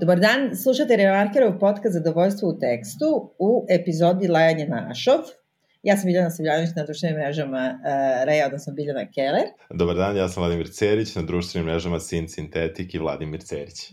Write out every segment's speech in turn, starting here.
Dobar dan, slušate Remarkerov podcast Zadovoljstvo u tekstu u epizodi Lajanje Našov. Ja sam Biljana Savljanović na društvenim mrežama uh, Reja, odnosno Biljana Keller. Dobar dan, ja sam Vladimir Cerić na društvenim mrežama Sin Sintetik i Vladimir Cerić.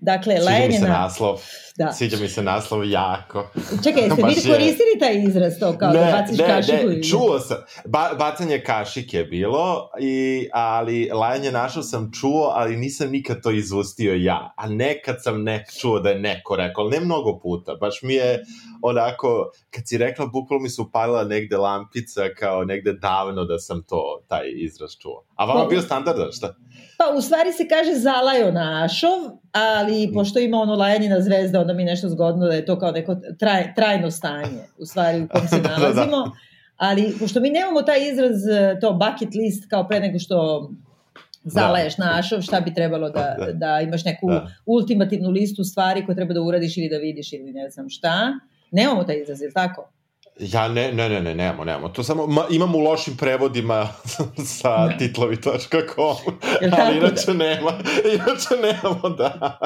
Dakle, Sviđa lajanje mi se na... naslov. Da. Sviđa mi se naslov jako. Čekaj, jeste vi koristili taj izraz to kao da baciš ne, kašiku? ne, ili- čuo sam. Ba, bacanje kašike je bilo, i, ali lajanje našao sam čuo, ali nisam nikad to izustio ja. A nekad sam nek čuo da je neko rekao, ne mnogo puta. Baš mi je onako, kad si rekla, bukvalno mi se upalila negde lampica, kao negde davno da sam to, taj izraz čuo. A vama Pa- bio standardan, šta? Pa u stvari se kaže zalajo našov, ali pošto ima ono lajanje na zvezda, onda mi nešto zgodno da je to kao neko traj, trajno stanje u stvari u kom se Da, da. nalazimo. Ali pošto mi nemamo taj izraz, e, to bucket list kao pre nego što zalaješ našov, šta bi trebalo da, Da. da imaš neku Da. ultimativnu listu stvari koje treba da uradiš ili da vidiš ili ne znam šta. Nemamo taj izraz, je tako? Ja ne, ne, ne, ne, nemamo, nemamo. To samo ma, imamo u lošim prevodima sa Da. titlovi.com, ali inače nema, inače nemamo, da.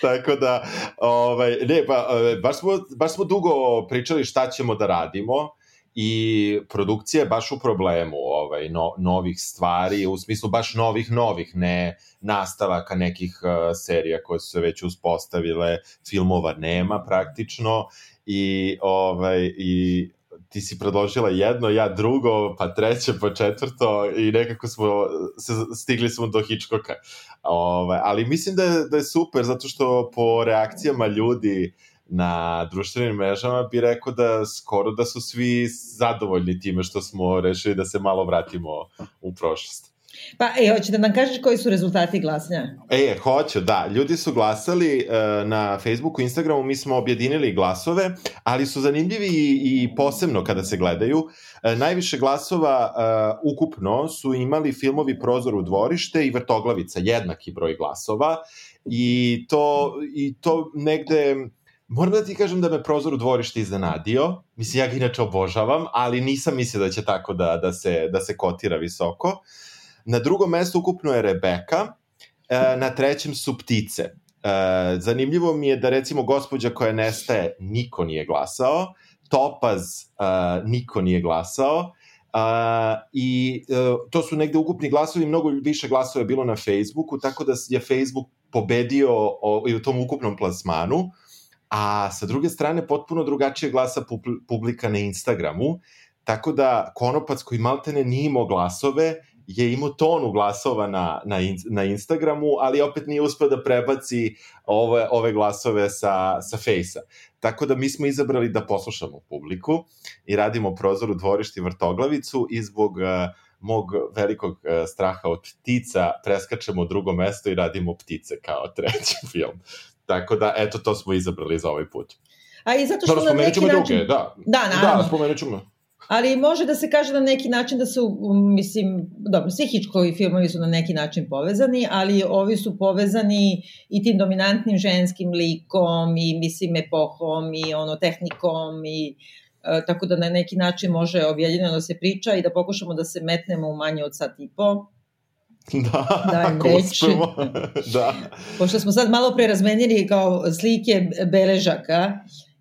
Tako da, ovaj, ne, pa, e, baš smo, baš smo dugo pričali šta ćemo da radimo i produkcija je baš u problemu ovaj, no, novih stvari, u smislu baš novih, novih, ne nastavaka nekih uh, serija koje su se već uspostavile, filmova nema praktično i ovaj i ti si predložila jedno, ja drugo, pa treće, pa četvrto i nekako smo se, stigli smo do Hitchcocka. Ovaj, ali mislim da je, da je super zato što po reakcijama ljudi na društvenim mrežama bi rekao da skoro da su svi zadovoljni time što smo rešili da se malo vratimo u prošlost. Pa, e, hoće da nam kažeš koji su rezultati glasanja? E, hoću, da. Ljudi su glasali uh, na Facebooku, Instagramu, mi smo objedinili glasove, ali su zanimljivi i, i posebno kada se gledaju. Uh, najviše glasova uh, ukupno su imali filmovi Prozor u dvorište i Vrtoglavica, jednaki broj glasova. I to, i to negde... Moram da ti kažem da me Prozor u dvorište iznenadio. Mislim, ja ga inače obožavam, ali nisam mislio da će tako da, da, se, da se kotira visoko. Na drugom mestu ukupno je Rebeka, e, na trećem su ptice. E, zanimljivo mi je da recimo gospođa koja nestaje niko nije glasao, Topaz e, niko nije glasao, Uh, i uh, to su negde ukupni glasovi, mnogo više glasova je bilo na Facebooku, tako da je Facebook pobedio o, i u tom ukupnom plasmanu, a sa druge strane potpuno drugačije glasa pub- publika na Instagramu, tako da Konopac koji maltene nije imao glasove, je imao tonu glasova na, na, na Instagramu, ali opet nije uspeo da prebaci ove, ove glasove sa, sa Fejsa. Tako da mi smo izabrali da poslušamo publiku i radimo prozor u dvorišti Vrtoglavicu i zbog uh, mog velikog uh, straha od ptica preskačemo drugo mesto i radimo ptice kao treći film. Tako da, eto, to smo izabrali za ovaj put. A i zato što Dobro, na neki način... druge, da. Da, naravno. Da, spomenut ćemo. Ali može da se kaže na neki način da su, mislim, dobro, svi Hitchcockovi filmovi su na neki način povezani, ali ovi su povezani i tim dominantnim ženskim likom i, mislim, epohom i ono, tehnikom i e, tako da na neki način može objedinjeno da se priča i da pokušamo da se metnemo u manje od sat i po. Da, ako reč. uspemo. da. Pošto smo sad malo pre razmenili kao slike beležaka,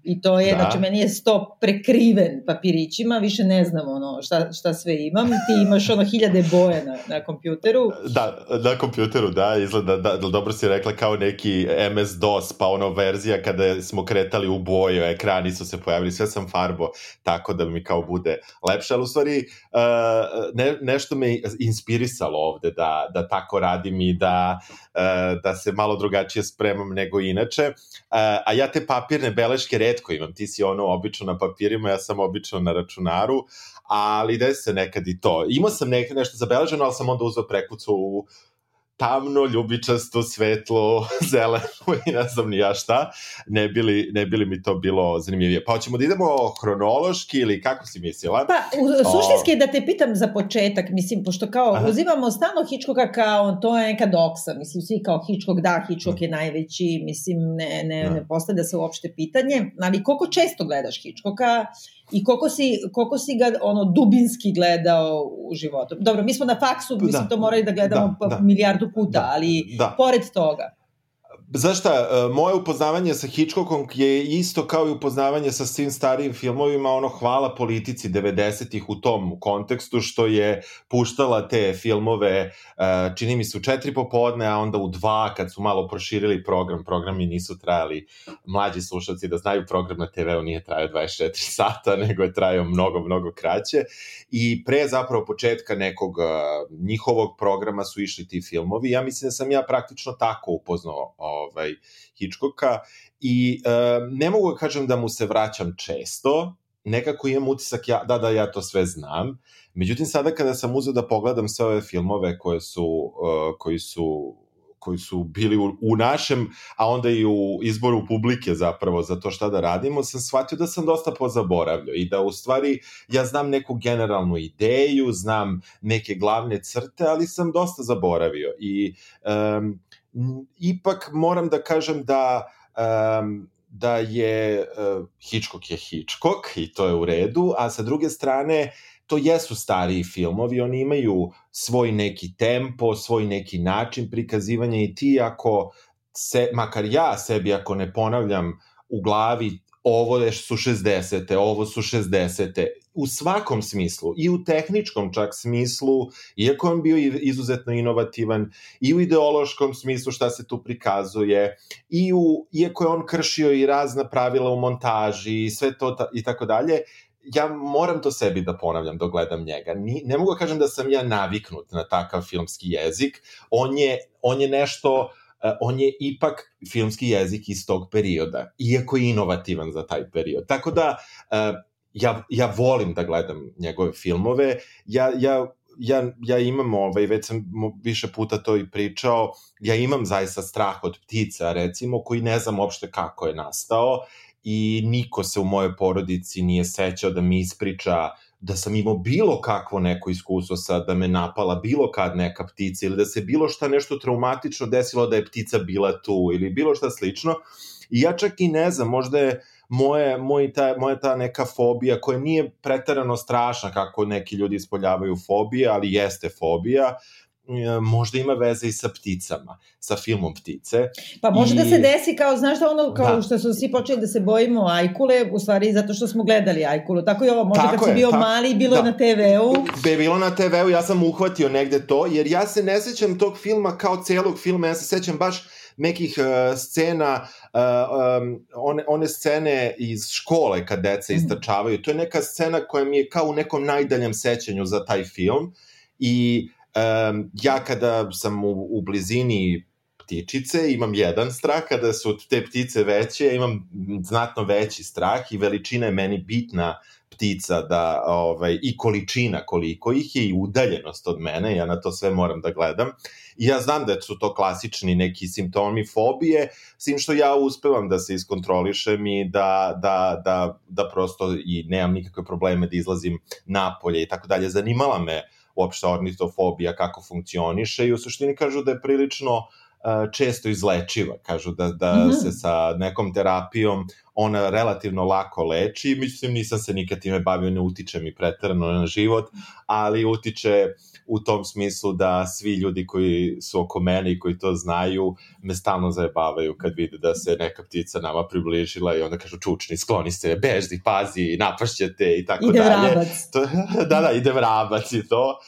I to je, Da. znači meni je sto prekriven papirićima, više ne znam ono šta, šta sve imam, ti imaš ono hiljade boje na, na kompjuteru. Da, na kompjuteru, da, izgleda, da, da, dobro si rekla kao neki MS-DOS, pa ono verzija kada smo kretali u boju, ekrani su se pojavili, sve sam farbo, tako da mi kao bude lepše, ali u stvari uh, ne, nešto me inspirisalo ovde da, da tako radim i da, uh, da se malo drugačije spremam nego inače, uh, a ja te papirne beleške redko imam, ti si ono obično na papirima, ja sam obično na računaru, ali da se nekad i to. Imao sam nek, nešto zabeleženo, ali sam onda uzeo prekucu u tamno, ljubičasto, svetlo, zeleno i ne znam ni ja šta, ne bili, ne bili mi to bilo zanimljivije. Pa hoćemo da idemo hronološki ili kako si mislila? Pa, suštinski je da te pitam za početak, mislim, pošto kao Aha. uzimamo stalno Hitchcocka kao, to je neka doksa, mislim, svi kao Hitchcock, da, Hitchcock je najveći, mislim, ne, ne, Da. ne postavlja se uopšte pitanje, ali koliko često gledaš Hitchcocka i koliko si, koliko si ga ono dubinski gledao u životu? Dobro, mi smo na faksu, mislim, Da. to morali da gledamo Da, da. milijardu puta, Da, ali da. pored toga. Znaš šta, e, moje upoznavanje sa Hitchcockom je isto kao i upoznavanje sa svim starijim filmovima, ono hvala politici 90-ih u tom kontekstu što je puštala te filmove, e, čini mi se u četiri popodne, a onda u dva kad su malo proširili program, programi nisu trajali, mlađi slušalci da znaju program na TV-u nije trajao 24 sata, nego je trajao mnogo, mnogo kraće. I pre zapravo početka nekog e, njihovog programa su išli ti filmovi, ja mislim da sam ja praktično tako upoznao ovaj, Hitchcocka i e, ne mogu da kažem da mu se vraćam često, nekako imam utisak ja, da, da ja to sve znam, međutim sada kada sam uzeo da pogledam sve ove filmove koje su, uh, koji su koji su bili u, u našem, a onda i u izboru publike zapravo za to šta da radimo, sam shvatio da sam dosta pozaboravljao i da u stvari ja znam neku generalnu ideju, znam neke glavne crte, ali sam dosta zaboravio i um, ipak moram da kažem da um, da je uh, Hitchcock je Hitchcock i to je u redu, a sa druge strane to jesu stariji filmovi, oni imaju svoj neki tempo, svoj neki način prikazivanja i ti ako se, makar ja sebi ako ne ponavljam u glavi ovo su 60. ovo su 60. u svakom smislu i u tehničkom čak smislu, iako on bio izuzetno inovativan i u ideološkom smislu šta se tu prikazuje i u, iako je on kršio i razna pravila u montaži i sve to ta, i tako dalje, ja moram to sebi da ponavljam dok gledam njega. Ni, ne mogu da kažem da sam ja naviknut na takav filmski jezik. On je, on je nešto, uh, on je ipak filmski jezik iz tog perioda, iako je inovativan za taj period. Tako da, uh, ja, ja volim da gledam njegove filmove. Ja, ja ja, ja imam, ovaj, već sam više puta to i pričao, ja imam zaista strah od ptica, recimo, koji ne znam uopšte kako je nastao i niko se u mojoj porodici nije sećao da mi ispriča da sam imao bilo kakvo neko iskustvo sa da me napala bilo kad neka ptica ili da se bilo šta nešto traumatično desilo da je ptica bila tu ili bilo šta slično. I ja čak i ne znam, možda je moje, moj ta, moja ta neka fobija koja nije pretarano strašna kako neki ljudi ispoljavaju fobije, ali jeste fobija, E, možda ima veze i sa pticama, sa filmom Ptice. Pa može I... da se desi kao, znaš da ono, kao da. što su svi počeli da se bojimo Ajkule, u stvari zato što smo gledali Ajkulu. Tako i ovo, možda tako kad je, si bio tako, mali, bilo da. na TV-u. Be, bilo na TV-u, ja sam uhvatio negde to, jer ja se ne sećam tog filma kao celog filma, ja se sećam baš nekih uh, scena, uh, um, one, one scene iz škole kad deca mhm. istračavaju, to je neka scena koja mi je kao u nekom najdaljem sećanju za taj film i Um, ja kada sam u, u blizini ptičice, imam jedan strah, kada su te ptice veće, imam znatno veći strah i veličina je meni bitna ptica da, ovaj, i količina koliko ih je i udaljenost od mene, ja na to sve moram da gledam. I ja znam da su to klasični neki simptomi fobije, sim što ja uspevam da se iskontrolišem i da, da, da, da prosto i nemam nikakve probleme da izlazim napolje i tako dalje. Zanimala me uopšte ornitofobija, kako funkcioniše i u suštini kažu da je prilično uh, često izlečiva. Kažu da, da mm -hmm. se sa nekom terapijom ona relativno lako leči. Mislim, nisam se nikad time bavio, ne utiče mi pretarano na život, ali utiče u tom smislu da svi ljudi koji su oko mene i koji to znaju me stalno zajebavaju kad vide da se neka ptica nama približila i onda kažu čučni, skloni se, beždi, pazi, napašćete i tako ide dalje. Vrabac. To, da, da, ide vrabac i to.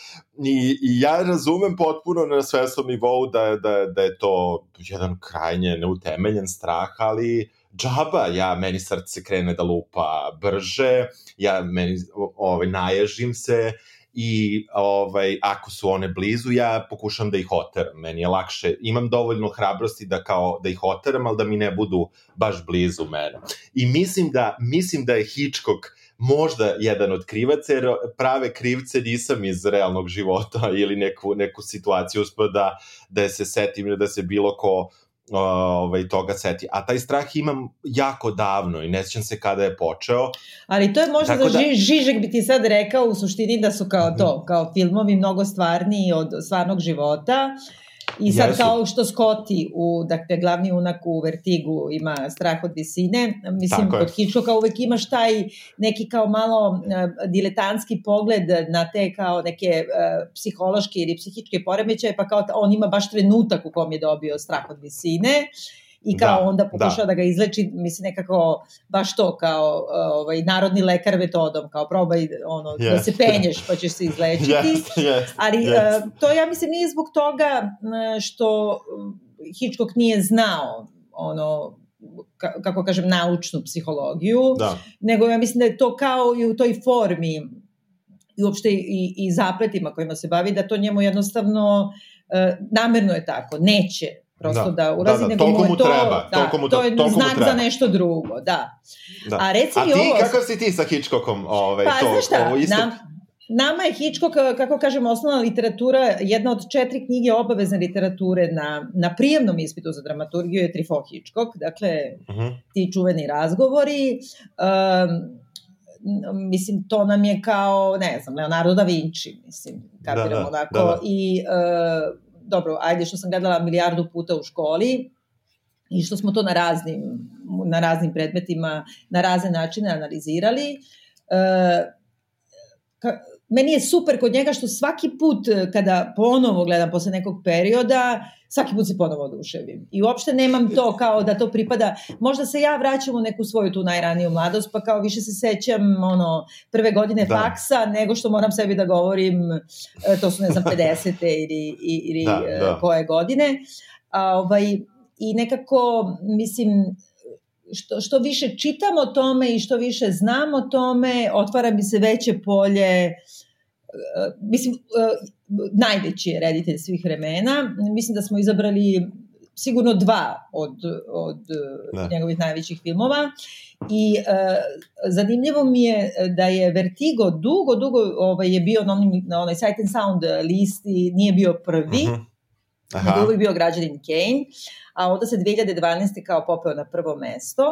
I, I ja razumem potpuno na svesnom nivou da, da, da je to jedan krajnje neutemeljen strah, ali džaba, ja, meni srce krene da lupa brže, ja meni, ovaj, naježim se, i ovaj, ako su one blizu, ja pokušam da ih oteram. Meni je lakše, imam dovoljno hrabrosti da kao da ih oteram, ali da mi ne budu baš blizu mene. I mislim da, mislim da je Hitchcock možda jedan od krivaca, jer prave krivce nisam iz realnog života ili neku, neku situaciju uspio da, da se setim da se bilo ko ovaj, toga seti. A taj strah imam jako davno i ne sjećam se kada je počeo. Ali to je možda Tako za da... Žižek bi ti sad rekao u suštini da su kao to, mhm. kao filmovi mnogo stvarniji od stvarnog života I sad Jesu. kao što Scotty u, dakle, glavni unak u Vertigu ima strah od visine, mislim, Tako kod Hitchcocka uvek imaš taj neki kao malo uh, diletantski pogled na te kao neke uh, psihološke ili psihičke poremećaje, pa kao on ima baš trenutak u kom je dobio strah od visine i kao da, onda pokušava da. da ga izleči, mislim nekako baš to kao ovaj, narodni lekar metodom, kao probaj ono, yes. da se penješ pa ćeš se izlečiti. Yes, yes, Ali yes. Uh, to ja mislim nije zbog toga što Hitchcock nije znao ono kako kažem, naučnu psihologiju, da. nego ja mislim da je to kao i u toj formi i uopšte i, i zapletima kojima se bavi, da to njemu jednostavno e, namerno je tako, neće prosto da, da urazi, da, da, nego mu je to, treba, da, mu to je znak za nešto drugo, da. da. A, reci A ti, ovo, kakav si ti sa Hitchcockom? Ovaj, pa, to, znaš šta, ovo isto... nam, Nama je Hitchcock, kako kažemo, osnovna literatura, jedna od četiri knjige obavezne literature na, na prijemnom ispitu za dramaturgiju je Trifo Hitchcock, dakle, uh mhm. -huh. ti čuveni razgovori. Um, mislim, to nam je kao, ne znam, Leonardo da Vinci, mislim, kapiramo da, da, onako. Da, da. I, uh, dobro, ajde što sam gledala milijardu puta u školi, i što smo to na raznim, na raznim predmetima, na razne načine analizirali. Uh, ka, meni je super kod njega što svaki put e, kada ponovo gledam posle nekog perioda, svaki put se ponovo oduševim. I uopšte nemam to kao da to pripada, možda se ja vraćam u neku svoju tu najraniju mladost, pa kao više se sećam ono, prve godine da. faksa, nego što moram sebi da govorim, e, to su ne znam 50. ili, ili da, e, da. koje godine. A, ovaj, I nekako, mislim, što, što više čitam o tome i što više znam o tome, otvara mi se veće polje Uh, mislim, najveći je reditelj svih vremena. Mislim da smo izabrali sigurno dva od, od da. njegovih najvećih filmova i uh, zanimljivo mi je da je Vertigo dugo, dugo ovaj, je bio na, onim, na onoj Sight and Sound listi, nije bio prvi, uh mhm. -huh. Aha. nego uvijek bio građanin Kane, a onda se 2012. kao popeo na prvo mesto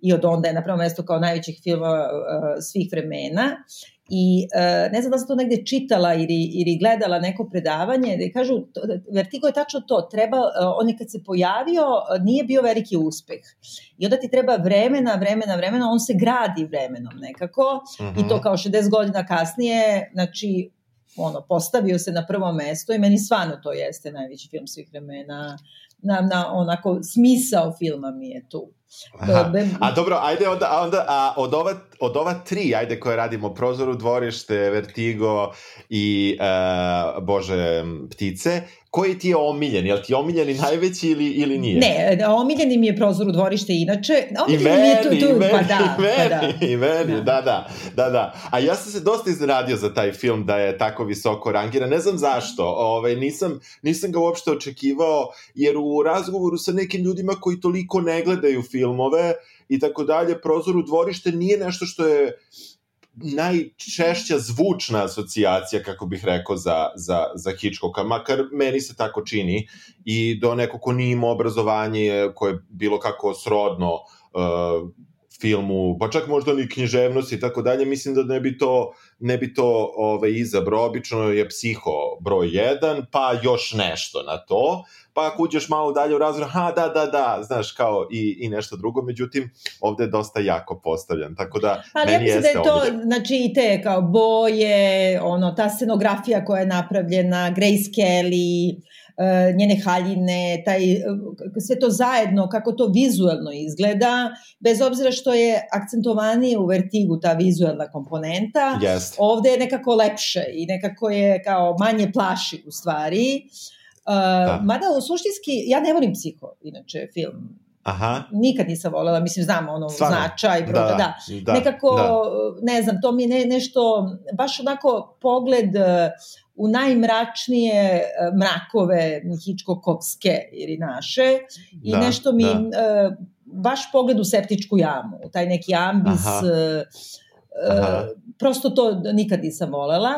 i od onda je na prvo mesto kao najvećih filmova uh, svih vremena I uh, ne znam da sam to negde čitala ili, ili gledala neko predavanje, da kažu, to, Vertigo je tačno to, treba, uh, on je kad se pojavio, uh, nije bio veliki uspeh. I onda ti treba vremena, vremena, vremena, on se gradi vremenom nekako uh -huh. i to mhm. kao 60 godina kasnije, znači, ono, postavio se na prvo mesto i meni stvarno to jeste najveći film svih vremena, na, na onako, smisao filma mi je tu. Aha. A dobro, ajde onda, a onda a od, ova, od ova tri, ajde koje radimo, Prozoru, Dvorište, Vertigo i, uh, Bože, Ptice, koji ti je omiljen? Je li ti omiljeni najveći ili, ili nije? Ne, omiljeni mi je prozor u dvorište inače. Omiljeni I meni, mi je tu, tu, i meni, pa da, i meni, pa da. i meni, da. da, da, da, A ja sam se dosta iznenadio za taj film da je tako visoko rangiran. Ne znam zašto, ovaj, nisam, nisam ga uopšte očekivao, jer u razgovoru sa nekim ljudima koji toliko ne gledaju filmove i tako dalje, prozor u dvorište nije nešto što je najčešća zvučna asocijacija, kako bih rekao, za, za, za Hitchcocka, makar meni se tako čini, i do neko ko nije imao obrazovanje koje je bilo kako srodno uh, filmu, pa čak možda ni književnost i tako dalje, mislim da ne bi to, ne bi to ovaj, izabrao. Obično je psiho broj 1, pa još nešto na to, pa ako uđeš malo dalje u razvoj, ha, da, da, da, znaš, kao i, i nešto drugo, međutim, ovde je dosta jako postavljan, tako da Ali meni ja mislim da je to, ovdje. znači, i te kao boje, ono, ta scenografija koja je napravljena, Grace Kelly, njene haljine, taj, e, sve to zajedno, kako to vizuelno izgleda, bez obzira što je akcentovanije u Vertigu ta vizuelna komponenta, yes. ovde je nekako lepše i nekako je kao manje plaši u stvari. Uh, da. Mada u suštinski, ja ne volim psiho, inače, film. Aha. Nikad nisam volela, mislim, znam ono Stvarno? značaj, broda, da, da. da. Nekako, da. ne znam, to mi je ne, nešto, baš onako pogled e, u najmračnije e, mrakove Hičkokovske ili naše i da, nešto mi, da. baš pogled u septičku jamu, taj neki ambis, Aha. Aha. prosto to nikad nisam volela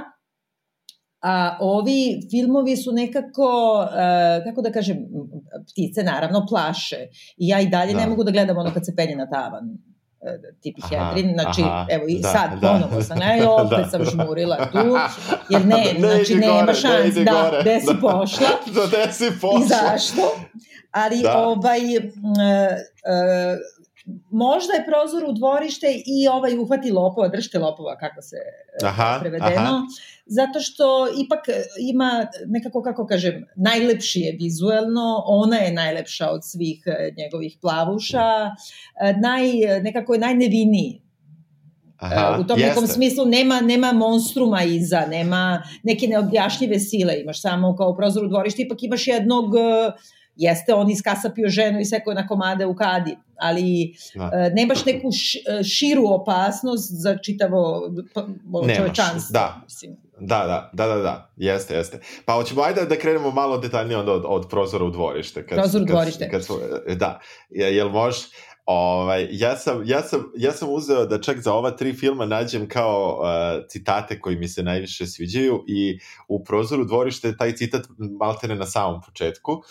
a ovi filmovi su nekako, uh, kako da kažem, ptice naravno plaše. I ja i dalje da. ne mogu da gledam ono kad se penje na tavan e, tipi Hedrin, znači, aha, evo i da, sad da. ponovo sam, ne, opet da. sam žmurila tu, jer ne, ne znači nema gore, šans, ne da, gde si pošla. da, gde si pošla. I zašto? Ali, da. ovaj, uh, uh, možda je prozor u dvorište i ovaj uhvati lopova, držite lopova, kako se aha, prevedeno, aha. Zato što ipak ima nekako, kako kažem, najlepši je vizuelno, ona je najlepša od svih e, njegovih plavuša, e, naj, nekako je najneviniji Aha, u tom jeste. nekom smislu nema, nema monstruma iza, nema neke neobjašnjive sile, imaš samo kao u dvorište, ipak imaš jednog jeste on iskasapio ženu i sekao na komade u kadi, ali da. nemaš neku š, e, širu opasnost za čitavo pa, čovečanstvo. Da. Mislim. Da, da, da, da, da, jeste, jeste. Pa hoćemo ajde da krenemo malo detaljnije od, od, od prozora u dvorište. Kad, Prozor u dvorište. Kad, kad, da, jel može, Ovaj, ja, sam, ja, sam, ja sam uzeo da čak za ova tri filma nađem kao uh, citate koji mi se najviše sviđaju i u prozoru dvorište taj citat maltene na samom početku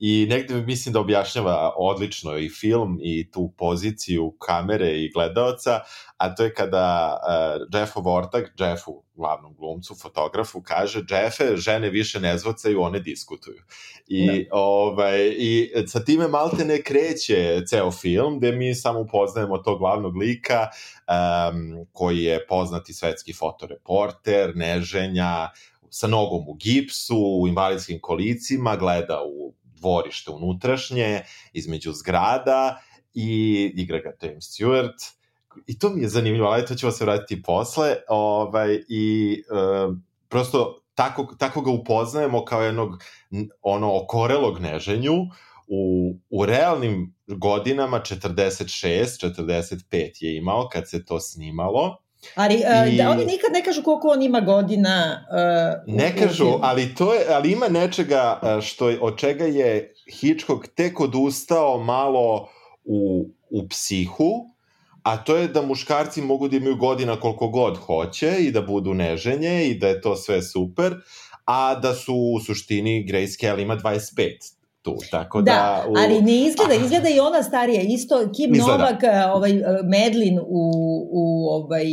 i negde mislim da objašnjava odlično i film i tu poziciju kamere i gledaoca, a to je kada uh, Jeffov ortak, Jeffu, glavnom glumcu, fotografu, kaže Jeffe, žene više ne zvocaju, one diskutuju. I. Da. ovaj, I sa time malte ne kreće ceo film, gde mi samo upoznajemo tog glavnog lika, um, koji je poznati svetski fotoreporter, neženja, sa nogom u gipsu, u invalidskim kolicima, gleda u dvorište unutrašnje, između zgrada i igra ga James Stewart. I to mi je zanimljivo, ali to ćemo se vratiti posle. Ovaj, I uh, prosto tako, tako ga upoznajemo kao jednog ono okorelog neženju u, u realnim godinama 46, 45 je imao kad se to snimalo Ali uh, da oni nikad ne kažu koliko on ima godina. Uh, ne kažu, ali to je ali ima nečega što od čega je Hitchcock tek odustao malo u u psihu, a to je da muškarci mogu da imaju godina koliko god hoće i da budu neženje i da je to sve super, a da su u suštini Grace Kelly ima 25 tu, tako da... Da, u... ali ne izgleda, izgleda i ona starija, isto Kim izgleda. Novak, eh, ovaj, eh, Medlin u, u, ovaj,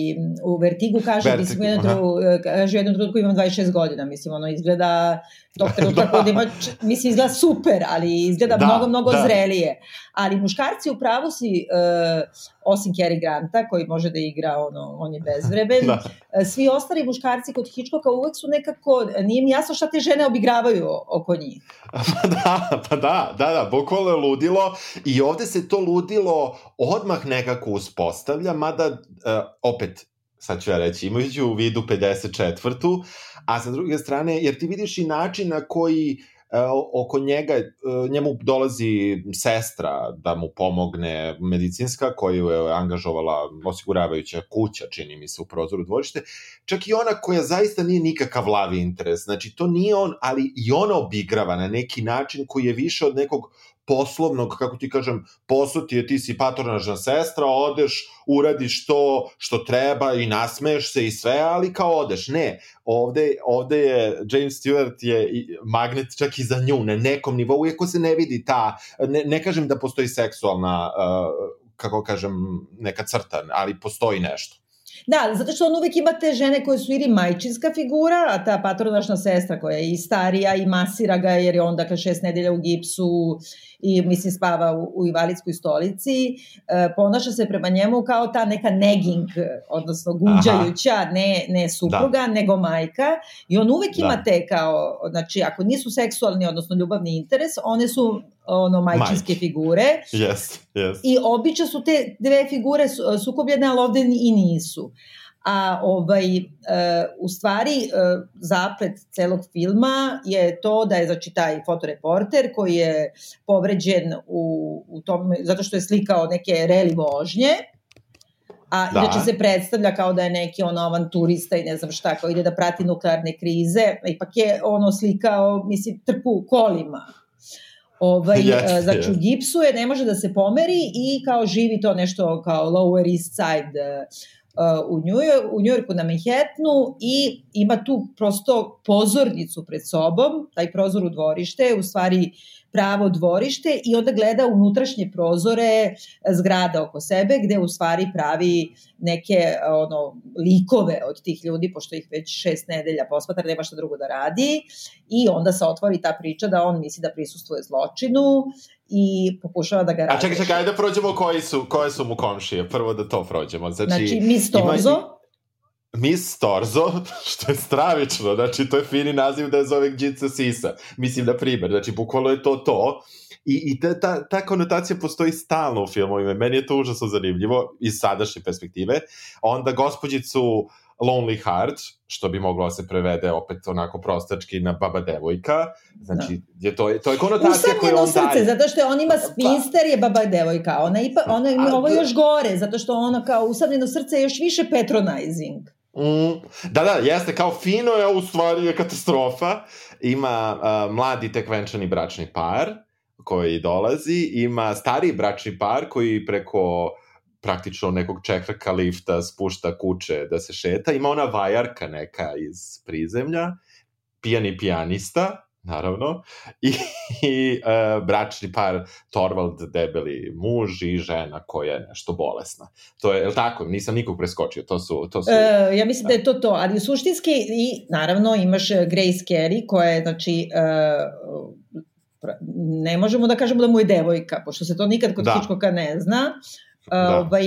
u Vertigu kaže, Vertigu, mislim, jednom, eh, kaže u jednom trenutku imam 26 godina, mislim, ono izgleda tog trenutka da. da ima, mislim, izgleda super, ali izgleda da, mnogo, mnogo da. zrelije. Ali muškarci u pravu si, uh, osim Cary Granta, koji može da igra, ono, on je bezvreben, da. svi ostali muškarci kod Hitchcocka uvek su nekako, nije mi jasno šta te žene obigravaju oko njih. Pa da, pa da, da, da, bukvalno je ludilo i ovde se to ludilo odmah nekako uspostavlja, mada, uh, opet, sad ću ja reći, imajući u vidu 54 a sa druge strane, jer ti vidiš i način na koji e, oko njega, e, njemu dolazi sestra da mu pomogne medicinska koju je angažovala osiguravajuća kuća, čini mi se, u prozoru dvorište, čak i ona koja zaista nije nikakav lavi interes, znači to nije on, ali i ona obigrava na neki način koji je više od nekog poslovnog, kako ti kažem, posao ti je, ti si patronažna sestra, odeš, uradiš to što treba i nasmeješ se i sve, ali kao odeš. Ne, ovde, ovde je James Stewart je magnet čak i za nju, na nekom nivou, iako se ne vidi ta, ne, ne kažem da postoji seksualna, uh, kako kažem, neka crta, ali postoji nešto. Da, zato što on uvek ima te žene koje su ili majčinska figura, a ta patronašna sestra koja je i starija i masira ga jer je on dakle šest nedelja u gipsu i mislim spava u, u invalidskoj stolici, e, ponaša se prema njemu kao ta neka negging, odnosno gunđajuća, Aha. ne, ne supruga, da. nego majka i on uvek da. ima te kao, znači ako nisu seksualni, odnosno ljubavni interes, one su ono majčinske Majke. figure. Yes, yes. I obično su te dve figure sukobljene, ali ovde i nisu a ovaj, uh, u stvari uh, zaplet celog filma je to da je znači taj fotoreporter koji je povređen u, u tom, zato što je slikao neke reli vožnje, a da. inače se predstavlja kao da je neki ono avanturista i ne znam šta, kao ide da prati nuklearne krize, ipak je ono slikao, mislim, trpu kolima. Ovaj, yes, znači yes. u gipsu je, ne može da se pomeri i kao živi to nešto kao Lower East Side u, New York, u Yorku na Manhattanu i ima tu prosto pozornicu pred sobom, taj prozor u dvorište, u stvari pravo dvorište i onda gleda unutrašnje prozore zgrada oko sebe gde u stvari pravi neke ono likove od tih ljudi pošto ih već šest nedelja posmatra nema šta drugo da radi i onda se otvori ta priča da on misli da prisustuje zločinu i pokušava da ga radiš. A čekaj, čekaj, ajde da prođemo koji su, koje su mu komšije, prvo da to prođemo. Znači, znači Miss Torzo. Ima... Miss Torzo, što je stravično, znači to je fini naziv da je zove Gjica Sisa. Mislim, na primer, znači bukvalno je to to. I, i ta, ta, ta konotacija postoji stalno u filmovima. Meni je to užasno zanimljivo iz sadašnje perspektive. Onda gospođicu Lonely Heart, što bi moglo da se prevede opet onako prostački na baba devojka. Znači, da. je to, to je konotacija koju on srce, daje. zato što je on ima pa- spinster je baba devojka. Ona, ipa, ona ovo još gore, zato što ona kao usamljeno srce je još više patronizing. Mm, da, da, jeste, kao fino je, u stvari je katastrofa. Ima uh, mladi tek venčani bračni par koji dolazi, ima stariji bračni par koji preko praktično nekog čekrka lifta spušta kuće da se šeta. Ima ona vajarka neka iz prizemlja, pijani pijanista, naravno, i, i uh, bračni par Torvald debeli muž i žena koja je nešto bolesna. To je, je li tako? Nisam nikog preskočio, to su... To su uh, ja mislim da je to to, ali suštinski i naravno imaš Grace Carey koja je, znači, uh, ne možemo da kažemo da mu je devojka, pošto se to nikad kod da. Hitchcocka ne zna, Da. Ovaj,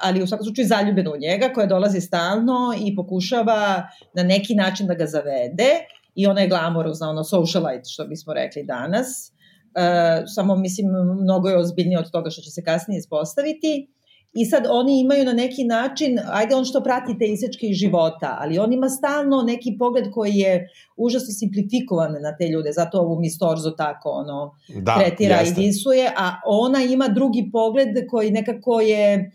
ali u svakom slučaju zaljubena u njega, koja dolazi stalno i pokušava na neki način da ga zavede i ona je glamorozna, ono socialite, što bismo rekli danas. Uh, samo, mislim, mnogo je ozbiljnije od toga što će se kasnije ispostaviti. I sad oni imaju na neki način, ajde on što prati te isečke iz života, ali on ima stalno neki pogled koji je užasno simplifikovan na te ljude, zato ovu Miss Torzo tako ono da, tretira jeste. i disuje, a ona ima drugi pogled koji nekako je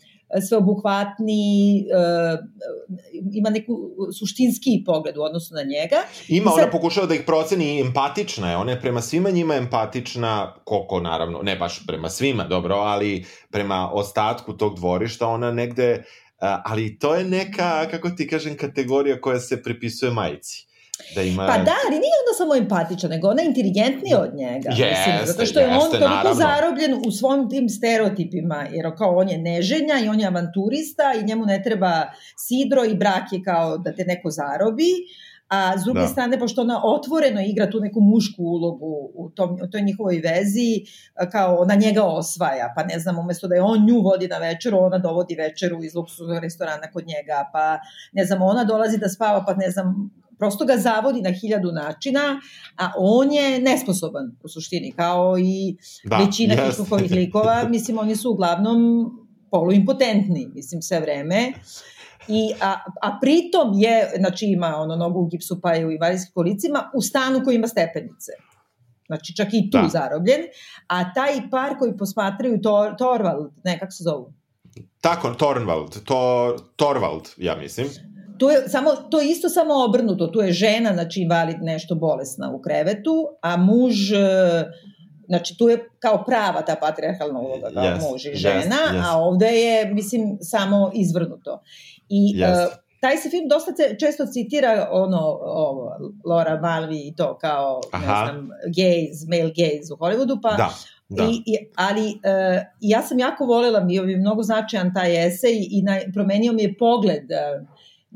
sveobuhvatni, uh, ima neku suštinski pogled u odnosu na njega. Ima, sad... ona pokušava da ih proceni empatična je, ona je prema svima njima empatična, koliko naravno, ne baš prema svima, dobro, ali prema ostatku tog dvorišta ona negde, uh, ali to je neka, kako ti kažem, kategorija koja se prepisuje majici Da ima... Pa da, ali nije onda samo empatičan, nego ona je inteligentnija od njega. Jeste, mislim, zato što je jeste, on toliko naravno. zarobljen u svojim tim stereotipima, jer kao on je neženja i on je avanturista i njemu ne treba sidro i brak je kao da te neko zarobi, a s druge da. strane, pošto ona otvoreno igra tu neku mušku ulogu u, tom, u toj njihovoj vezi, kao ona njega osvaja, pa ne znam, umesto da je on nju vodi na večeru, ona dovodi večeru iz luksuznog restorana kod njega, pa ne znam, ona dolazi da spava, pa ne znam, prosto ga zavodi na hiljadu načina, a on je nesposoban u suštini, kao i da, većina yes. Hitchcockovih likova, mislim, oni su uglavnom poluimpotentni, mislim, sve vreme. I, a, a pritom je, znači ima ono nogu u gipsu pa je u invalidskih kolicima, u stanu koji ima stepenice. Znači čak i tu da. zarobljen. A taj par koji posmatraju Tor, Torvald, ne, kako se zovu? Tako, Torvald, to, Torvald, ja mislim. Tu je samo, to je isto samo obrnuto. Tu je žena, znači invalid nešto bolesna u krevetu, a muž, e, znači tu je kao prava ta patriarhalna uloga, kao yes, muž i žena, yes, yes. a ovde je, mislim, samo izvrnuto. I yes. uh, taj se film dosta često citira ono, ovo, Laura Malvi i to kao, Aha. ne znam, gays, male gays u Hollywoodu, pa da. Da. I, i, ali uh, ja sam jako volela, mi je mnogo značajan taj esej i na, promenio mi je pogled uh,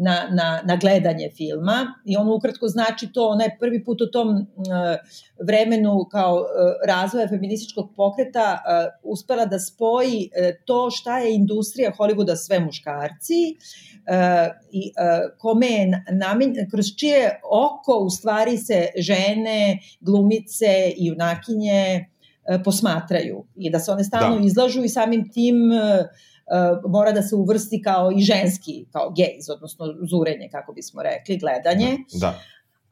na, na, na gledanje filma i on ukratko znači to, ona je prvi put u tom uh, vremenu kao uh, razvoja feminističkog pokreta uh, uspela da spoji to šta je industrija Hollywooda sve muškarci i kome je namen, kroz čije oko u stvari se žene, glumice i junakinje posmatraju i da se one stalno da. izlažu i samim tim uh, mora da se uvrsti kao i ženski, kao gaze, odnosno zurenje, kako bismo rekli, gledanje. Da.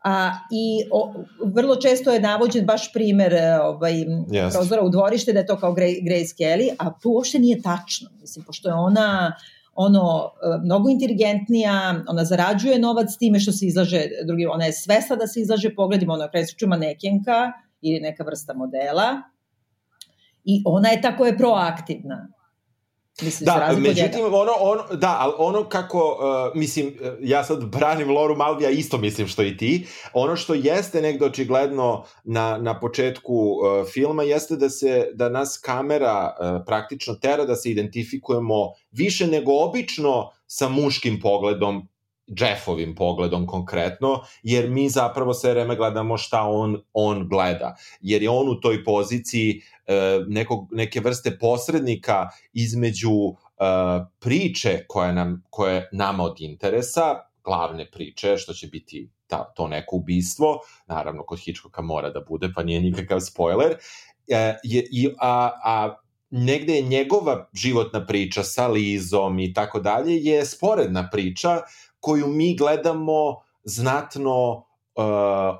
A, I o, vrlo često je navođen baš primer e, ovaj, yes. prozora u dvorište da je to kao Grace Kelly, a to uopšte nije tačno. Mislim, pošto je ona ono e, mnogo inteligentnija, ona zarađuje novac time što se izlaže drugim, ona je svesna da se izlaže pogledima, ona je kresuću manekenka ili neka vrsta modela i ona je tako je proaktivna. Mislim, da, međutim, ono, ono, da, ali ono kako, uh, mislim, uh, ja sad branim Loru Malvija, isto mislim što i ti, ono što jeste negde očigledno na, na početku uh, filma jeste da se, da nas kamera uh, praktično tera da se identifikujemo više nego obično sa muškim pogledom Jeffovim pogledom konkretno, jer mi zapravo sve vreme gledamo šta on, on gleda. Jer je on u toj poziciji e, nekog, neke vrste posrednika između e, priče koja, nam, koja je nama od interesa, glavne priče, što će biti ta, to neko ubistvo, naravno kod Hitchcocka mora da bude, pa nije nikakav spoiler, e, je, i, a, a negde je njegova životna priča sa Lizom i tako dalje je sporedna priča koju mi gledamo znatno uh,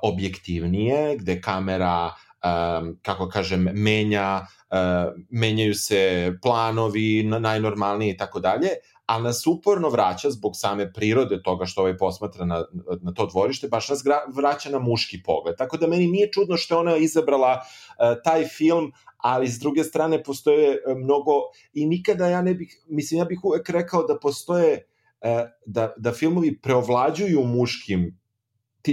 objektivnije, gde kamera um, kako kažem, menja, uh, menjaju se planovi najnormalnije i tako dalje, ali nas uporno vraća zbog same prirode toga što ovaj posmatra na, na to dvorište, baš nas vraća na muški pogled. Tako da meni nije čudno što ona izabrala uh, taj film, ali s druge strane postoje mnogo i nikada ja ne bih, mislim ja bih uvek rekao da postoje da, da filmovi preovlađuju muškim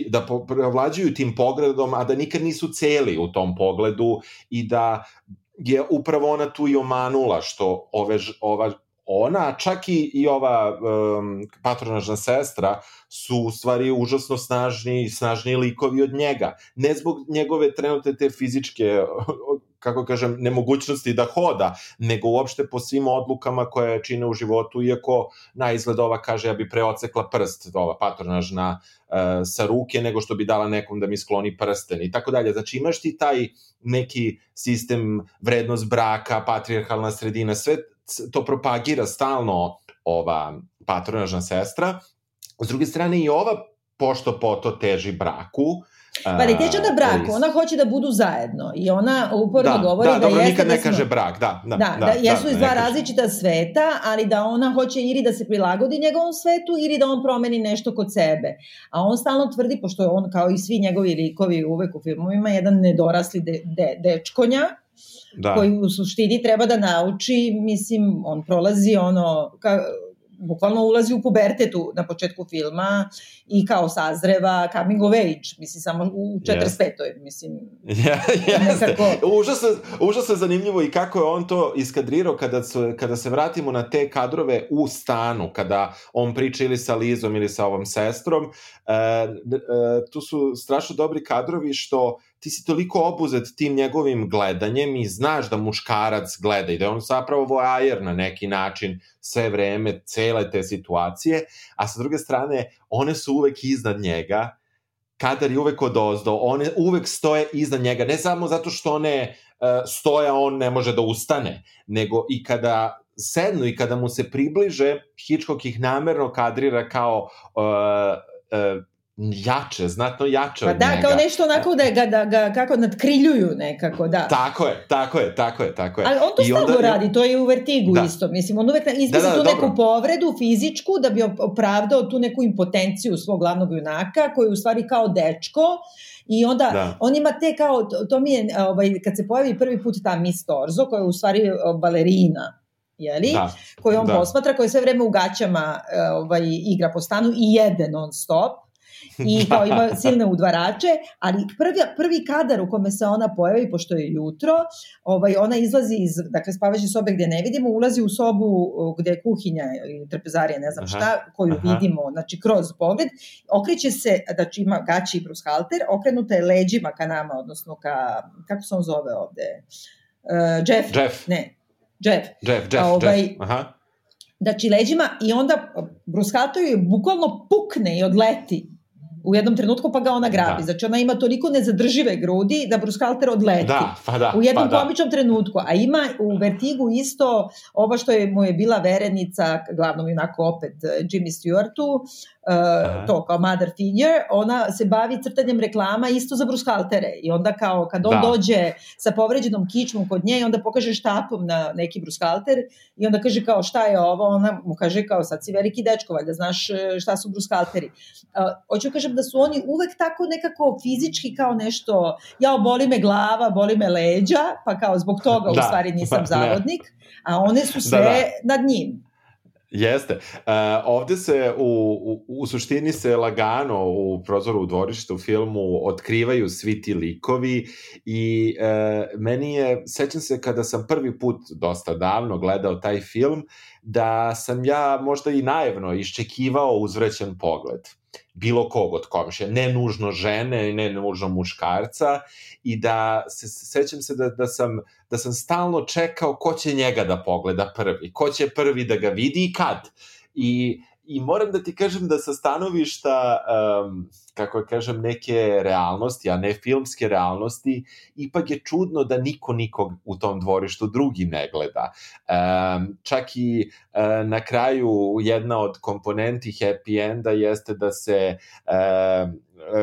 da preovlađuju tim pogledom, a da nikad nisu celi u tom pogledu i da je upravo ona tu i omanula što ove, ova ona, čak i, i ova um, patronažna sestra su u stvari užasno snažni, snažni likovi od njega. Ne zbog njegove trenutne te fizičke kako kažem, nemogućnosti da hoda, nego uopšte po svim odlukama koje čine u životu, iako na izgled ova kaže ja bi preocekla prst, ova patronažna uh, sa ruke, nego što bi dala nekom da mi skloni prsten i tako dalje. Znači imaš ti taj neki sistem vrednost braka, patrijarhalna sredina, sve to propagira stalno ova patronažna sestra. S druge strane i ova pošto po to teži braku, Pa ne teče da braku, ona hoće da budu zajedno i ona uporno da, govori da, da dobro, jeste nikad ne da kaže brak, da. Da, da, da, da jesu da, iz dva različita sveta, ali da ona hoće ili da se prilagodi njegovom svetu ili da on promeni nešto kod sebe. A on stalno tvrdi, pošto je on kao i svi njegovi likovi uvek u filmovima, jedan nedorasli de, de, dečkonja, da. koji u suštini treba da nauči, mislim, on prolazi ono, ka, bukvalno ulazi u pubertetu na početku filma i kao sazreva coming of age, mislim samo u 45. Yes. mislim. Ja, jeste. Nekako... Užasno, užasno zanimljivo i kako je on to iskadrirao kada, su, kada se vratimo na te kadrove u stanu, kada on priča ili sa Lizom ili sa ovom sestrom. E, e, tu su strašno dobri kadrovi što ti si toliko obuzet tim njegovim gledanjem i znaš da muškarac gleda i da je on zapravo voajer na neki način sve vreme, cele te situacije, a sa druge strane, one su uvek iznad njega, kadar je uvek od ozdo, one uvek stoje iznad njega, ne samo zato što one uh, stoja, on ne može da ustane, nego i kada sednu i kada mu se približe, Hitchcock ih namerno kadrira kao uh, jače, znatno jače pa od da, njega. Da, kao nešto onako da ga, da ga kako nadkriljuju nekako, da. Tako je, tako je, tako je, tako je. Ali on to I stalno onda... radi, to je u Vertigu da. isto. Mislim, on uvek izmisli da, da, tu dobro. neku povredu fizičku da bi opravdao tu neku impotenciju svog glavnog junaka, koji je u stvari kao dečko, I onda da. on ima te kao, to, mi je, ovaj, kad se pojavi prvi put ta Miss Torzo, koja je u stvari balerina, jeli? Da. koju on da. posmatra, koja sve vreme u gaćama ovaj, igra po stanu i jede non stop i kao ima silne udvarače, ali prvi, prvi kadar u kome se ona pojavi, pošto je jutro, ovaj, ona izlazi iz, dakle, spavaće sobe gde ne vidimo, ulazi u sobu gde je kuhinja ili trpezarija, ne znam aha, šta, koju aha. vidimo, znači, kroz pogled, okreće se, znači ima gaći i brushalter, okrenuta je leđima ka nama, odnosno ka, kako se on zove ovde? Uh, Jeff. Jeff. Ne, Jeff. Jeff, Jeff, ovaj, Jeff. Aha znači leđima i onda Bruce je bukvalno pukne i odleti u jednom trenutku pa ga ona grabi. Da. Znači ona ima toliko nezadržive grudi da Bruce Halter odleti. Da, pa da. U jednom pa komičnom da. trenutku. A ima u Vertigu isto ovo što je mu je bila verenica, glavnom junako opet Jimmy Stewartu, uh, to kao mother figure, ona se bavi crtanjem reklama isto za brushaltere i onda kao kad on da. dođe sa povređenom kičmom kod nje i onda pokaže štapom na neki brushalter i onda kaže kao šta je ovo, ona mu kaže kao sad si veliki dečko, valjda znaš e, šta su brushalteri. Uh, hoću kažem da su oni uvek tako nekako fizički kao nešto, ja boli me glava, boli me leđa, pa kao zbog toga da. u stvari nisam pa, zavodnik, a one su sve da, da. nad njim. Jeste. Uh, ovde se u, u, u suštini se lagano u prozoru u dvorištu u filmu otkrivaju svi ti likovi i uh, meni je, sećam se kada sam prvi put dosta davno gledao taj film, da sam ja možda i naivno iščekivao uzvrećen pogled bilo kog od komšija, ne nužno žene, ne nužno muškarca i da se sećam se da, da sam da sam stalno čekao ko će njega da pogleda prvi, ko će prvi da ga vidi i kad. I i moram da ti kažem da sa stanovišta, um, kako kažem, neke realnosti, a ne filmske realnosti, ipak je čudno da niko nikog u tom dvorištu drugi ne gleda. Um, čak i uh, na kraju jedna od komponenti happy enda jeste da se uh,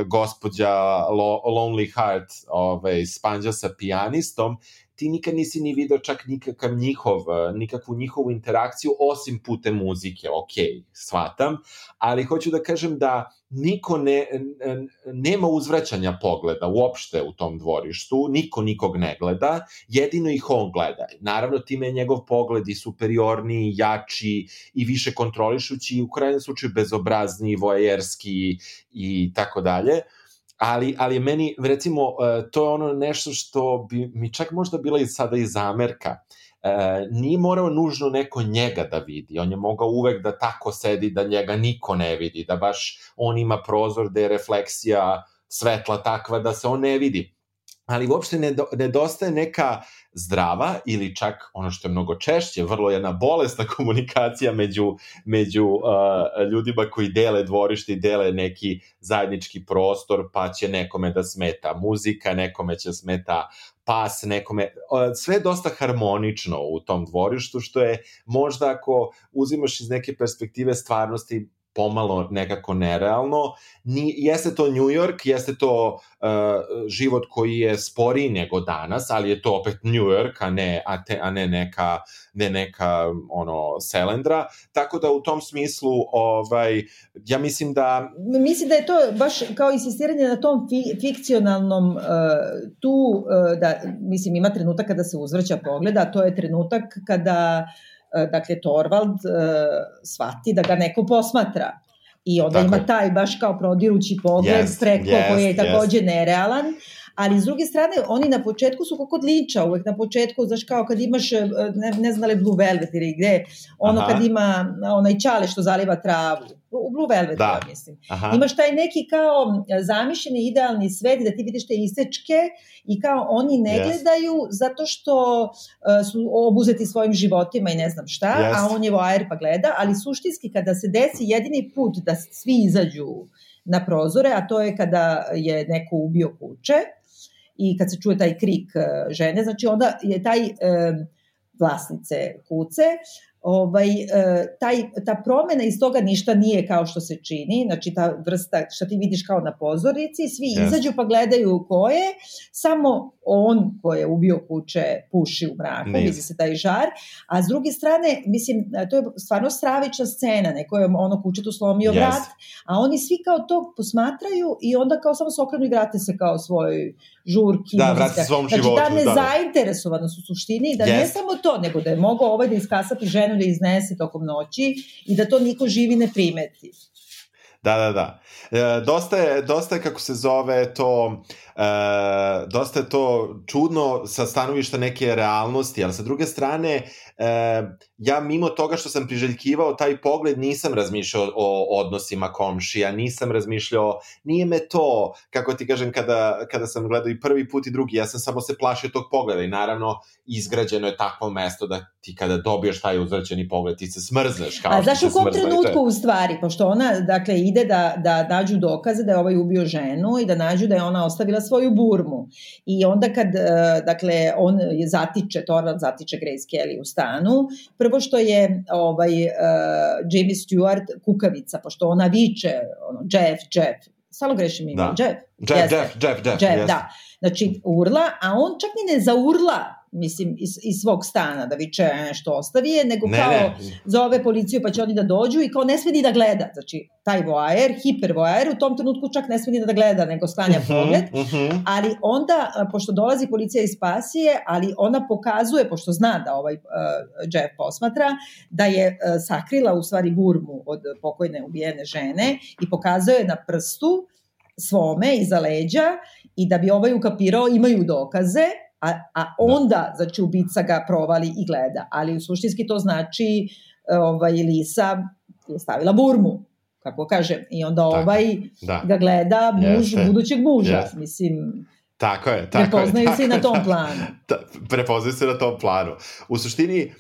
gospođa Lo Lonely Heart ovaj, spanđa sa pijanistom ti nikad nisi ni video čak nikakav njihov, e, nikakvu njihovu interakciju osim putem muzike, ok, shvatam, ali hoću da kažem da niko ne, nema uzvraćanja pogleda uopšte u tom dvorištu, niko nikog ne gleda, jedino ih on gleda. Naravno, time je njegov pogled i superiorniji, jači i više kontrolišući i u krajnjem slučaju bezobrazniji, vojerski i tako dalje ali, ali meni, recimo, e, to je ono nešto što bi mi čak možda bila i sada i zamerka. E, nije morao nužno neko njega da vidi, on je mogao uvek da tako sedi da njega niko ne vidi, da baš on ima prozor da je refleksija svetla takva da se on ne vidi. Ali uopšte nedostaje neka zdrava ili čak ono što je mnogo češće, vrlo jedna bolesna komunikacija među, među uh, ljudima koji dele dvorište i dele neki zajednički prostor, pa će nekome da smeta muzika, nekome će smeta pas, nekome, uh, sve je dosta harmonično u tom dvorištu, što je možda ako uzimaš iz neke perspektive stvarnosti pomalo nekako nerealno. Ni, jeste to New York, jeste to uh, život koji je sporiji nego danas, ali je to opet New York, a ne, a te, a ne neka, ne neka ono, selendra. Tako da u tom smislu, ovaj, ja mislim da... Mislim da je to baš kao insistiranje na tom fi, fikcionalnom uh, tu, uh, da, mislim, ima trenutak kada se uzvrća pogleda, to je trenutak kada uh, dakle Torvald e, shvati da ga neko posmatra. I onda Tako. ima taj baš kao prodirući pogled yes, preko yes, koji je takođe yes. nerealan. Ali s druge strane, oni na početku su kako linča, uvek na početku, znaš kao kad imaš, e, ne, ne znam da li Blue Velvet ili gde, ono Aha. kad ima onaj čale što zaliva travu u Blue Velvet, da. ja mislim. Aha. Imaš taj neki kao zamišljeni idealni svet da ti vidiš te isečke i kao oni ne yes. gledaju zato što uh, su obuzeti svojim životima i ne znam šta, yes. a on je voajer pa gleda, ali suštinski kada se desi jedini put da svi izađu na prozore, a to je kada je neko ubio kuće i kad se čuje taj krik uh, žene, znači onda je taj uh, vlasnice kuce ovaj, e, taj, ta promena iz toga ništa nije kao što se čini, znači ta vrsta što ti vidiš kao na pozornici, svi yes. izađu pa gledaju ko je, samo on ko je ubio kuće puši u mraku, Nije. vidi se taj žar, a s druge strane, mislim, to je stvarno stravična scena, neko je ono kućetu slomio yes. vrat, a oni svi kao to posmatraju i onda kao samo se okrenu i vrate se kao svoj žurki. Da, vrati se svom znači, životu. Znači, ta nezainteresovanost u suštini, da yes. ne samo to, nego da je mogao ovaj da iskasati ženu da iznese tokom noći i da to niko živi ne primeti. Da, da, da. E, dosta, je, dosta je, kako se zove, to e, dosta je to čudno sa stanovišta neke realnosti, ali sa druge strane, e, ja mimo toga što sam priželjkivao taj pogled, nisam razmišljao o odnosima komšija, nisam razmišljao, nije me to, kako ti kažem, kada, kada sam gledao i prvi put i drugi, ja sam samo se plašio tog pogleda i naravno izgrađeno je takvo mesto da ti kada dobiješ taj uzraćeni pogled, ti se smrzneš kao A znaš u kom trenutku u stvari, pošto ona, dakle, ide da, da nađu dokaze da je ovaj ubio ženu i da nađu da je ona ostavila svoju burmu. I onda kad, e, dakle, on je zatiče, Torvald zatiče Grace Kelly u stanu, prvo što je ovaj, uh, Jamie Stewart kukavica, pošto ona viče, ono, Jeff, Jeff, Stalo grešim ime. Da. Jeff. Jeff, Jeff, Jeff, Jeff, Jeff, da. Znači, urla, a on čak ni ne zaurla mislim, iz, iz svog stana da viče nešto ostavi je, nego Ne, kao ne. zove policiju pa će oni da dođu i kao ne sme ni da gleda. Znači, taj voajer, hiper voajer, u tom trenutku čak ne sme ni da gleda, nego sklanja pogled. Mhm. Ali onda, pošto dolazi policija iz pasije, ali ona pokazuje, pošto zna da ovaj uh, Jeff posmatra, da je uh, sakrila u stvari gurmu od pokojne ubijene žene i pokazuje na prstu svome iza leđa i da bi ovaj ukapirao imaju dokaze, a, a onda, znači, ubica ga provali i gleda. Ali u suštinski to znači e, ovaj, Lisa je stavila burmu, kako kaže. I onda Tako, ovaj Da. ga gleda muž Jeste. budućeg muža. Jeste. Mislim, Tako je, tako je. prepoznaju se i na tom da. planu. Da, prepoznaju se na tom planu. U suštini, e,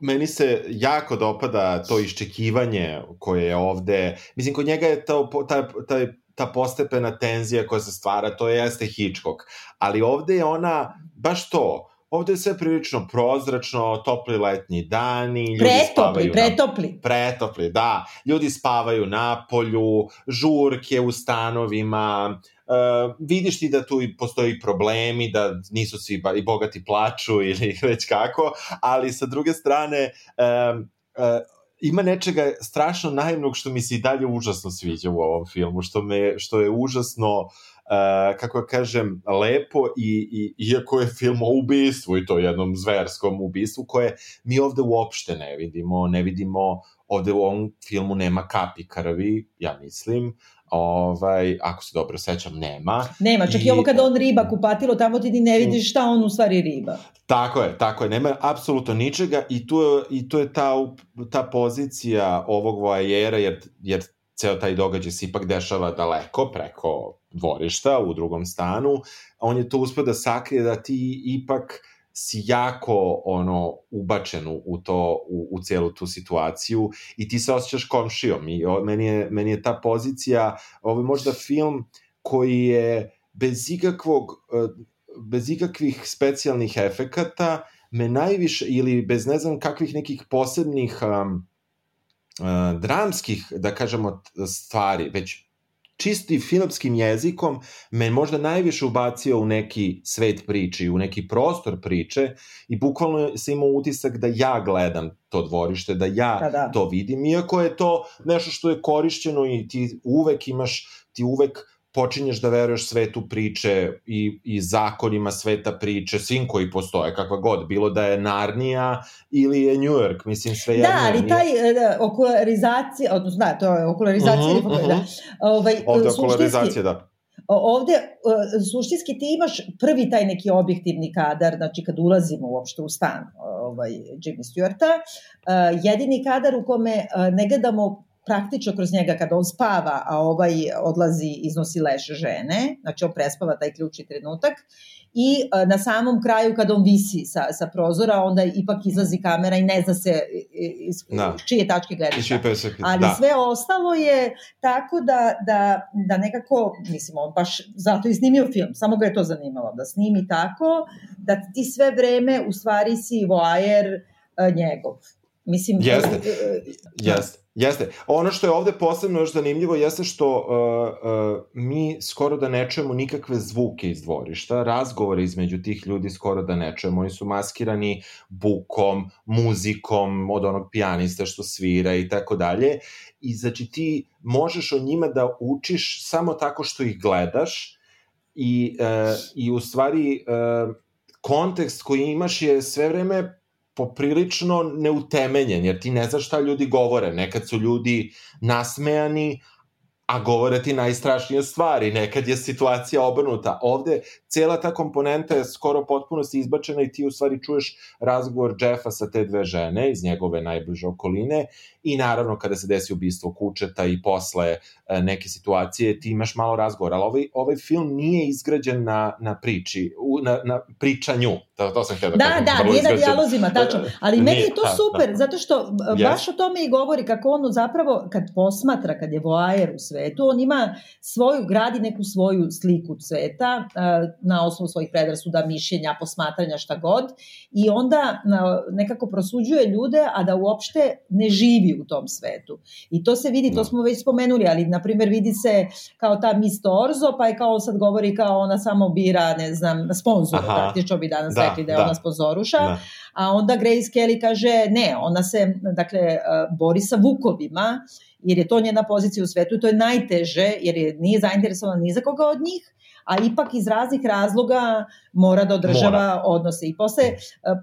meni se jako dopada to iščekivanje koje je ovde, mislim, kod njega je to, taj, taj, ta postepena tenzija koja se stvara, to jeste Hitchcock, ali ovde je ona baš to, ovde je sve prilično prozračno, topli letnji dani, ljudi Pretopli, spavaju na pretopli. pretopli, da. Ljudi spavaju na polju, žurke u stanovima, uh, vidiš ti da tu i postoji problemi, da nisu svi ba, i bogati plaču ili već kako, ali sa druge strane um, uh, ima nečega strašno naivnog što mi se i dalje užasno sviđa u ovom filmu, što, me, što je užasno uh, kako ja kažem, lepo i, i iako je film o ubistvu i to jednom zverskom ubistvu koje mi ovde uopšte ne vidimo, ne vidimo ovde u ovom filmu nema kapi krvi, ja mislim, ovaj, ako se dobro sećam, nema. Nema, čak i, I- ovo kada on riba kupatilo, tamo ti ni ne vidiš šta on u stvari riba. Tako je, tako je, nema apsolutno ničega i tu je, i tu je ta, ta pozicija ovog voajera, jer, jer ceo taj događaj se ipak dešava daleko, preko dvorišta, u drugom stanu, on je to uspio da sakrije da ti ipak si jako ono ubačen u, to u, u celu tu situaciju i ti se osjećaš komšijom i o, meni je meni je ta pozicija ovo je možda film koji je bez ikakvog eh, bez ikakvih specijalnih efekata me najviše ili bez ne znam kakvih nekih posebnih um, dramskih da kažemo stvari već čisti filmskim jezikom me možda najviše ubacio u neki svet priče, u neki prostor priče i bukvalno sam imao utisak da ja gledam to dvorište, da ja Da, da. to vidim, iako je to nešto što je korišćeno i ti uvek imaš, ti uvek počinješ da veruješ svetu priče i, i zakonima sveta priče, svim koji postoje, kakva god, bilo da je Narnija ili je New York, mislim sve jedno. Da, ali taj e, da, okularizacija, odnosno da, to je okularizacija, Mhm, uh -huh, mhm. da. Ovaj, Ovde suštinski- okularizacija, da. Ovde, e, suštinski ti imaš prvi taj neki objektivni kadar, znači kad ulazimo uopšte u stan ovaj, Jimmy Stewarta, e, jedini kadar u kome e, ne gledamo praktično kroz njega kada on spava, a ovaj odlazi, iznosi leš žene, znači on prespava taj ključni trenutak, i e, na samom kraju kada on visi sa, sa prozora, onda ipak izlazi kamera i ne zna se i- iz, Da. iz čije tačke se... Ali da. sve ostalo je tako da, da, da nekako, mislim, on baš zato i snimio film, samo ga je to zanimalo, da snimi tako, da ti sve vreme u stvari si voajer njegov. Mislim, Jeste. e, e, Jeste, jeste. Ono što je ovde posebno još zanimljivo jeste što uh, uh, mi skoro da ne čujemo nikakve zvuke iz dvorišta, razgovore između tih ljudi skoro da ne čujemo. Oni su maskirani bukom, muzikom od onog pijanista što svira i tako dalje. I znači ti možeš o njima da učiš samo tako što ih gledaš i, uh, i u stvari uh, kontekst koji imaš je sve vreme poprilično neutemenjen, jer ti ne znaš šta ljudi govore. Nekad su ljudi nasmejani, a govore ti najstrašnije stvari. Nekad je situacija obrnuta. Ovde cela ta komponenta je skoro potpuno si izbačena i ti u stvari čuješ razgovor Jeffa sa te dve žene iz njegove najbliže okoline i naravno kada se desi ubistvo kučeta i posle e, neke situacije ti imaš malo razgovora, ali ovaj, ovaj film nije izgrađen na, na priči, u, na, na pričanju, to, to sam htio da, Da, kažem. da, vrlo nije na dijalozima, tačno. Ali Nije, meni je to da, super, da. zato što Yes. baš o tome i govori kako on zapravo, kad posmatra, kad je voajer u svetu, on ima svoju, gradi neku svoju sliku sveta a, na osnovu svojih predrasuda, mišljenja, posmatranja, šta god. I onda nekako prosuđuje ljude, a da uopšte ne živi u tom svetu. I to se vidi, to da. smo već spomenuli, ali na primjer vidi se kao ta Miss Torzo, pa je kao sad govori kao ona samo bira, ne znam, sponsor, praktično bi danas da, rekli da je da. ona sponzoruša, da. a onda Grace Kelly kaže ne, ona se, dakle, e, bori sa vukovima, jer je to njena pozicija u svetu i to je najteže, jer je, nije zainteresovana ni za koga od njih, a ipak iz raznih razloga mora da održava mora. odnose. I posle, e,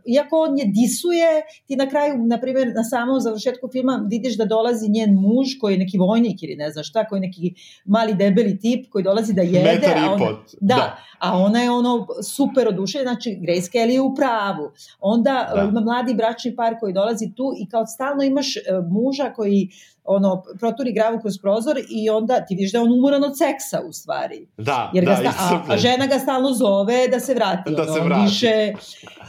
iako on je disuje, ti na kraju, na primjer, na samom završetku filma vidiš da dolazi njen muž koji je neki vojnik ili ne znam šta, koji je neki mali debeli tip koji dolazi da jede. Metar a ona, da, da, a ona je ono super oduše, znači Grace Kelly je u pravu. Onda da. ima mladi bračni par koji dolazi tu i kao stalno imaš e, muža koji ono, proturi gravu kroz prozor i onda ti vidiš da je on umoran od seksa u stvari. Da, Jer da, sta, a, a žena ga stalno zove da se vrati. Da ono, se vrati. Više,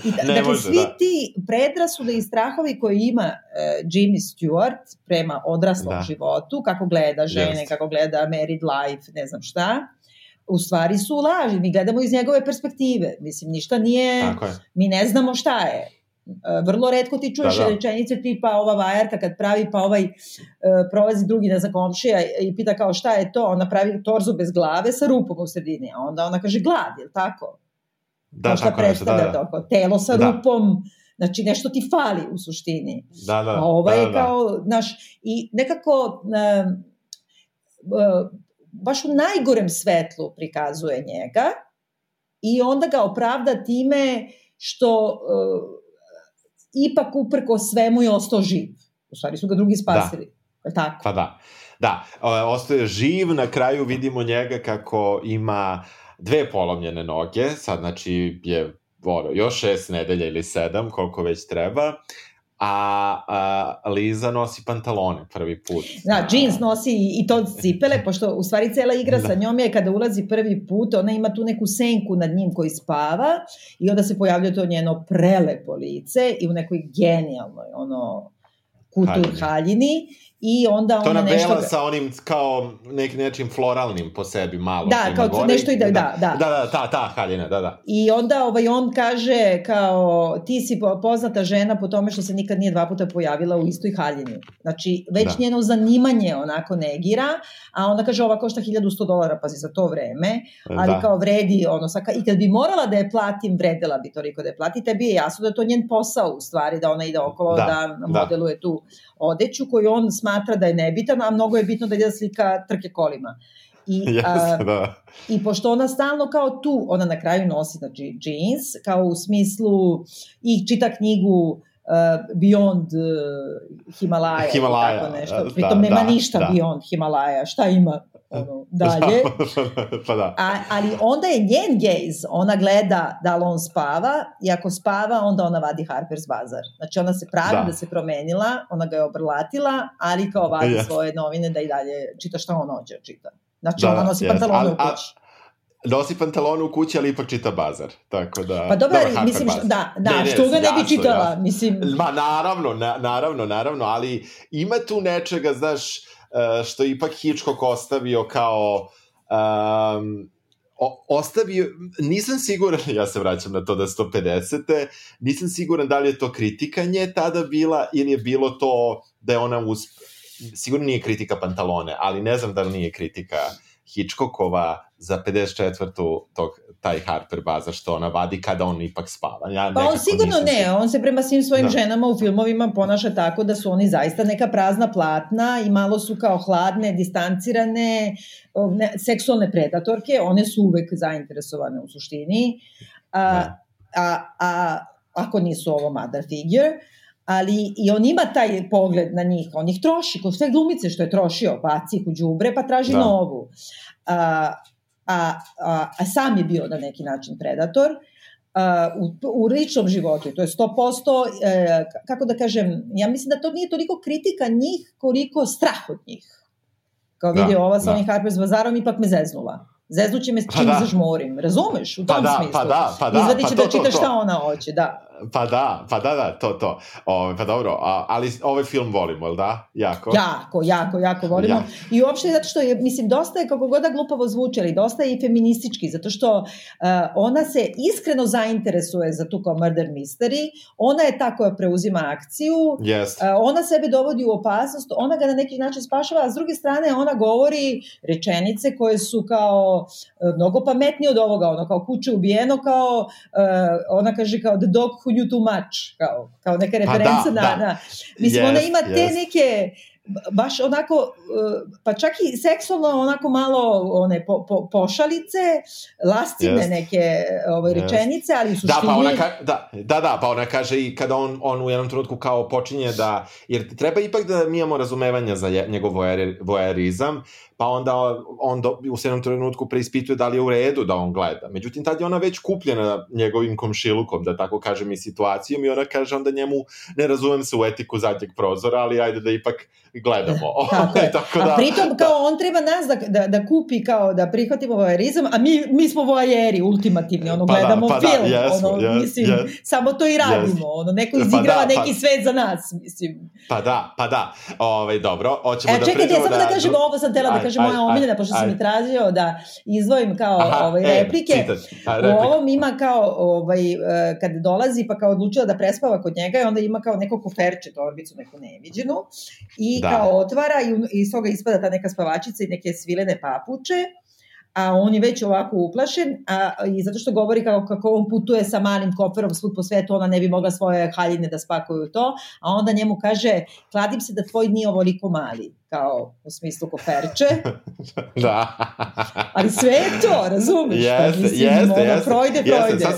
i, da, dakle, može, svi da. ti predrasude i strahovi koji ima uh, Jimmy Stewart prema odraslom da. životu, kako gleda žene, yes. kako gleda married life, ne znam šta, u stvari su laži. Mi gledamo iz njegove perspektive. Mislim, ništa nije, mi ne znamo šta je. E, vrlo redko ti čuješ da, da. rečenice tipa ova vajarka kad pravi pa ovaj uh, prolazi drugi na zakomšija i pita kao šta je to, ona pravi torzu bez glave sa rupom u sredini, a onda ona kaže glad, je tako? Da, to šta tako predstavlja da, da. to, telo sa da. rupom, znači nešto ti fali u suštini. Da, da. A ova da, je da, kao, znaš, i nekako uh, baš u najgorem svetlu prikazuje njega i onda ga opravda time što uh, ipak uprko svemu je ostao živ. U stvari su ga drugi spasili. Da. Tako? Pa da. Da, ostaje živ, na kraju vidimo njega kako ima dve polomljene noge, sad znači je ono, još šest nedelja ili sedam, koliko već treba, a, a Liza nosi pantalone prvi put. Da, jeans nosi i to cipele, pošto u stvari cela igra da. sa njom je kada ulazi prvi put, ona ima tu neku senku nad njim koji spava i onda se pojavlja to njeno prelepo lice i u nekoj genijalnoj ono kutur haljini, haljini i onda ona nešto... To sa onim kao nek, nečim floralnim po sebi malo. Da, kao gore. nešto i da, da, da. Da, da, ta, ta haljina, da, da. I onda ovaj, on kaže kao ti si poznata žena po tome što se nikad nije dva puta pojavila u istoj haljini. Znači, već da. njeno zanimanje onako negira, a onda kaže ova košta 1100 dolara, pazi, za to vreme, ali da. kao vredi, ono, saka, i kad bi morala da je platim, vredela bi toliko da je plati, tebi je jasno da je to njen posao u stvari, da ona ide okolo, da, da, da. modeluje tu odeću koju on smatra da je nebitan, a mnogo je bitno da ide da slika trke kolima. I, yes, a, da. I pošto ona stalno kao tu, ona na kraju nosi znači, jeans, kao u smislu i čita knjigu uh, Beyond uh, Himalaja, Himalaja tako nešto. Da, Pritom da, nema da, ništa da. Beyond Himalaja. Šta ima? ono, dalje. pa da. A, ali onda je njen gaze, ona gleda da li on spava i ako spava, onda ona vadi Harper's Bazaar. Znači ona se pravi da, da se promenila, ona ga je obrlatila, ali kao vadi yes. svoje novine da i dalje čita šta on ođe čita. Znači da, ona nosi yes. pantalone u kući nosi pantalone u kući, ali ipak čita bazar. Tako da... Pa dobro, dobro mislim, što, da, da, ne, ne, što ga ne bi čitala, jasno. mislim... Ma naravno, na, naravno, naravno, ali ima tu nečega, znaš, Eh, što je ipak Hitchcock ostavio kao um, o, ostavio, nisam siguran, ja se vraćam na to da 150. Nisam siguran da li je to kritika nje tada bila ili je bilo to da je ona usp... Sigurno nije kritika pantalone, ali ne znam da li nije kritika Hitchcockova za 54. tog, taj Harper baza što ona vadi kada on ipak spava. Ja pa on sigurno ne, sigurno. on se prema svim svojim da. ženama u filmovima ponaša tako da su oni zaista neka prazna platna i malo su kao hladne, distancirane, ne, seksualne predatorke, one su uvek zainteresovane u suštini. A, da. a, a ako nisu ovo mother figure, ali i on ima taj pogled na njih, on ih troši, kao sve glumice što je trošio, baci ih u džubre, pa traži da. novu. A, a, a, a sam je bio na neki način predator, a, u, u ličnom životu, to je 100%, e, kako da kažem, ja mislim da to nije toliko kritika njih, koliko strah od njih. Kao vidi, da, ova sa da. onim Harper's Bazarom ipak me zeznula. Zeznuće me s pa čim pa da. zažmorim, razumeš? U pa tom pa da, smislu. Pa da, pa da. Izvadit će pa da čitaš šta ona hoće, da. Pa da, pa da, da, to, to. O, pa dobro, a, ali ovaj film volimo, jel da? Jako? Jako, jako, jako volimo. Ja. I uopšte zato što je, mislim, dosta je, kako god da glupavo zvuči, ali dosta je i feministički, zato što uh, ona se iskreno zainteresuje za tu kao murder mystery, ona je ta koja preuzima akciju, yes. uh, ona sebe dovodi u opasnost, ona ga na neki način spašava, a s druge strane ona govori rečenice koje su kao uh, mnogo pametnije od ovoga, ono kao kuće ubijeno, kao, uh, ona kaže kao the dog who knew too much, kao, kao neka referenca pa da, na, da. na... Mislim, yes, ona ima te yes. neke baš onako, uh, pa čak i seksualno onako malo one po, po, pošalice, lastivne yes. neke ove, yes. rečenice, ali su da, pa ona ka, da, da, da, pa ona kaže i kada on, on u jednom trenutku kao počinje da, jer treba ipak da mi imamo razumevanja za njegov vojerizam, pa onda on do, u sedmom trenutku preispituje da li je u redu da on gleda. Međutim, tad je ona već kupljena njegovim komšilukom, da tako kažem, i situacijom i ona kaže onda njemu, ne razumem se u etiku zadnjeg prozora, ali ajde da ipak gledamo. tako, je. tako da, a pritom kao da. on treba nas da, da, da kupi kao da prihvatimo vojerizam, a mi, mi smo vojeri ultimativni, ono, pa da, gledamo da, pa film, da, yes, ono, yes, mislim, yes, samo to i radimo, yes. ono, neko izigrava pa da, neki pa, svet za nas, mislim. Pa da, pa da, Ove, ovaj, dobro, hoćemo e, da čekajte, samo da, da kažem, ovo sam tela da kažem moja omiljena, pošto sam mi tražio da izdvojim kao Aha, ovaj, e, replike. A, u ovom ima kao, ovaj, e, kad dolazi pa kao odlučila da prespava kod njega i onda ima kao neko koferče, torbicu neku neviđenu i da. kao otvara i iz toga ispada ta neka spavačica i neke svilene papuče a on je već ovako uplašen a, i zato što govori kako, kako on putuje sa malim koferom svud po svetu, ona ne bi mogla svoje haljine da spakuju to, a onda njemu kaže, kladim se da tvoj nije ovoliko mali, kao u smislu koferče. da. Ali sve je to, razumiješ? Jeste, pa, mislim, jeste, ono, jeste. Projde, projde. Sad,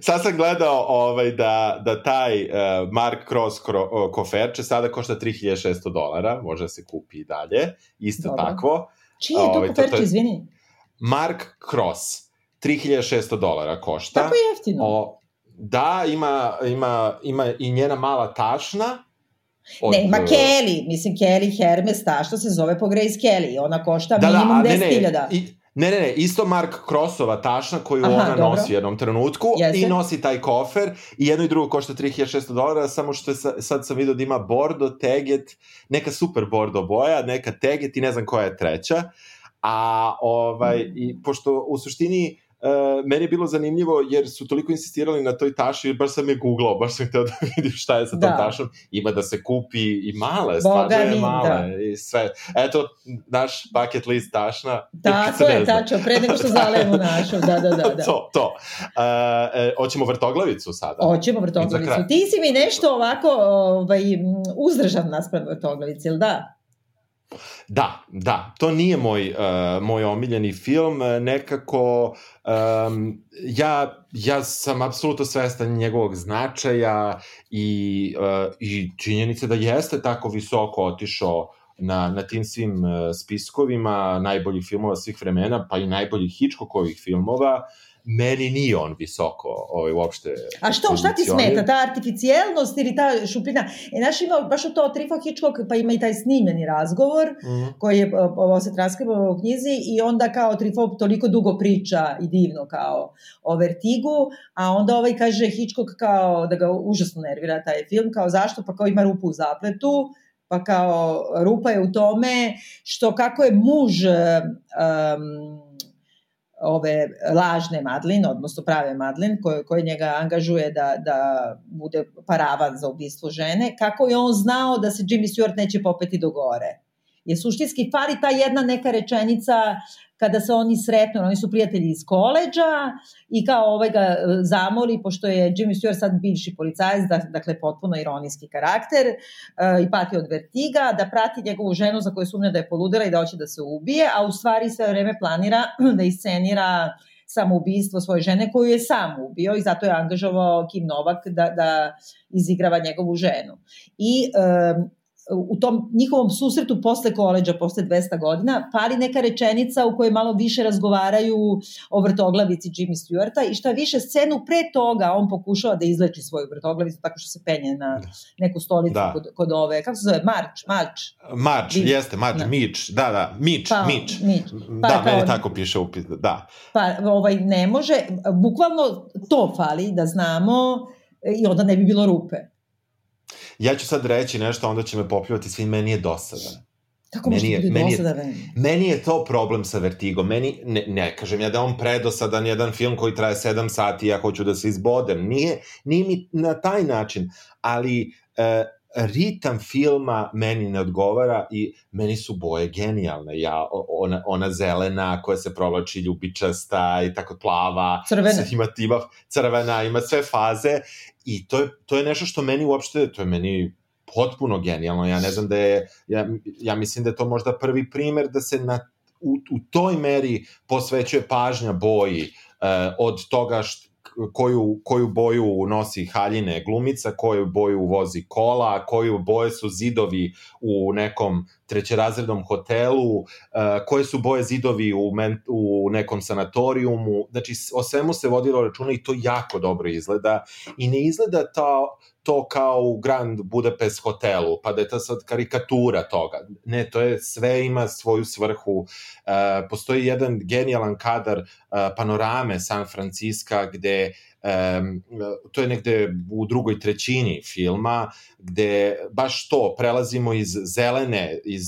sad sam gledao ovaj, da, da taj uh, Mark Cross kro, uh, koferče sada košta 3600 dolara, može se kupi i dalje, isto Dobro. takvo. Čije je to ovaj, koferče, izvini? Mark Cross, 3600 dolara košta. Tako jeftino. O, da, ima, ima, ima i njena mala tašna, Od, ne, ima Kelly, mislim Kelly Hermes, ta što se zove po Grace Kelly, ona košta da, minimum da, 10.000. Ne, ne, ne, ne, ne, isto Mark Crossova tašna koju Aha, ona dobro. nosi u jednom trenutku Jeste. i nosi taj kofer i jedno i drugo košta 3600 dolara, samo što je sa, sad sam vidio da ima bordo, teget, neka super bordo boja, neka teget i ne znam koja je treća. A ovaj, mm. i pošto u suštini Uh, meni je bilo zanimljivo jer su toliko insistirali na toj taši, baš sam je googlao, baš sam hteo da vidim šta je sa tom da. tašom. Ima da se kupi i male, stvarno je male da. i sve. Eto, naš bucket list tašna. Tako je, tačno, pre nego što zalemo našu, da, da, da. da. to, to. Uh, hoćemo vrtoglavicu sada? Hoćemo vrtoglavicu. Ti si mi nešto ovako ovaj, uzdržan naspred vrtoglavice, ili da? Da, da, to nije moj, uh, moj omiljeni film, nekako um, ja, ja sam apsolutno svestan njegovog značaja i, uh, i činjenice da jeste tako visoko otišao na, na tim svim uh, spiskovima najboljih filmova svih vremena, pa i najboljih Hitchcockovih filmova, uh, meni nije on visoko ovaj, uopšte A što, šta ti smeta? Ta artificijelnost ili ta šupljina? E, naš ima baš to Trifo Hitchcock, pa ima i taj snimljeni razgovor, mm -hmm. koji je, ovo se transkribovao u knjizi, i onda kao Trifo toliko dugo priča i divno kao o vertigu, a onda ovaj kaže Hitchcock kao da ga užasno nervira taj film, kao zašto? Pa kao ima rupu u zapletu, pa kao rupa je u tome što kako je muž um, ove lažne Madlin, odnosno prave Madlin, koje, koje njega angažuje da, da bude paravan za ubistvo žene, kako je on znao da se Jimmy Stewart neće popeti do gore. Je suštinski fali ta jedna neka rečenica kada se oni sretnu, oni su prijatelji iz koleđa i kao ovaj ga e, zamoli, pošto je Jimmy Stewart sad bivši policajac, da, dakle potpuno ironijski karakter uh, i pati od vertiga, da prati njegovu ženu za koju sumnja da je poludela i da hoće da se ubije, a u stvari sve vreme planira da iscenira samoubistvo svoje žene koju je sam ubio i zato je angažovao Kim Novak da, da izigrava njegovu ženu. I um, u tom njihovom susretu posle koleđa, posle 200 godina, pali neka rečenica u kojoj malo više razgovaraju o vrtoglavici Jimmy Stewarta i šta više scenu pre toga on pokušava da izleči svoju vrtoglavicu tako što se penje na da. neku stolicu da. kod, kod ove, kako se zove, Marč, Marč. Marč, Dim. jeste, Marč, da. Mič, da, da, Mič, pa, Mič. Mič. Pa, da, meni tako piše upis, da. Pa, ovaj, ne može, bukvalno to fali da znamo i onda ne bi bilo rupe. Ja ću sad reći nešto, onda će me popljuvati svi, meni je dosadan. Kako biti meni dosadan? Je, meni je to problem sa Vertigom. Meni, ne, ne kažem ja da on predosadan jedan film koji traje 7 sati i ja hoću da se izbodem. Nije, nije mi na taj način, ali e, ritam filma meni ne odgovara i meni su boje genijalne. Ja, ona, ona zelena koja se provlači ljubičasta i tako plava. Crvena. Ima, ima crvena, ima sve faze i to je, to je nešto što meni uopšte, to je meni potpuno genijalno. Ja ne znam da je, ja, ja mislim da je to možda prvi primer da se na, u, u toj meri posvećuje pažnja boji uh, od toga št, koju, koju boju nosi haljine glumica, koju boju vozi kola, koju boje su zidovi u nekom trećerazrednom hotelu, uh, koje su boje zidovi u, men, u nekom sanatorijumu, znači o svemu se vodilo računa i to jako dobro izgleda i ne izgleda to, to kao u Grand Budapest hotelu, pa da je to sad karikatura toga. Ne, to je, sve ima svoju svrhu. Uh, postoji jedan genijalan kadar uh, panorame San Francisco gde um, to je negde u drugoj trećini filma, gde baš to, prelazimo iz zelene, iz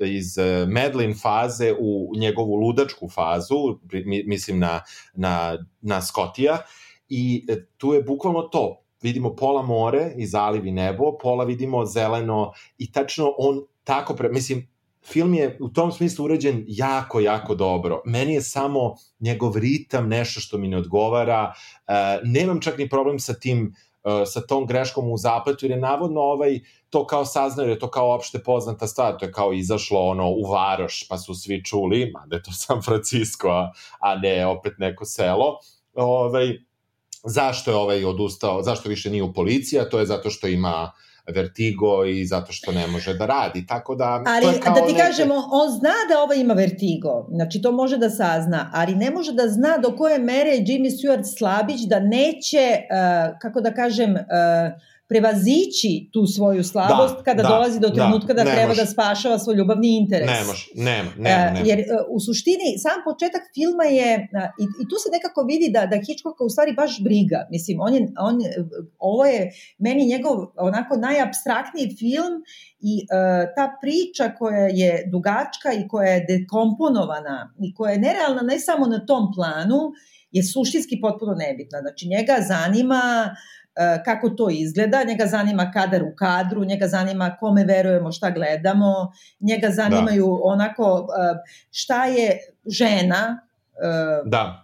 iz Medlin faze u njegovu ludačku fazu, mislim na, na, na Skotija, i e, tu je bukvalno to, vidimo pola more i zaliv i nebo, pola vidimo zeleno i tačno on tako, pre, mislim, film je u tom smislu urađen jako, jako dobro. Meni je samo njegov ritam nešto što mi ne odgovara. Uh, nemam čak ni problem sa tim uh, sa tom greškom u zapletu, jer je navodno ovaj to kao saznao, je to kao opšte poznata stvar, to je kao izašlo ono u Varoš, pa su svi čuli, mada je to San Francisco, a, a ne opet neko selo. Ovaj, zašto je ovaj odustao, zašto više nije u policiji, a to je zato što ima vertigo i zato što ne može da radi. Tako da, ali, to je kao da ti neke... kažemo, on zna da ovaj ima vertigo, znači to može da sazna, ali ne može da zna do koje mere je Jimmy Stewart slabić da neće, uh, kako da kažem, uh, prevazići tu svoju slabost da, kada da, dolazi do da, trenutka da, da treba da spašava svoj ljubavni interes. Ne može, nema, nema, nema. Jer u suštini sam početak filma je, i, i tu se nekako vidi da, da Hitchcocka u stvari baš briga. Mislim, on je, on, ovo je meni njegov onako najabstraktniji film i uh, ta priča koja je dugačka i koja je dekomponovana i koja je nerealna ne samo na tom planu, je suštinski potpuno nebitna. Znači, njega zanima uh, E, kako to izgleda, njega zanima kadar u kadru, njega zanima kome verujemo, šta gledamo, njega zanimaju da. onako e, šta je žena, e, da.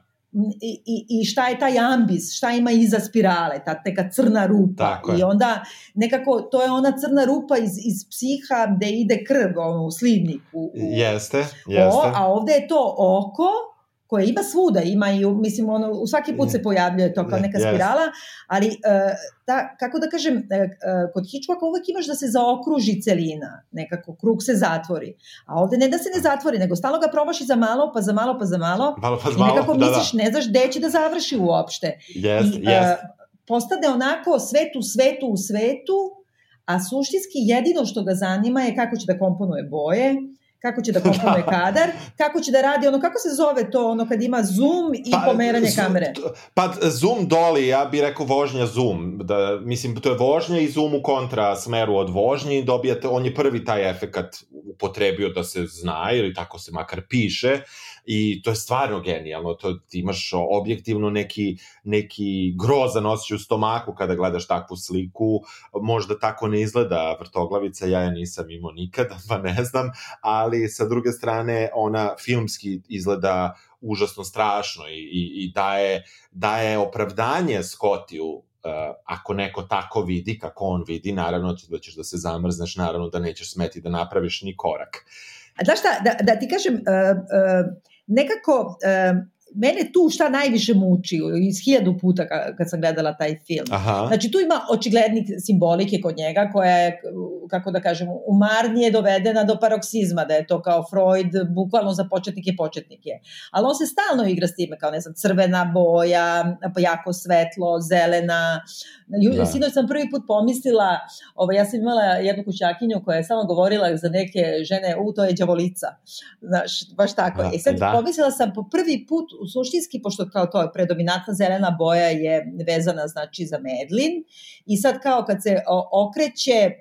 I, i, i šta je taj ambis, šta ima iza spirale, ta neka crna rupa. I onda nekako to je ona crna rupa iz, iz psiha gde ide krv ono, u slivniku. U, jeste, jeste. O, a ovde je to oko koje ima svuda, ima i, mislim, ono, u svaki put se pojavljuje to kao neka spirala, ali, uh, ta, kako da kažem, uh, uh, kod Hitchcocka uvek imaš da se zaokruži celina, nekako, krug se zatvori, a ovde ne da se ne zatvori, nego stalo ga probaš i za malo, pa za malo, pa za malo, malo, pa za malo i nekako da, misliš, da. ne znaš gde će da završi uopšte. Yes, I, yes. Postade onako svet u svetu u svetu, a suštinski jedino što ga zanima je kako će da komponuje boje, kako će da komponuje kadar, kako će da radi ono, kako se zove to, ono kad ima zoom i pa, pomeranje zoom, kamere? Pa zoom doli, ja bih rekao vožnja zoom, da, mislim, to je vožnja i zoom u kontra smeru od vožnji, dobijate, on je prvi taj efekat upotrebio da se zna, ili tako se makar piše, i to je stvarno genijalno, to ti imaš objektivno neki, neki grozan osjećaj u stomaku kada gledaš takvu sliku, možda tako ne izgleda vrtoglavica, ja je nisam imao nikada, pa ne znam, ali sa druge strane ona filmski izgleda užasno strašno i, i, i daje, daje opravdanje Skotiju Uh, ako neko tako vidi kako on vidi, naravno da ćeš da se zamrzneš, naravno da nećeš smeti da napraviš ni korak. A znaš šta, da, da ti kažem, uh, uh, nekako e, mene tu šta najviše muči iz hiljadu puta kad sam gledala taj film. Aha. Znači tu ima očiglednik simbolike kod njega koja je, kako da kažem, umarnije dovedena do paroksizma, da je to kao Freud, bukvalno za početnike početnike. Ali on se stalno igra s time, kao ne znam, crvena boja, jako svetlo, zelena. Da. Sinoć sam prvi put pomislila, ovaj, ja sam imala jednu kućakinju koja je samo govorila za neke žene, u, to je đavolica. Znaš, baš tako. Da, I sad da. pomislila sam po prvi put suštinski, pošto kao to je predominantna zelena boja je vezana znači za medlin i sad kao kad se okreće, e,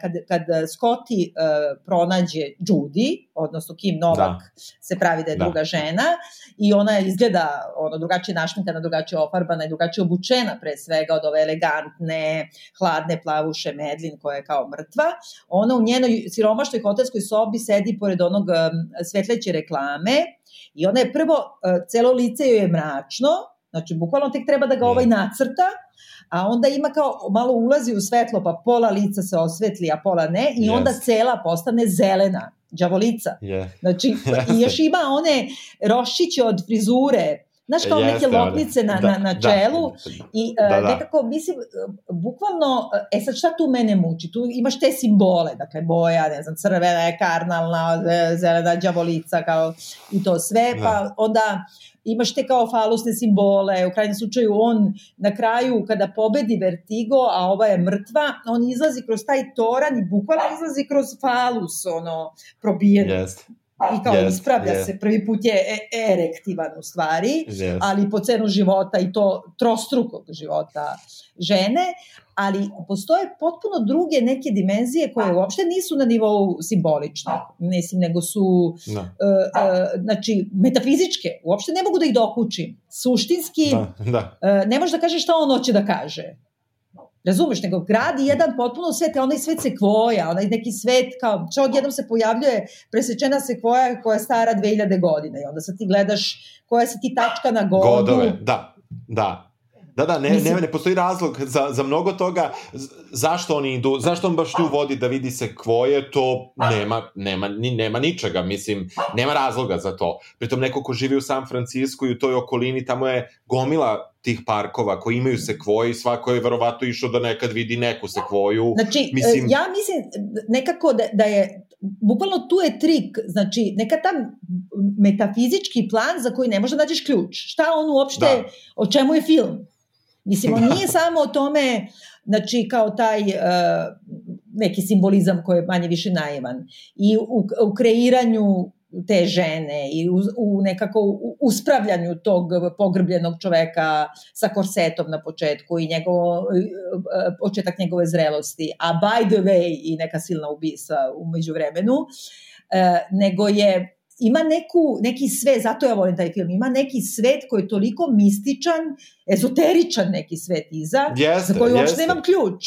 kad, kad Scotty e, pronađe Judy, odnosno Kim Novak da. se pravi da je da. druga žena i ona izgleda ono, drugačije našminkana, drugačije ofarbana i drugačije obučena pre svega od ove elegantne, hladne plavuše medlin koja je kao mrtva. Ona u njenoj siromašnoj hotelskoj sobi sedi pored onog svetleće reklame i ona je prvo, e, celo lice joj je mračno, znači bukvalno tek treba da ga ovaj nacrta, a onda ima kao malo ulazi u svetlo, pa pola lica se osvetli, a pola ne, i yes. onda cela postane zelena, đavolica. Yeah. Znači, i još ima one rošiće od frizure, Znaš, kao Jeste, neke lopnice na, da, na, na da. čelu da, i uh, da, da. nekako, mislim, bukvalno, e sad šta tu mene muči? Tu imaš te simbole, dakle, boja, ne znam, crvena je karnalna, zelena đavolica, kao i to sve, da. pa onda imaš te kao falusne simbole, u krajnjem slučaju on na kraju kada pobedi Vertigo, a ova je mrtva, on izlazi kroz taj toran i bukvalno izlazi kroz falus, ono, probijen. Jeste i kao yes, ispravlja yes. se, prvi put je e erektivan u stvari, yes. ali po cenu života i to trostrukog života žene, ali postoje potpuno druge neke dimenzije koje uopšte nisu na nivou simbolično, mislim, nego su no. uh, uh, znači, metafizičke, uopšte ne mogu da ih dokučim. Suštinski, da, da. Uh, ne možeš da kažeš šta on hoće da kaže. Razumeš, nego gradi jedan potpuno svet, onaj svet sekvoja, onaj neki svet kao, čo odjednom se pojavljuje presečena sekvoja koja je stara 2000 godina i onda sad ti gledaš koja se ti tačka na godu. Godove, da, da. Da, da, ne, Mislim... ne, ne postoji razlog za, za mnogo toga. Zašto oni idu, zašto on baš tu vodi da vidi se kvoje, to nema, nema, ni, nema ničega, mislim, nema razloga za to. Pritom neko ko živi u San Francisco i u toj okolini, tamo je gomila tih parkova koji imaju sekvoje i svako je verovato išao da nekad vidi neku sekvoju. Znači, mislim... ja mislim nekako da, da je, bukvalno tu je trik, znači neka tam metafizički plan za koji ne možda nađeš ključ. Šta on uopšte, da. o čemu je film? Mislim, on nije samo o tome, znači, kao taj uh, neki simbolizam koji je manje više naivan. I u, u kreiranju te žene i u, u nekako uspravljanju tog pogrbljenog čoveka sa korsetom na početku i njegov, e, početak njegove zrelosti, a by the way i neka silna ubisa umeđu vremenu, uh, nego je ima neku, neki svet, zato ja volim taj film, ima neki svet koji je toliko mističan, ezoteričan neki svet iza, jeste, za koji uopšte nemam ključ.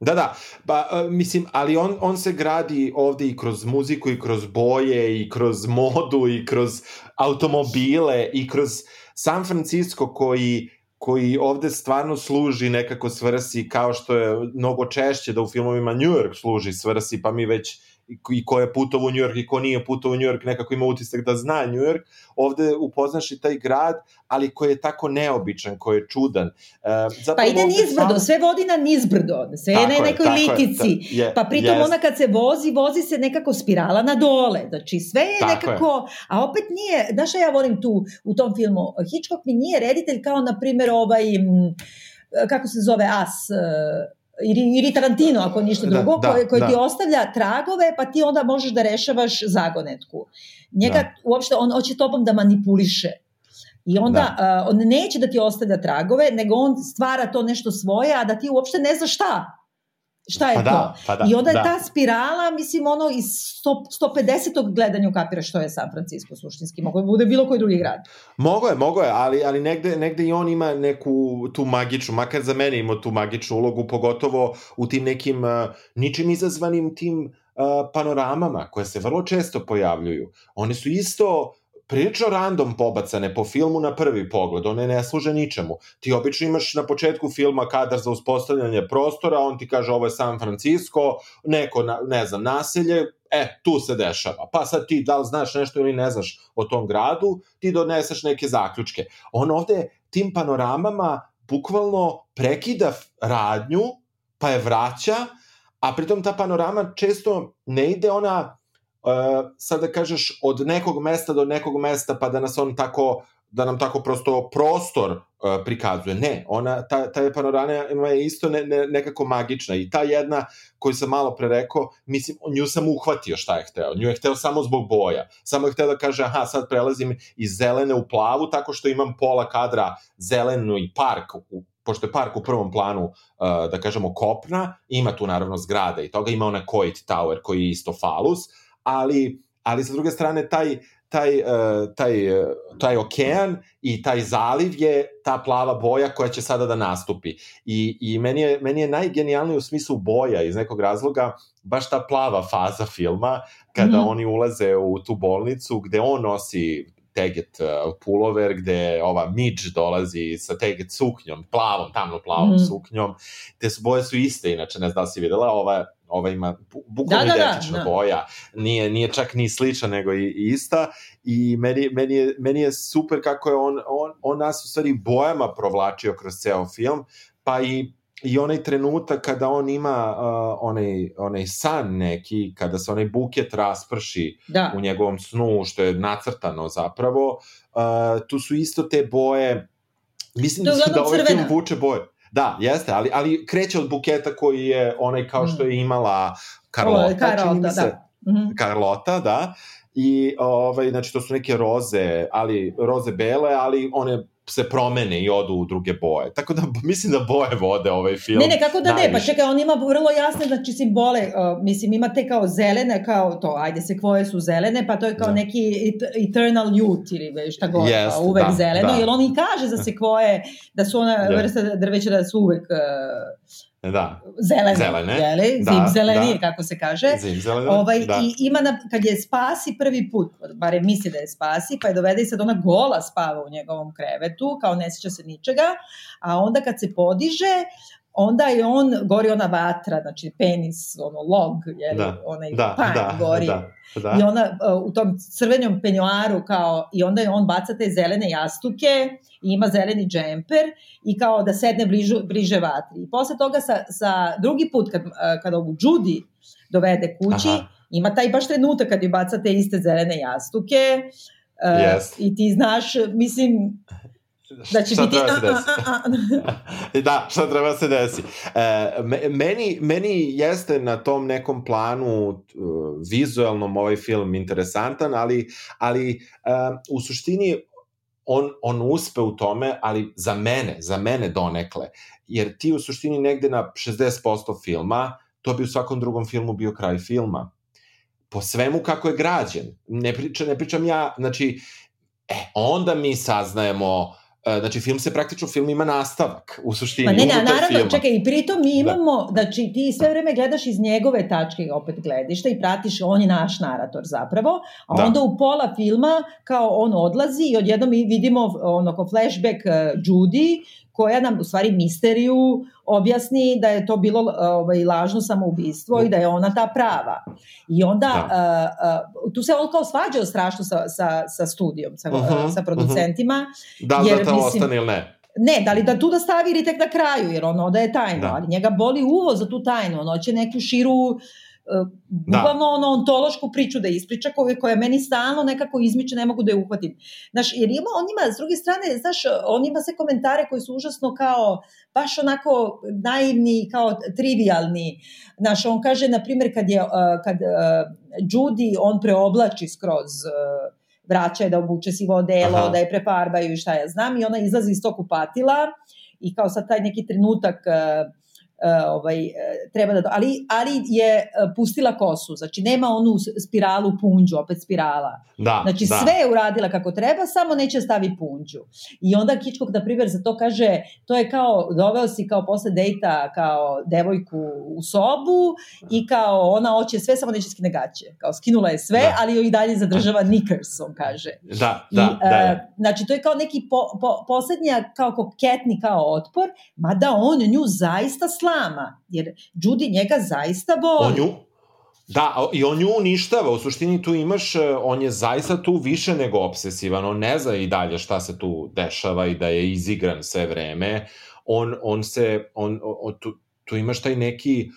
Da, da, pa uh, mislim, ali on, on se gradi ovde i kroz muziku i kroz boje i kroz modu i kroz automobile i kroz San Francisco koji koji ovde stvarno služi nekako svrsi kao što je mnogo češće da u filmovima New York služi svrsi, pa mi već i ko je putovo u New York i ko nije putovo u New York nekako ima utisak da zna New York, ovde upoznaš i taj grad, ali koji je tako neobičan, koji je čudan. Zapravo, pa ide nizbrdo, sam... sve vodi na nizbrdo, sve je na nekoj litici, je, je, pa pritom yes. ona kad se vozi, vozi se nekako spirala na dole, znači sve je tako nekako, je. a opet nije, znaš ja volim tu u tom filmu, Hitchcock mi nije reditelj kao na primjer ovaj, kako se zove As, ili, ili Tarantino ako ništa da, drugo, da, koji, koji da. ti ostavlja tragove, pa ti onda možeš da rešavaš zagonetku. Njega da. uopšte, on hoće tobom da manipuliše. I onda da. uh, on neće da ti ostavlja tragove, nego on stvara to nešto svoje, a da ti uopšte ne znaš šta. Šta je pa da, to? Da, pa da, I onda je da. ta spirala, mislim, ono iz 100, 150. gledanja kapira što je San Francisco suštinski. Mogo je bude bilo koji drugi grad. Mogo je, mogo je, ali, ali negde, negde i on ima neku tu magičnu, makar za mene ima tu magičnu ulogu, pogotovo u tim nekim uh, ničim izazvanim tim uh, panoramama koje se vrlo često pojavljuju. One su isto prilično random pobacane po filmu na prvi pogled, one ne služe ničemu. Ti obično imaš na početku filma kadar za uspostavljanje prostora, on ti kaže ovo je San Francisco, neko, ne znam, naselje, e, tu se dešava. Pa sad ti da li znaš nešto ili ne znaš o tom gradu, ti doneseš neke zaključke. On ovde tim panoramama bukvalno prekida radnju, pa je vraća, a pritom ta panorama često ne ide ona sad da kažeš od nekog mesta do nekog mesta pa da nas on tako da nam tako prosto prostor uh, prikazuje. Ne, ona, ta, ta panorama je isto ne, ne, nekako magična i ta jedna koju sam malo pre rekao, mislim, nju sam uhvatio šta je hteo. Nju je hteo samo zbog boja. Samo je hteo da kaže, aha, sad prelazim iz zelene u plavu tako što imam pola kadra zelenu i park u pošto je park u prvom planu, uh, da kažemo, kopna, ima tu naravno zgrada i toga, ima onaj Coit Tower koji je isto falus, ali, ali sa druge strane taj, taj, uh, taj, uh, taj okean i taj zaliv je ta plava boja koja će sada da nastupi. I, i meni, je, meni je najgenijalniji u smislu boja iz nekog razloga baš ta plava faza filma kada mm -hmm. oni ulaze u tu bolnicu gde on nosi teget uh, pulover gde ova Midge dolazi sa teget suknjom, plavom, tamno plavom mm. suknjom. Te su boje su iste, inače ne znam da si videla, ova ova ima bukvalno da, da, identična da, da. boja, nije, nije čak ni slična nego i, i ista i meni, meni, je, meni je super kako je on, on, on nas u stvari bojama provlačio kroz ceo film, pa i i onaj trenutak kada on ima uh, onaj, onaj san neki, kada se onaj buket rasprši da. u njegovom snu, što je nacrtano zapravo, uh, tu su isto te boje, mislim da, da ovaj crvena. film vuče boje. Da, jeste, ali, ali kreće od buketa koji je onaj kao što mm. je imala Carlota, o, Carlota se, da. Mm -hmm. Carlota, da, i ovaj, znači to su neke roze, ali roze bele, ali one se promene i odu u druge boje. Tako da mislim da boje vode ovaj film. Ne, ne, kako da najviše. ne, pa čekaj, on ima vrlo jasne znači simbole, uh, mislim ima te kao zelene, kao to, ajde se kvoje su zelene, pa to je kao da. neki eternal youth ili šta god, yes, pa uvek da, zeleno, da. jer on i kaže za sekvoje da su ona da. vrsta drveća da su uvek uh, da. zelene, zelene. Jeli? Da, zimzeleni, da. kako se kaže. Zimzelene, ovaj, da. I ima, na, kad je spasi prvi put, bare misli da je spasi, pa je dovede i sad ona gola spava u njegovom krevetu, kao ne sjeća se ničega, a onda kad se podiže, onda je on, gori ona vatra, znači penis, ono log, je da, onaj da, pan da, gori. Da, da. I ona uh, u tom crvenom penjoaru kao, i onda je on baca te zelene jastuke, i ima zeleni džemper i kao da sedne bližu, bliže vatri. I posle toga sa, sa drugi put kad, uh, kad ovu Judy dovede kući, Aha. ima taj baš trenutak kad ju baca te iste zelene jastuke, Uh, yes. I ti znaš, mislim, da će šta biti... Treba se desi? da, šta treba se desi? E, meni, meni jeste na tom nekom planu uh, vizualnom ovaj film interesantan, ali, ali uh, u suštini on, on uspe u tome, ali za mene, za mene donekle, jer ti u suštini negde na 60% filma, to bi u svakom drugom filmu bio kraj filma. Po svemu kako je građen. Ne, priča, ne pričam ja, znači, e, onda mi saznajemo E, znači, film se praktično, film ima nastavak, u suštini. Pa ne, ne, naravno, filma. čekaj, i pritom mi da. imamo, da. znači, ti sve vreme gledaš iz njegove tačke opet gledišta i pratiš, on je naš narator zapravo, a da. onda u pola filma, kao on odlazi i odjednom mi vidimo ono, ko flashback uh, Judy, koja nam u stvari misteriju objasni da je to bilo ovaj, lažno samoubistvo i da je ona ta prava. I onda da. uh, uh, tu se on kao svađao strašno sa, sa, sa studijom, sa, uh mhm, -huh, sa producentima. Uh -huh. Da li jer, da to mislim, ostane ili ne? Ne, da li da tu da stavi ili tek na kraju, jer ono da je tajno, da. ali njega boli uvo za tu tajnu, ono će neku širu uh, bukvalno da. ono ontološku priču da ispriča koja, koja meni stalno nekako izmiče, ne mogu da je uhvatim. Znaš, jer ima, on ima, s druge strane, znaš, on ima sve komentare koji su užasno kao, baš onako naivni, kao trivialni. Znaš, on kaže, na primjer, kad je, kad Judy, on preoblači skroz vraća je da obuče sivo odelo, Aha. da je prefarbaju i šta ja znam i ona izlazi iz tog kupatila i kao sad taj neki trenutak uh, ovaj, uh, treba da... Ali, ali je uh, pustila kosu, znači nema onu spiralu punđu, opet spirala. Da, znači da. sve je uradila kako treba, samo neće stavi punđu. I onda Kičkog, na primjer, za to kaže, to je kao, doveo si kao posle dejta kao devojku u sobu i kao ona hoće sve, samo neće skine gaće. Kao skinula je sve, da. ali joj i dalje zadržava knickers, on kaže. Da, da, I, da, da. Znači, to je kao neki po, po, poslednja kao koketni kao otpor, mada on nju zaista slama, jer Judy njega zaista voli. On nju, Da, i on nju uništava, u suštini tu imaš, e, on je zaista tu više nego obsesivan, on ne zna i dalje šta se tu dešava i da je izigran sve vreme, on, on se, on, on, tu, tu imaš taj neki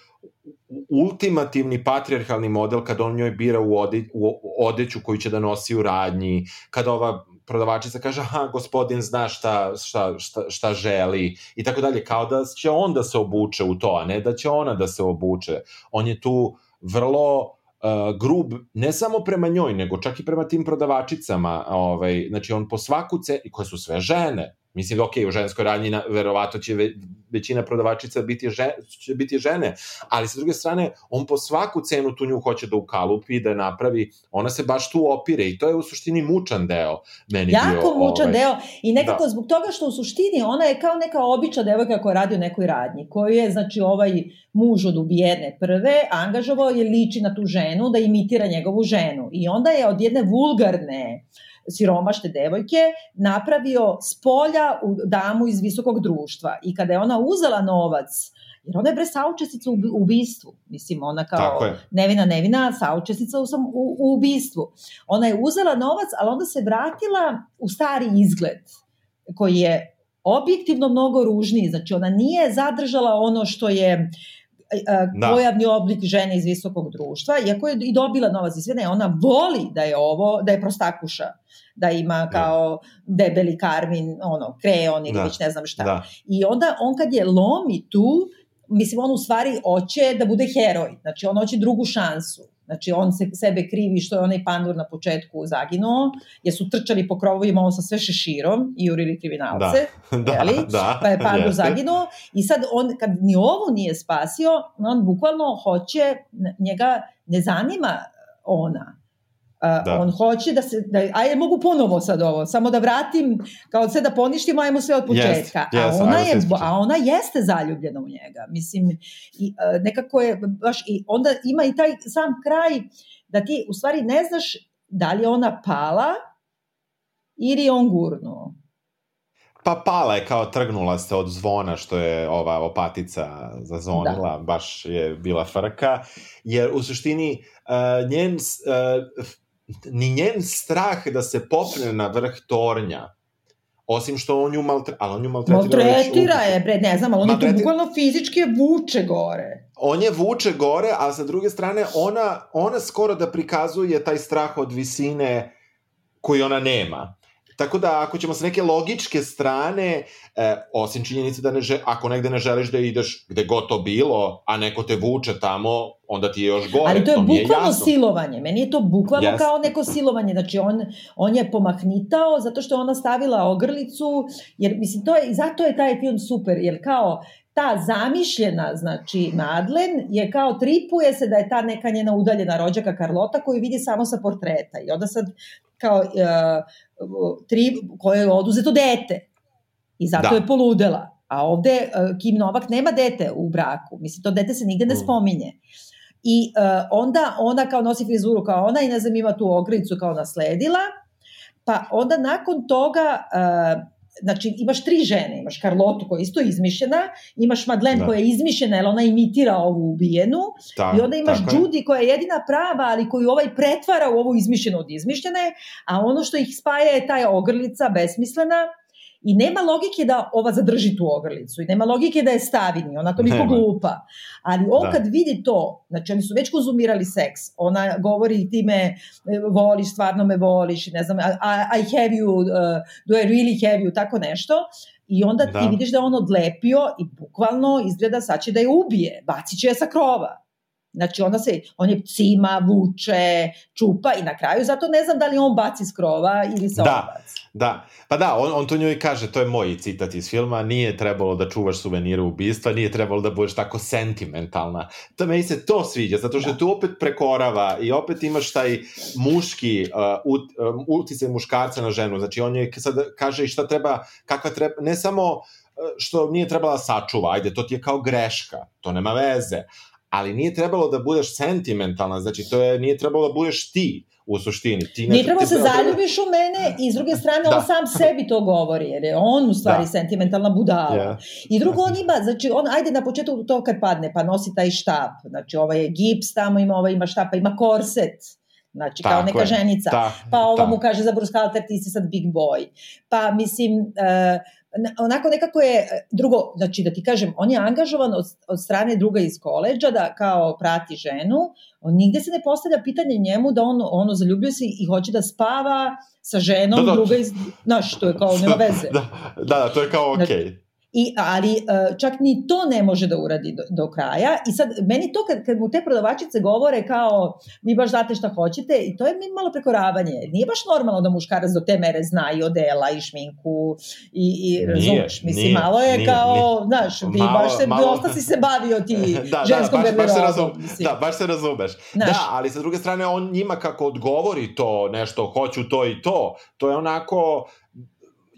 ultimativni patrijarhalni model kada on njoj bira u, ode, u odeću koju će da nosi u radnji, kada ova prodavačica kaže, aha, gospodin zna šta, šta, šta, šta želi i tako dalje, kao da će on da se obuče u to, a ne da će ona da se obuče. On je tu vrlo uh, grub, ne samo prema njoj, nego čak i prema tim prodavačicama, ovaj, znači on po svaku ce, koje su sve žene, Mislim da, ok, u ženskoj radnji verovato će ve, većina prodavačica biti, žen, će biti žene, ali sa druge strane, on po svaku cenu tu nju hoće da ukalupi, da napravi, ona se baš tu opire i to je u suštini mučan deo meni jako bio. Mučan ovaj, deo i nekako da. zbog toga što u suštini ona je kao neka obična devojka koja radi u nekoj radnji, koju je, znači, ovaj muž od ubijene prve angažovao je liči na tu ženu da imitira njegovu ženu i onda je od jedne vulgarne uh, siromašne devojke napravio s polja u damu iz visokog društva. I kada je ona uzela novac, jer ona je bre saučesnica u ubistvu. Mislim, ona kao nevina, nevina, saučesnica u, sam, u, u ubistvu. Ona je uzela novac, ali onda se vratila u stari izgled, koji je objektivno mnogo ružniji. Znači, ona nije zadržala ono što je da. pojavni oblik žene iz visokog društva, iako je i dobila novac i sve ne, ona voli da je ovo, da je prostakuša, da ima da. kao da. debeli karmin, ono, kreon ili da. već ne znam šta. Da. I onda on kad je lomi tu, mislim, on u stvari hoće da bude heroj, znači on hoće drugu šansu. Znači, on se sebe krivi što je onaj pandur na početku zaginuo, jer su trčali po krovovima on sa sve šeširom i jurili kriminalce, da, da, jeli? da, pa je pandur jeste. zaginuo i sad on, kad ni ovo nije spasio, on bukvalno hoće, njega ne zanima ona, da. On hoće da se, da, ajde mogu ponovo sad ovo, samo da vratim, kao sve da poništimo, ajmo sve od početka. Yes, yes, a, ona je, a ona jeste zaljubljena u njega. Mislim, i, uh, nekako je baš, i onda ima i taj sam kraj da ti u stvari ne znaš da li je ona pala ili je on gurnuo. Pa pala je kao trgnula se od zvona što je ova opatica zazvonila, da. baš je bila frka, jer u suštini uh, njen uh, ni njen strah da se popne na vrh tornja, osim što on nju maltre, ali on nju maltretira. Maltretira je, bre, ne znam, ali on je bukvalno fizički vuče gore. On je vuče gore, a sa druge strane ona, ona skoro da prikazuje taj strah od visine koji ona nema. Tako da ako ćemo sa neke logičke strane, e, osim činjenice da ne že, ako negde ne želiš da ideš gde god to bilo, a neko te vuče tamo, onda ti je još gore. Ali to je to bukvalno silovanje. Meni je to bukvalno yes. kao neko silovanje. Znači on, on je pomahnitao zato što je ona stavila ogrlicu, jer mislim to je, zato je taj film super, jer kao ta zamišljena, znači, Madlen je kao tripuje se da je ta neka njena udaljena rođaka Karlota koju vidi samo sa portreta. I onda sad kao uh, tri, koje je oduzeto dete. I zato da. je poludela. A ovde uh, Kim Novak nema dete u braku. Mislim, to dete se nigde ne mm. spominje. I uh, onda ona kao nosi frizuru kao ona i ne znam ima tu ogricu kao nasledila. Pa onda nakon toga uh, znači imaš tri žene, imaš Karlotu koja je isto izmišljena, imaš Madlen da. koja je izmišljena, jer ona imitira ovu ubijenu, Ta, i onda imaš Judy koja je jedina prava, ali koju ovaj pretvara u ovu izmišljenu od izmišljene, a ono što ih spaja je taj ogrlica besmislena, I nema logike da ova zadrži tu ogrlicu i nema logike da je stavi ni, ona to niko glupa. Ali on da. kad vidi to, znači oni su već konzumirali seks, ona govori ti me e, voliš, stvarno me voliš, ne znam, I, I have you, uh, do I really have you, tako nešto. I onda da. ti vidiš da on odlepio i bukvalno izgleda sad će da je ubije, bacit će je sa krova. Znači, onda se, on je cima, vuče, čupa i na kraju, zato ne znam da li on baci s krova ili se da, on baci. Da, pa da, on, on to njoj kaže, to je moj citat iz filma, nije trebalo da čuvaš suvenire ubistva, nije trebalo da budeš tako sentimentalna. To meni se to sviđa, zato što da. tu opet prekorava i opet imaš taj muški uh, ut, um, uticaj muškarca na ženu. Znači, on je sad kaže šta treba, kakva treba, ne samo uh, što nije trebala da sačuva, ajde, to ti je kao greška, to nema veze, ali nije trebalo da budeš sentimentalna, znači to je, nije trebalo da budeš ti u suštini. Ti nije trebalo da se zaljubiš u mene i s druge strane da. on sam sebi to govori, jer je on u stvari da. sentimentalna budala. Yeah. I drugo on ima, znači on, ajde na početku to kad padne, pa nosi taj štap, znači ovaj je gips tamo ima, ovaj ima štap, pa ima korset, Znači, Tako kao neka je. ženica. Ta, pa ovo ta. mu kaže za Bruce Halter, ti si sad big boy. Pa, mislim, uh, onako nekako je, drugo, znači da ti kažem, on je angažovan od, od strane druga iz koleđa da kao prati ženu, on nigde se ne postavlja pitanje njemu da on ono zaljubio se i hoće da spava sa ženom da, da, druga iz, znaš, to je kao nema veze. Da, da, da to je kao okej. Okay. Znači, I, ali e, čak ni to ne može da uradi do, do kraja. I sad, meni to kad, kad mu te prodavačice govore kao vi baš znate šta hoćete, i to je mi malo prekoravanje. Nije baš normalno da muškarac do te mere zna i odela i šminku i, i razumeš. Mislim, nije, malo je nije, kao, nije. znaš, ti malo, baš se, malo... dosta si se bavio ti da, da ženskom da, baš, baš se razum, Da, baš se razumeš. Znaš, da, ali sa druge strane on njima kako odgovori to nešto, hoću to i to, to je onako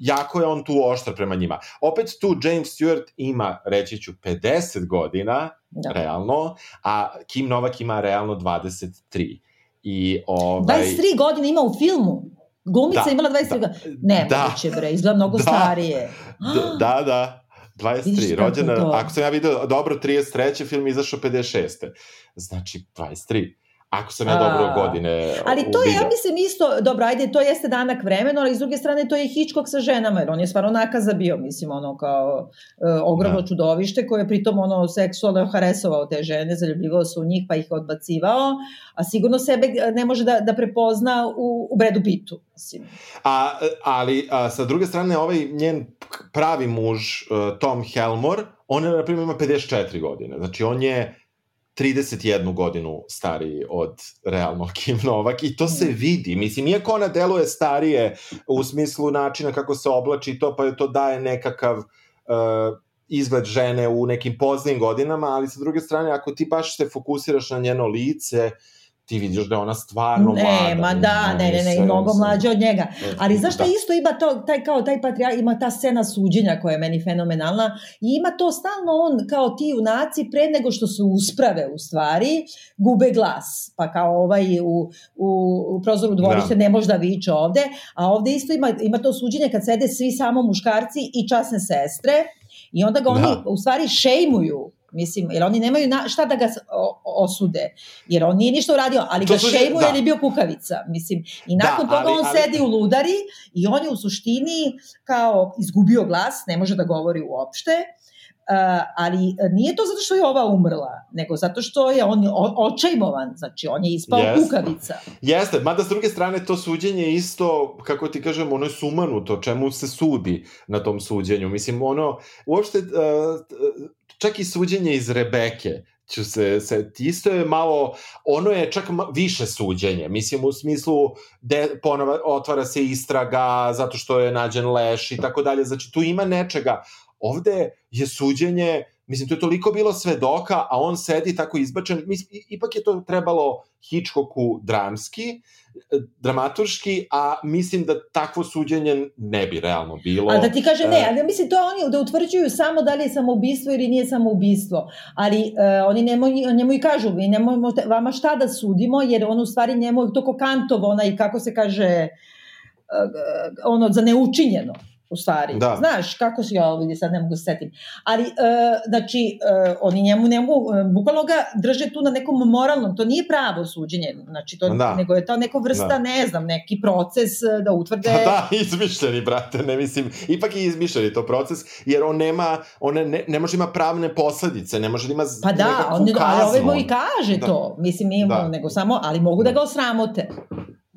jako je on tu oštar prema njima. Opet tu James Stewart ima, reći ću, 50 godina, da. realno, a Kim Novak ima realno 23. I, ovaj... 23 godine ima u filmu? Glumica da, imala 23 da, godina? Ne, da, moguće bre, izgleda mnogo da, starije. Da, da, da. 23, rođena, ako sam ja vidio dobro, 33. film izašao 56. Znači, 23. Ako sam ja dobro godine Ali to je, ja mislim isto, dobro, ajde, to jeste danak vremena, ali s druge strane to je Hitchcock sa ženama, jer on je stvarno nakaza bio, mislim, ono kao uh, ogromno da. čudovište koje je pritom ono seksualno haresovao te žene, zaljubljivao se u njih pa ih odbacivao, a sigurno sebe ne može da, da prepozna u, u Bredu Pitu, mislim. A, ali a, sa druge strane, ovaj njen pravi muž, uh, Tom Helmor, on je, na primjer, ima 54 godine, znači on je 31 godinu stariji od realno Kim Novak i to se mm. vidi. Mislim, iako ona deluje starije u smislu načina kako se oblači to, pa je to daje nekakav uh, izgled žene u nekim poznim godinama, ali sa druge strane, ako ti baš se fokusiraš na njeno lice, uh, ti vidiš da je ona stvarno ne, mlada. Ne, ma da, ne, ne, ne, i mnogo mlađa od njega. Ali zašto da. isto ima to, taj, kao taj patrijar, ima ta scena suđenja koja je meni fenomenalna i ima to stalno on kao ti junaci pre nego što se usprave u stvari, gube glas. Pa kao ovaj u, u, u prozoru dvorište da. ne može da viče ovde, a ovde isto ima, ima to suđenje kad sede svi samo muškarci i časne sestre i onda ga oni da. u stvari šejmuju Mislim, jer oni nemaju na, šta da ga osude, jer on nije ništa uradio, ali to ga šejmu da. jer je bio kukavica. Mislim, I nakon da, toga ali, on ali... sedi u ludari i on je u suštini kao izgubio glas, ne može da govori uopšte, Uh, ali nije to zato što je ova umrla, nego zato što je on očajmovan, znači on je ispao yes. kukavica. Jeste, mada s druge strane to suđenje isto, kako ti kažem, ono je sumanuto, čemu se sudi na tom suđenju. Mislim, ono, uopšte, uh, čak i suđenje iz Rebeke, ću se, se isto je malo, ono je čak više suđenje, mislim u smislu de, ponova, otvara se istraga zato što je nađen leš i tako dalje, znači tu ima nečega, ovde je suđenje, mislim to je toliko bilo svedoka, a on sedi tako izbačen, mislim, ipak je to trebalo Hitchcocku dramski, dramaturški, a mislim da takvo suđenje ne bi realno bilo. A da ti kaže ne, e, ali mislim to oni da utvrđuju samo da li je samoubistvo ili nije samoubistvo, ali uh, oni njemu, njemu i kažu, mi nemojmo vama šta da sudimo, jer on u stvari njemu to ko Kantov, onaj, kako se kaže, uh, ono, za neučinjeno u stvari. Da. Znaš, kako si ovdje, sad ne mogu se setim. Ali, uh, znači, uh, oni njemu ne mogu, uh, bukvalno ga drže tu na nekom moralnom, to nije pravo suđenje, znači, to, da. nego je to neko vrsta, da. ne znam, neki proces da utvrde... Da, da, izmišljeni, brate, ne mislim, ipak je izmišljeni to proces, jer on nema, on ne, ne može ima pravne posledice, ne može da ima Pa da, on, ali ovaj mu i kaže da. to, mislim, nije da. nego samo, ali mogu da, da ga osramote.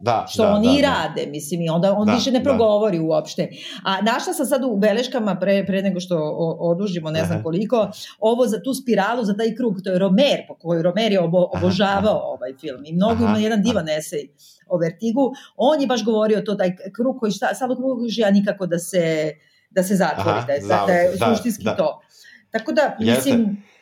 Da, što da, oni da, i da. rade, mislim, i onda on da, više ne da. progovori da. uopšte. A našla sam sad u beleškama, pre, pre nego što odužimo, ne znam koliko, ovo za tu spiralu, za taj krug, to je Romer, po kojoj Romer je obo, obožavao aha. ovaj film. I mnogo ima jedan divan esej o Vertigu. On je baš govorio to, taj krug koji šta, samo krug ja nikako da se, da se zatvori, aha, da je, da je da, suštinski da. to. Tako da, mislim... Jeste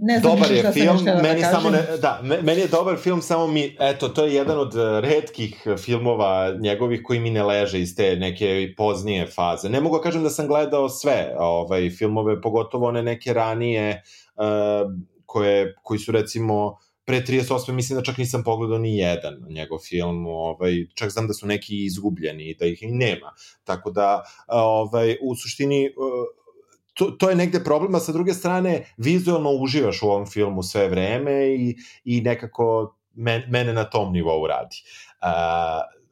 ne znam dobar je film, da meni da samo ne, da, meni je dobar film, samo mi, eto, to je jedan od redkih filmova njegovih koji mi ne leže iz te neke poznije faze. Ne mogu da kažem da sam gledao sve ovaj, filmove, pogotovo one neke ranije, uh, koje, koji su recimo pre 38. mislim da čak nisam pogledao ni jedan njegov film, ovaj, čak znam da su neki izgubljeni i da ih i nema. Tako da, ovaj, u suštini, uh, to, to je negde problema, sa druge strane, vizualno uživaš u ovom filmu sve vreme i, i nekako men, mene na tom nivou radi. Uh,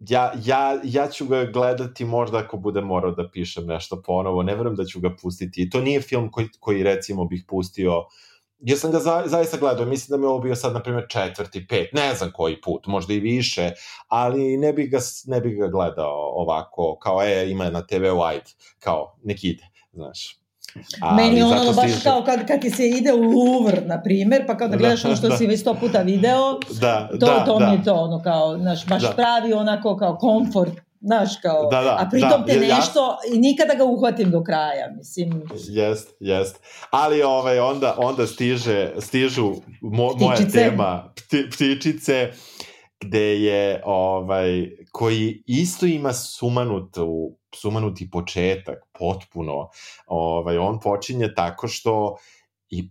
ja, ja, ja ću ga gledati možda ako bude morao da pišem nešto ponovo, ne verujem da ću ga pustiti. To nije film koji, koji recimo bih pustio Ja sam ga za, zaista gledao, mislim da mi je ovo bio sad, na primjer, četvrti, pet, ne znam koji put, možda i više, ali ne bih ga, ne bih ga gledao ovako, kao, e, ima na TV White, kao, nek ide, znaš. Ali, Meni je ono baš stiže... kao kad, kad ti se ide u Louvre, na primer, pa kada da, gledaš ono što da. si već sto puta video, da, to, da, to da. mi je to, ono kao, znaš, baš da. pravi onako kao komfort Znaš, kao, da, da, a pritom da, te nešto, i nikada ga uhvatim do kraja, mislim. Jest, jest. Ali ovaj, onda, onda stiže, stižu mo, moja tema pti, ptičice, gde je, ovaj, koji isto ima sumanutu, sumanuti početak, potpuno. Ovaj, on počinje tako što i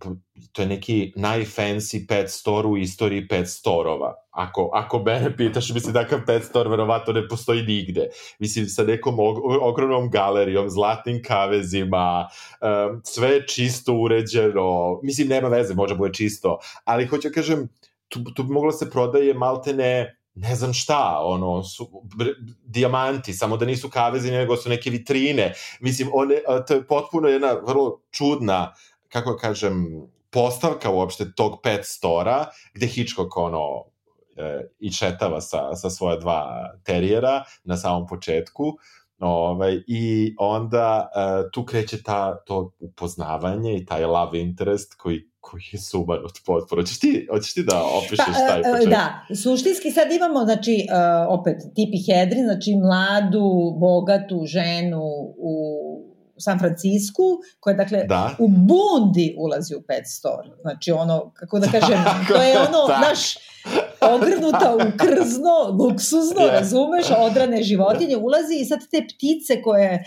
to je neki najfancy pet store u istoriji pet storova. Ako, ako mene pitaš, mislim, takav pet store verovatno ne postoji nigde. Mislim, sa nekom og ogromnom galerijom, zlatnim kavezima, um, sve je čisto uređeno. Mislim, nema veze, može bude čisto. Ali hoću da kažem, tu, tu bi moglo da se prodaje maltene ne znam šta, ono, su, dijamanti, samo da nisu kavezi, nego su neke vitrine. Mislim, one, to je potpuno jedna vrlo čudna kako kažem, postavka uopšte tog pet stora, gde Hitchcock ono, e, i šetava sa, sa svoja dva terijera na samom početku, Ovaj, I onda e, tu kreće ta, to upoznavanje i taj love interest koji koji je suman od potpora. Hoćeš ti, hoćeš ti da opišeš pa, taj e, početak? Da, suštinski sad imamo, znači, uh, opet, tipi Hedri, znači mladu, bogatu ženu u San Francisku, koja dakle da. u bundi ulazi u pet store. Znači ono, kako da kažem, to je ono, da. naš ogrnuta u krzno, luksuzno, yeah. razumeš, odrane životinje, ulazi i sad te ptice koje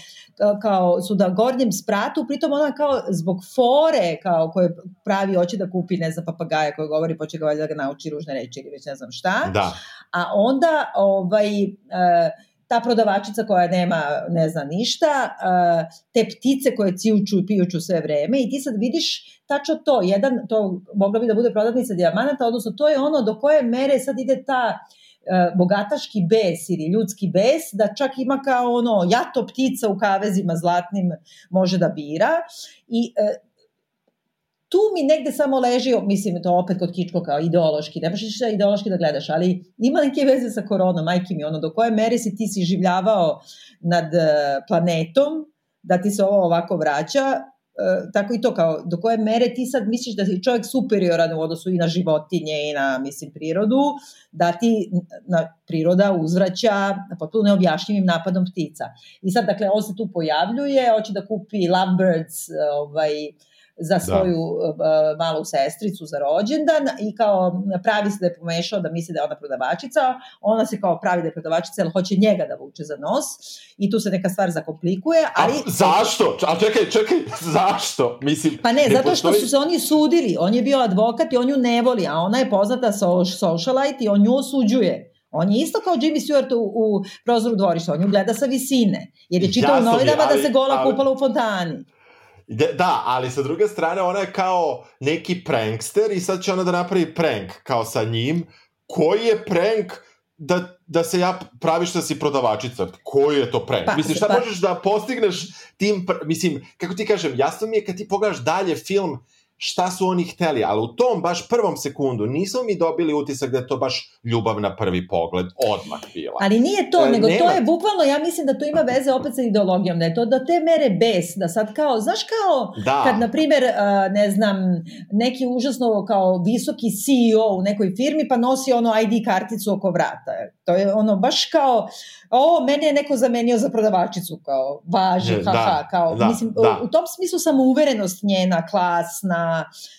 kao su da gornjem spratu, pritom ona kao zbog fore kao koje pravi hoće da kupi, ne znam, papagaja koji govori, poče ga valjda da ga nauči ružne reči ili već ne znam šta. Da. A onda ovaj, uh, ta prodavačica koja nema, ne zna ništa, te ptice koje cijuču i pijuču sve vreme i ti sad vidiš tačno to, jedan, to mogla bi da bude prodavnica dijamanata, odnosno to je ono do koje mere sad ide ta bogataški bes ili ljudski bes, da čak ima kao ono jato ptica u kavezima zlatnim može da bira i tu mi negde samo leži, mislim, to opet kod Kičko kao ideološki, ne baš ništa ideološki da gledaš, ali ima neke veze sa koronom, majke mi, ono, do koje mere si ti si življavao nad e, planetom, da ti se ovo ovako vraća, e, tako i to kao, do koje mere ti sad misliš da si čovjek superioran u odnosu i na životinje i na, mislim, prirodu, da ti na, priroda uzvraća potpuno neobjašnjivim napadom ptica. I sad, dakle, on se tu pojavljuje, hoće da kupi lovebirds, ovaj, za da. svoju da. malu sestricu za rođendan i kao pravi se da je pomešao da misli da je ona prodavačica, ona se kao pravi da je prodavačica, ali hoće njega da vuče za nos i tu se neka stvar zakomplikuje, ali... A zašto? A čekaj, čekaj, zašto? Mislim, pa ne, ne zato što postoji... su se oni sudili, on je bio advokat i on ju ne voli, a ona je poznata socialite i on nju osuđuje. On je isto kao Jimmy Stewart u, u prozoru dvorišta, on ju gleda sa visine, jer je čitao u novinama da se gola ali, kupala u fontani. Da, ali sa druge strane ona je kao neki prankster i sad će ona da napravi prank kao sa njim. Koji je prank da, da se ja praviš da si prodavačica? Koji je to prank? Pa, mislim, šta pa... možeš da postigneš tim... Mislim, kako ti kažem, jasno mi je kad ti pogledaš dalje film, šta su oni hteli, ali u tom baš prvom sekundu nismo mi dobili utisak da je to baš ljubav na prvi pogled odmah bila. Ali nije to, e, nego nema... to je bukvalno, ja mislim da to ima veze opet sa ideologijom, da je to do te mere bes, da sad kao, znaš kao, da. kad na primer, ne znam, neki užasno kao visoki CEO u nekoj firmi pa nosi ono ID karticu oko vrata. To je ono baš kao, o, mene je neko zamenio za prodavačicu, kao, važi, haha, da, kao, da, mislim, da. U tom smislu samouverenost njena, klasna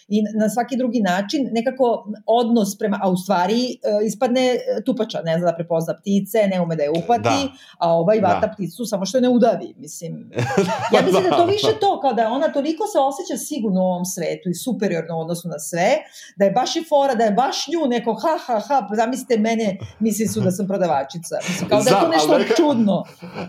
i na svaki drugi način, nekako odnos prema, a u stvari uh, ispadne tupača, ne zna da prepozna ptice, ne ume da je upati, da. a ovaj vata da. pticu samo što je ne udavi, mislim. Ja mislim da to više to, kao da ona toliko se osjeća sigurno u ovom svetu i superiorno u odnosu na sve, da je baš i fora, da je baš nju neko ha ha ha, zamislite mene, misli su da sam prodavačica. Mislim, kao da je to nešto nešto neka... čudno.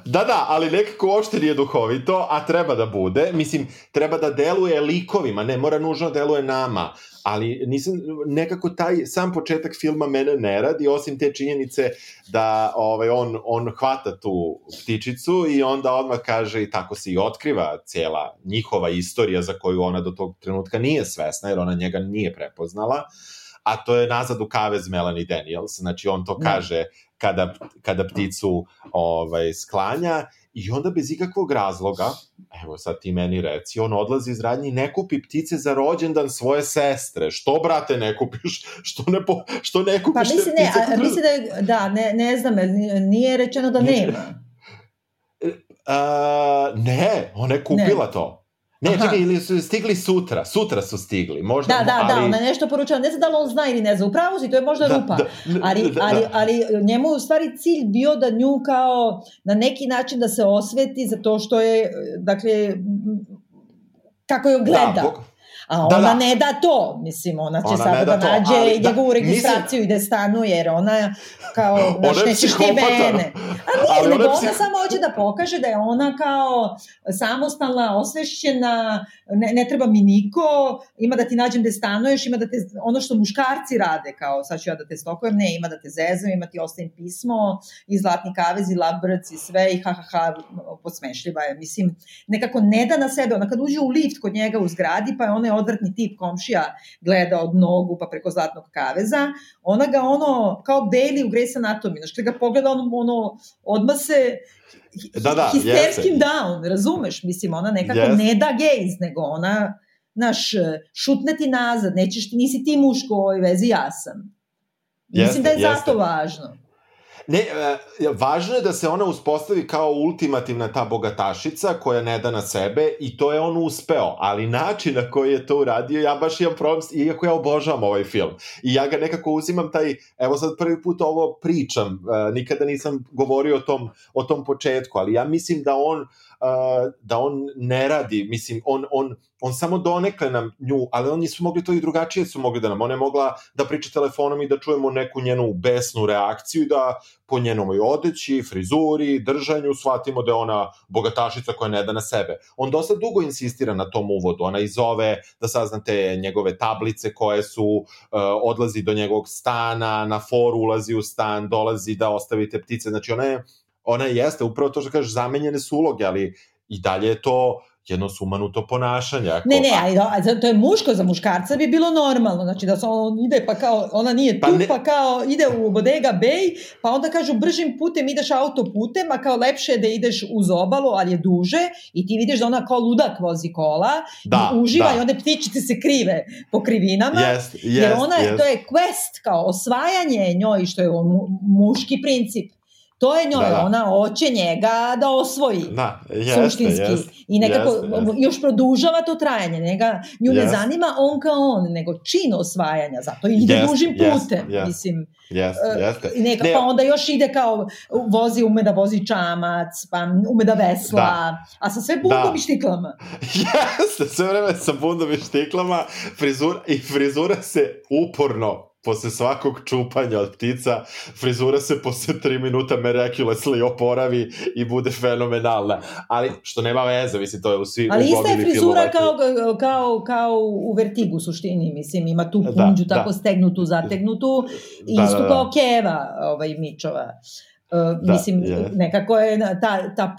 Da, da, ali nekako uopšte nije duhovito, a treba da bude. Mislim, treba da deluje likovima, ne mora nužno ružno deluje nama, ali nisam, nekako taj sam početak filma mene ne radi, osim te činjenice da ovaj, on, on hvata tu ptičicu i onda odmah kaže i tako se i otkriva cijela njihova istorija za koju ona do tog trenutka nije svesna, jer ona njega nije prepoznala, a to je nazad u kavez Melanie Daniels, znači on to da. kaže kada, kada pticu ovaj, sklanja I onda bez ikakvog razloga, evo sad ti meni reci, on odlazi iz radnje i ne kupi ptice za rođendan svoje sestre. Što, brate, ne kupiš? Što ne, po, što ne kupiš pa, mislim, ne, a, mislim da je, da, ne, ne znam, nije rečeno da nema. Uh, ne, ona je kupila ne. to. Ne, Aha. čekaj, ili su stigli sutra, sutra su stigli, možda... Da, da, da ali... da, ona je nešto poručila, ne znam da li on zna ili ne zna, upravo si, to je možda da, rupa, da, ali, da, ali, da. ali njemu u stvari cilj bio da nju kao na neki način da se osveti za to što je, dakle, kako je gleda. Da, A da, ona da, da. ne da to, mislim, ona će ona sada da, da nađe ali, da, njegovu registraciju mislim, i da stanuje, jer ona kao, znaš, nećeš ti mene. A nije, nego ona, psih... samo hoće da pokaže da je ona kao samostalna, osvešćena, ne, ne treba mi niko, ima da ti nađem gde stanuješ, ima da te, ono što muškarci rade, kao sad ću ja da te stokujem, ne, ima da te zezam, ima ti ostavim pismo, i zlatni kavez, i lovebirds, i sve, i ha, ha, ha, podsmešljiva je. Mislim, nekako ne da na sebe, ona kad uđe u lift kod njega u zgradi, pa je ona odvrtni tip komšija gleda od nogu pa preko zlatnog kaveza, ona ga ono, kao Bailey u Grey's Anatomy, znaš, kada ga pogleda, ono, ono odmah se da, da, histerskim jeste. down, razumeš? Mislim, ona nekako yes. ne da gaze, nego ona, naš, šutne ti nazad, nećeš ti, nisi ti muško u ovoj vezi, ja sam. Mislim jeste, da je jeste. zato važno. Ne, e, važno je da se ona uspostavi kao ultimativna ta bogatašica koja ne da na sebe i to je on uspeo, ali način na koji je to uradio, ja baš imam problem, iako ja obožavam ovaj film. I ja ga nekako uzimam taj, evo sad prvi put ovo pričam, e, nikada nisam govorio o tom, o tom početku, ali ja mislim da on da on ne radi, mislim, on, on, on samo donekle nam nju, ali oni su mogli to i drugačije su mogli da nam, ona je mogla da priča telefonom i da čujemo neku njenu besnu reakciju da po njenomoj odeći, frizuri, držanju shvatimo da je ona bogatašica koja ne da na sebe. On dosta dugo insistira na tom uvodu, ona izove da saznate njegove tablice koje su, uh, odlazi do njegovog stana, na foru ulazi u stan, dolazi da ostavite ptice, znači ona je ona jeste upravo to što kažeš, zamenjene su uloge, ali i dalje je to jedno sumanuto ponašanje. Ako, ne, ne, ali, ali to je muško, za muškarca bi bilo normalno, znači da se on ide pa kao, ona nije pa tu, ne... pa kao ide u Bodega Bay, pa onda kažu bržim putem ideš autoputem, a kao lepše je da ideš uz obalu, ali je duže i ti vidiš da ona kao ludak vozi kola da, i uživa da. i onda ptičice se krive po krivinama, yes, yes, jer ona, yes. to je quest, kao osvajanje njoj, što je muški princip. To je njoj, da, da. ona hoće njega da osvoji. Da, jeste, suštinski. Jeste, I nekako jeste, još produžava to trajanje. Njega, nju jeste. ne zanima on kao on, nego čin osvajanja. Zato ide jeste, dužim putem. Jeste, mislim, jeste, e, jeste. Neka, ne, pa onda još ide kao, vozi, ume da vozi čamac, pa ume da vesla, da. a sa sve bundom da. i štiklama. Jeste, sve vreme sa bundom i štiklama, frizura, i frizura se uporno posle svakog čupanja od ptica, frizura se posle 3 minuta miraculously oporavi i bude fenomenalna. Ali, što nema veze, mislim, to je u svi Ali ista je frizura kao, kao, kao u vertigu, suštini, mislim, ima tu da, punđu da, tako da. stegnutu, zategnutu, i da, isto da, da. kao keva ovaj, Mičova. Uh, da, mislim, je. nekako je ta, ta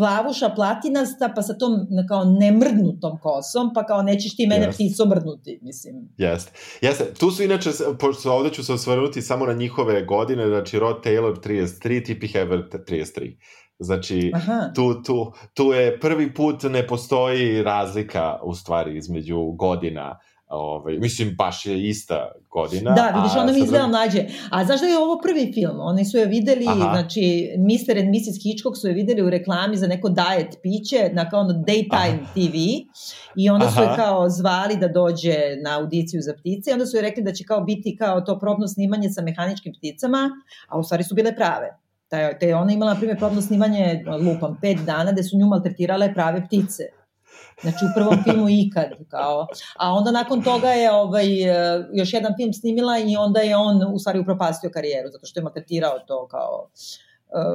plavuša platinasta, pa sa tom kao nemrdnutom kosom, pa kao nećeš ti mene yes. ptico mrdnuti, mislim. Jeste. Jeste. Tu su inače, pošto ovde ću se osvrnuti samo na njihove godine, znači Rod Taylor 33, Tippy Hever 33. Znači, Aha. tu, tu, tu je prvi put ne postoji razlika u stvari između godina Ovaj, mislim, baš je ista godina. Da, vidiš, ona mi izgleda mlađe. A znaš da je ovo prvi film? Oni su je videli, Aha. znači, Mr. and Mrs. Hitchcock su je videli u reklami za neko diet piće na kao ono daytime Aha. TV i onda Aha. su je kao zvali da dođe na audiciju za ptice i onda su je rekli da će kao biti kao to probno snimanje sa mehaničkim pticama, a u stvari su bile prave. Te, te ona imala, na primjer, probno snimanje, lupam, pet dana, gde su nju maltretirale prave ptice. Znači u prvom filmu ikad, kao. A onda nakon toga je ovaj, e, još jedan film snimila i onda je on u stvari upropastio karijeru, zato što je maltretirao to kao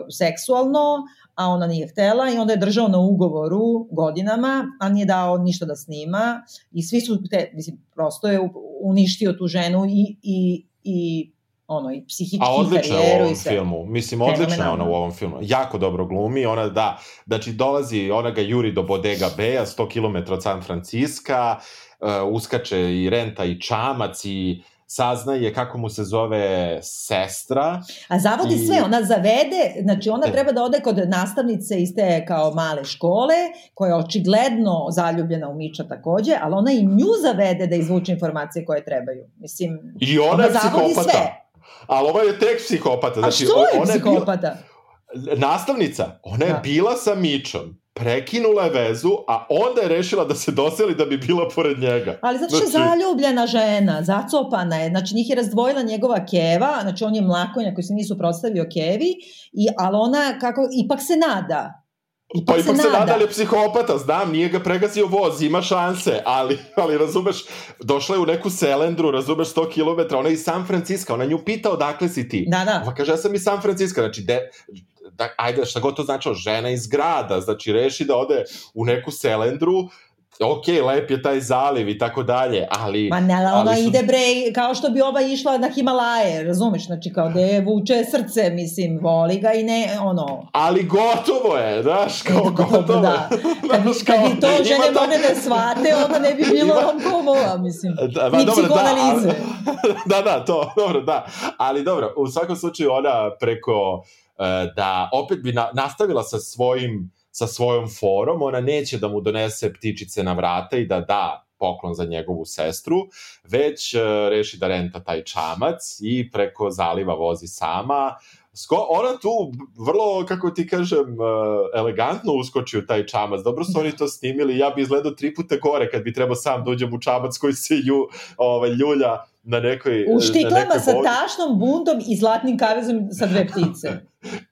seksualno, a ona nije htela i onda je držao na ugovoru godinama, a nije dao ništa da snima i svi su, te, mislim, prosto je uništio tu ženu i, i, i ono i psihički A odlična karijeru u ovom filmu. Mislim, odlična je ona u ovom filmu. Jako dobro glumi. Ona, da, znači dolazi, ona ga juri do Bodega Beja, 100 km od San Franciska, uh, uskače i renta i čamac i saznaje kako mu se zove sestra. A zavodi I- sve, ona zavede, znači ona E. treba da ode kod nastavnice iz te kao male škole, koja je očigledno zaljubljena u Miča takođe, ali ona i nju zavede da izvuče informacije koje trebaju. Mislim, I ona, ona je zavodi psihopata. sve. Ali ova je tek psihopata. A Znači, što je ona bila- psihopata? nastavnica, ona je Da. bila sa Mičom, prekinula je vezu, a onda je rešila da se doseli da bi bila pored njega. Ali zato što je Znači- zaljubljena žena, zacopana je, znači njih je razdvojila njegova keva, znači on je mlakonja koji se nisu prostavio kevi, i, ali ona kako, ipak se nada. Pa ipak se nada, ali je psihopata, znam, nije ga pregazio voz, ima šanse, ali, ali razumeš, došla je u neku selendru, razumeš, 100 km, ona je iz San Francisco, ona nju pita odakle si ti. Da, da. Ova kaže, ja sam iz San Francisco, znači, de, da, ajde, šta god to značilo, žena iz grada, znači, reši da ode u neku selendru, ok, lep je taj zaliv i tako dalje, ali... Ma ne, ali ona ali su- ide bre, kao što bi ova išla na Himalaje, razumeš, znači kao da je vuče srce, mislim, voli ga i ne, ono, Ali gotovo je, znaš, kao Gotovo, gotovo. da. Kad bi, kad bi to žene to- mogle da shvate, onda ne bi bilo Ima- romkomova, mislim. Da, Ni dobro, psihoanalize. Da, da, da, to, dobro, da. Ali dobro, u svakom slučaju ona preko e, da opet bi na, nastavila sa svojim sa svojom forom, ona neće da mu donese ptičice na vrata i da da poklon za njegovu sestru, već e, reši da renta taj čamac i preko zaliva vozi sama. Sko, ona tu vrlo, kako ti kažem, e, elegantno uskoči u taj čamac. Dobro su oni to snimili, ja bi izgledao tri puta gore kad bi trebao sam da uđem u čamac koji se ju, ovaj, ljulja na nekoj... U štiklama nekoj sa tašnom bundom i zlatnim kavezom sa dve ptice.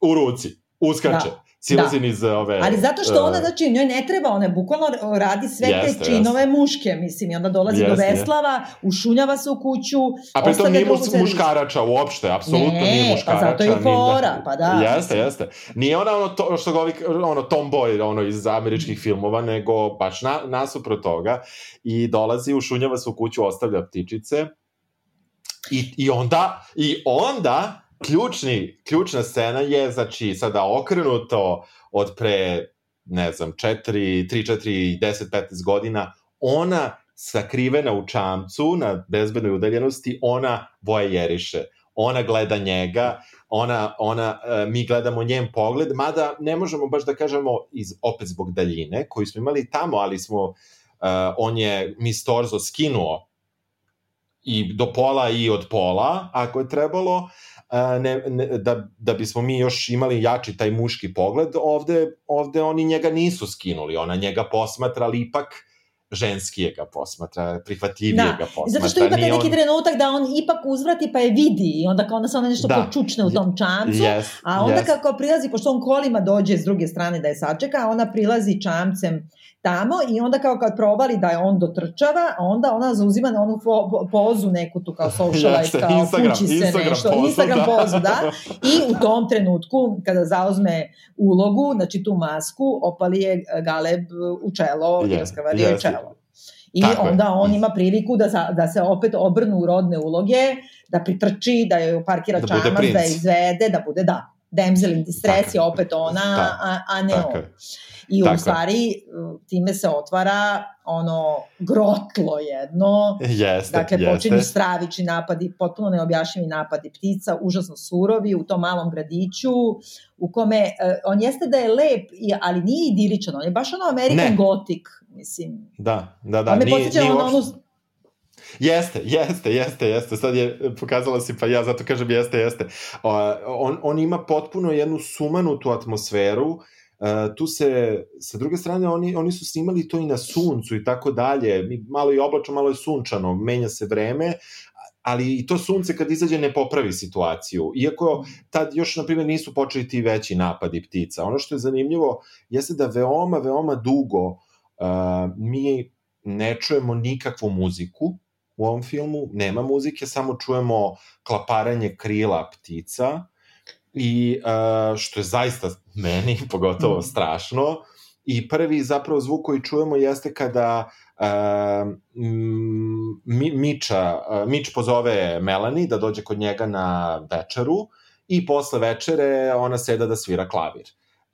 U ruci, uskače. Da. Silazin da. iz ove... Ali zato što ona, e, znači, njoj ne treba, ona bukvalno radi sve Jeste, te činove muške, mislim, i onda dolazi do Jeste, Veslava, ušunjava se u kuću, A pritom nije sestru. muškarača uopšte, apsolutno Ne, nije pa muškarača. zato je i ni- fora, pa da. Jeste, jeste. Nije ona ono, to, što govi, ono tomboy ono, iz američkih filmova, nego baš na, nasuprot toga. I dolazi, ušunjava se u kuću, ostavlja ptičice. I, i onda, i onda ključni, ključna scena je, znači, sada okrenuto od pre, ne znam, 4, 3, 4, 10, 15 godina, ona sakrivena u čamcu na bezbednoj udaljenosti, ona vojeriše. Ona gleda njega, ona, ona, e, mi gledamo njen pogled, mada ne možemo baš da kažemo iz, opet zbog daljine, koju smo imali tamo, ali smo, e, on je Miss Torzo skinuo i do pola i od pola, ako je trebalo, a, ne, ne, da, da bismo mi još imali jači taj muški pogled, ovde, ovde oni njega nisu skinuli, ona njega posmatra, ali ipak ženski je ga posmatra, prihvatljivije Da, ga posmatra. Zato što taj nije neki on- trenutak da on ipak uzvrati pa je vidi i onda kao onda se ona nešto Da. počučne u tom čamcu. Yes, A onda yes. kako prilazi, pošto on kolima dođe s druge strane da je sačeka, ona prilazi čamcem tamo i onda kao kad provali da je on dotrčava, a onda ona zauzima na onu po- pozu neku tu kao socialite, kao Instagram, kući se Instagram nešto, pozu, Instagram da. pozu, da. I u tom trenutku, kada zauzme ulogu, znači tu masku, opali je Galeb u čelo, Je, yeah, raskavario je jeste. čelo. I Tako je. onda on ima priliku da, za, da se opet obrnu u rodne uloge, da pritrči, da joj parkira Da čamac, da je izvede, da bude, da, damsel in distress je je. opet ona, a, a ne Tako on. je. I Tako u stvari time se otvara ono grotlo jedno, Jeste, dakle jeste. počinju stravični napadi, potpuno neobjašnjivi napadi ptica, užasno surovi u tom malom gradiću u kome, uh, on jeste da je lep, ali nije idiličan, on je baš ono American Ne. Gothic, mislim. Da, da, da. on me onu, uopšte- Jeste, jeste, jeste, jeste. Sad je pokazala si, pa ja zato kažem jeste, jeste. O, on, on ima potpuno jednu sumanutu atmosferu, Uh, tu se, sa druge strane, oni, oni su snimali to i na suncu i tako dalje. Malo je oblačno, malo je sunčano, menja se vreme, ali i to sunce kad izađe ne popravi situaciju. Iako tad još, na primjer, nisu počeli ti veći napadi ptica. Ono što je zanimljivo jeste da veoma, veoma dugo uh, mi ne čujemo nikakvu muziku u ovom filmu, nema muzike, samo čujemo klaparanje krila ptica i uh, što je zaista meni pogotovo mm. strašno i prvi zapravo zvuk koji čujemo jeste kada uh, mi, Miča, uh, Mič pozove Melanie da dođe kod njega na večeru i posle večere ona seda da svira klavir.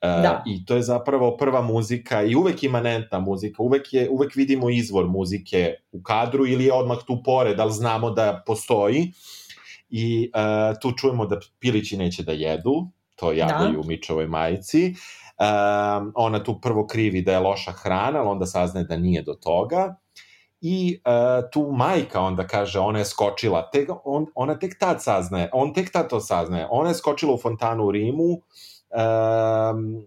Uh, da. I to je zapravo prva muzika i uvek imanentna muzika, uvek, je, uvek vidimo izvor muzike u kadru ili je odmah tu pored, ali znamo da postoji. I uh, tu čujemo da pilići neće da jedu, to javljaju da. Mičovoj majici. Um, ona tu prvo krivi da je loša hrana, ali onda saznaje da nije do toga. I uh, tu majka onda kaže, ona je skočila, tek, on, ona tek tad saznaje, on tek tad to saznaje, ona je skočila u fontanu u Rimu, um,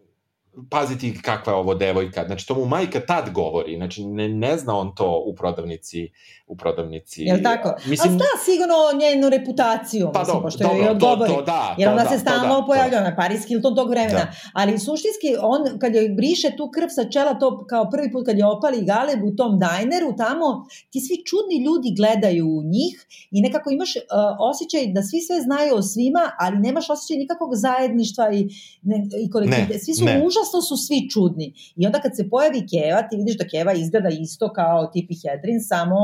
paziti kakva je ovo devojka. Znači, to mu majka tad govori. Znači, ne, ne zna on to u prodavnici. U prodavnici. Jel tako? Mislim, A zna sigurno njenu reputaciju, pa mislim, do, pošto dobro, je. To, to da, jer ona to, se da, stalno da, pojavljava na Paris Hilton tog vremena. Da. Ali suštinski, on, kad je briše tu krv sa čela, to kao prvi put kad je opali Galeb u tom dajneru, tamo ti svi čudni ljudi gledaju u njih i nekako imaš uh, osjećaj da svi sve znaju o svima, ali nemaš osjećaj nikakvog zajedništva i, ne, i kolektivite. Svi su užasno užasno su svi čudni. I onda kad se pojavi Keva, ti vidiš da Keva izgleda isto kao Tipi Hedrin, samo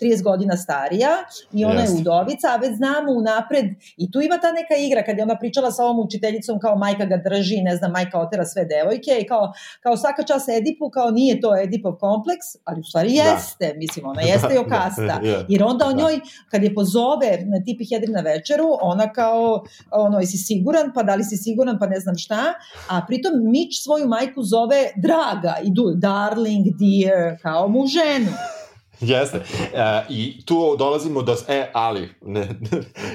30 godina starija i ona yes. je udovica, a već znamo unapred i tu ima ta neka igra kad je ona pričala sa ovom učiteljicom kao majka ga drži, ne znam, majka otera sve devojke i kao, kao svaka čas Edipu, kao nije to Edipov kompleks, ali u stvari da. jeste, da. mislim, ona jeste da, okasta. Da, Jer onda o da. njoj, kad je pozove na Tipi Hedrin na večeru, ona kao, ono, jesi siguran, pa da li si siguran, pa ne znam šta, a pritom Svoju majku zove draga i du, darling, dear, kao mu ženu. Jeste. E, I tu dolazimo do... E, ali, ne,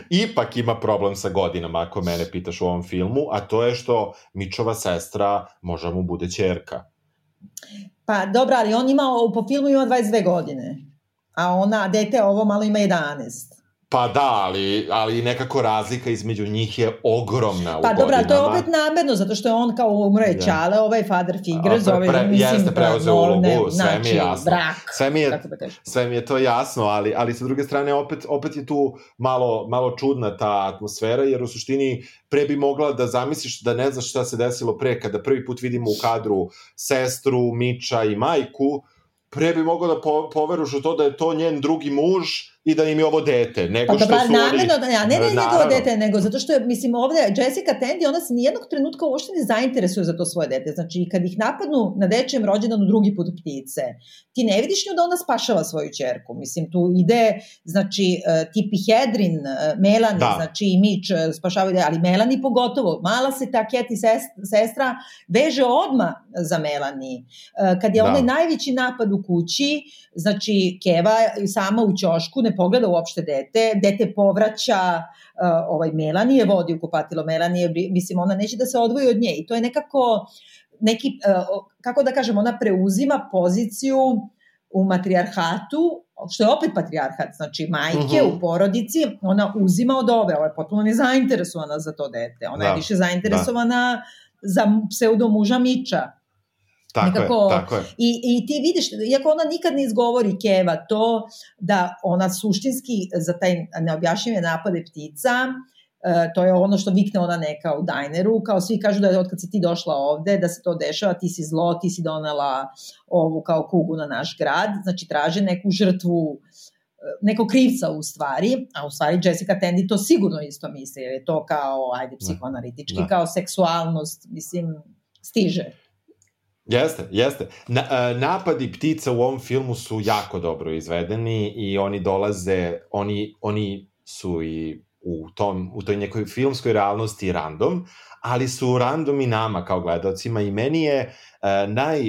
ipak ima problem sa godinama, ako mene pitaš u ovom filmu, a to je što Mičova sestra možda mu bude čerka. Pa dobro, ali on ima, po filmu ima 22 godine, a ona, dete ovo malo ima 11. Pa da, ali, ali nekako razlika između njih je ogromna pa, u dobra, to je opet namerno, zato što je on kao umro je Čale, ja. ovaj father figures, ovaj, pre, mislim, jeste, preuzeo ulogu, sve znači, mi je jasno. Brak, sve mi je, da sve mi je to jasno, ali, ali sa druge strane opet, opet je tu malo, malo čudna ta atmosfera, jer u suštini pre bi mogla da zamisliš da ne znaš šta se desilo pre, kada prvi put vidimo u kadru sestru, Miča i majku, pre bi mogao da po, poveruš u to da je to njen drugi muž i da im je ovo dete, nego pa, što su namjerno, oni... Ja, ne, ne, ne njegovo dete, nego zato što je, mislim, ovde Jessica Tandy, ona se nijednog trenutka uopšte ne zainteresuje za to svoje dete. Znači, kad ih napadnu na dečijem rođendanu drugi put ptice, ti ne vidiš nju da ona spašava svoju čerku. Mislim, tu ide, znači, uh, tipi Hedrin, uh, Melanie, da. znači i Mič uh, spašavaju, ali Melanie pogotovo. Mala se ta Keti sestra veže odma za Melanie. Uh, kad je da. onaj najveći napad u kući, znači, Keva sama u ćošku ne pogleda uopšte dete, dete povraća uh, ovaj Melanije, vodi u kupatilo Melanije, mislim ona neće da se odvoji od nje i to je nekako neki, uh, kako da kažem, ona preuzima poziciju u matrijarhatu, što je opet patrijarhat, znači majke uh -huh. u porodici, ona uzima od ove, ona je potpuno nezainteresovana za to dete, ona da, je više zainteresovana da. za pseudo muža Miča, Tako Nekako, je, tako je. I, I ti vidiš, iako ona nikad ne izgovori Keva to da ona suštinski za taj neobjašnjive napade ptica, Uh, to je ono što vikne ona neka u dajneru, kao svi kažu da je od kad si ti došla ovde, da se to dešava, ti si zlo, ti si donela ovu kao kugu na naš grad, znači traže neku žrtvu, e, neko krivca u stvari, a u stvari Jessica Tandy to sigurno isto misli, jer je to kao, ajde, da. psihoanalitički, da. kao seksualnost, mislim, stiže. Jeste, jeste. Na, uh, napadi ptica u ovom filmu su jako dobro izvedeni i oni dolaze, oni, oni su i u, tom, u toj nekoj filmskoj realnosti random, ali su random i nama kao gledalcima i meni je uh, naj,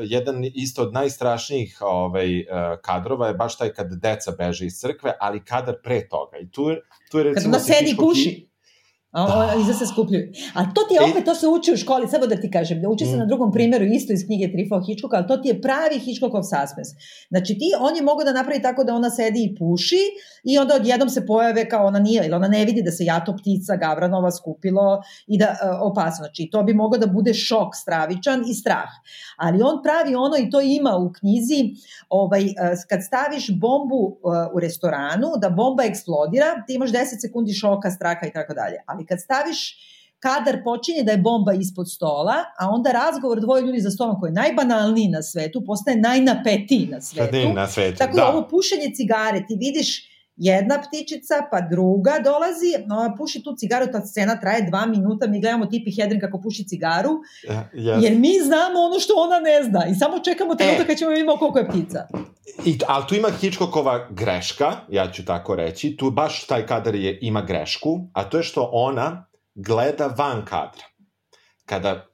jedan isto od najstrašnijih ovaj, uh, kadrova je baš taj kad deca beže iz crkve, ali kadar pre toga. I tu, tu je recimo... Kad ona sedi puši. Da. iza se skupljuju. A to ti je opet, to se uči u školi, samo da ti kažem, da uči se mm. na drugom primjeru isto iz knjige Trifo Hitchcocka, ali to ti je pravi Hitchcockov suspense. Znači ti, on je mogao da napravi tako da ona sedi i puši i onda odjednom se pojave kao ona nije, ili ona ne vidi da se jato ptica Gavranova skupilo i da uh, opasno. Znači to bi mogao da bude šok stravičan i strah. Ali on pravi ono i to ima u knjizi, ovaj, uh, kad staviš bombu uh, u restoranu, da bomba eksplodira, ti imaš 10 sekundi šoka, straha i tako dalje. Ali ali kad staviš kadar počinje da je bomba ispod stola, a onda razgovor dvoje ljudi za stolom koji je najbanalniji na svetu, postaje najnapetiji na svetu. Na svetu, Tako da, da ovo pušenje cigare, ti vidiš jedna ptičica, pa druga dolazi, no, puši tu cigaru, ta scena traje dva minuta, mi gledamo tipi Hedrin kako puši cigaru, yes. jer mi znamo ono što ona ne zna i samo čekamo trenutak e, kad ćemo vidimo koliko je ptica. I, ali tu ima Hitchcockova greška, ja ću tako reći, tu baš taj kadar je, ima grešku, a to je što ona gleda van kadra. Kada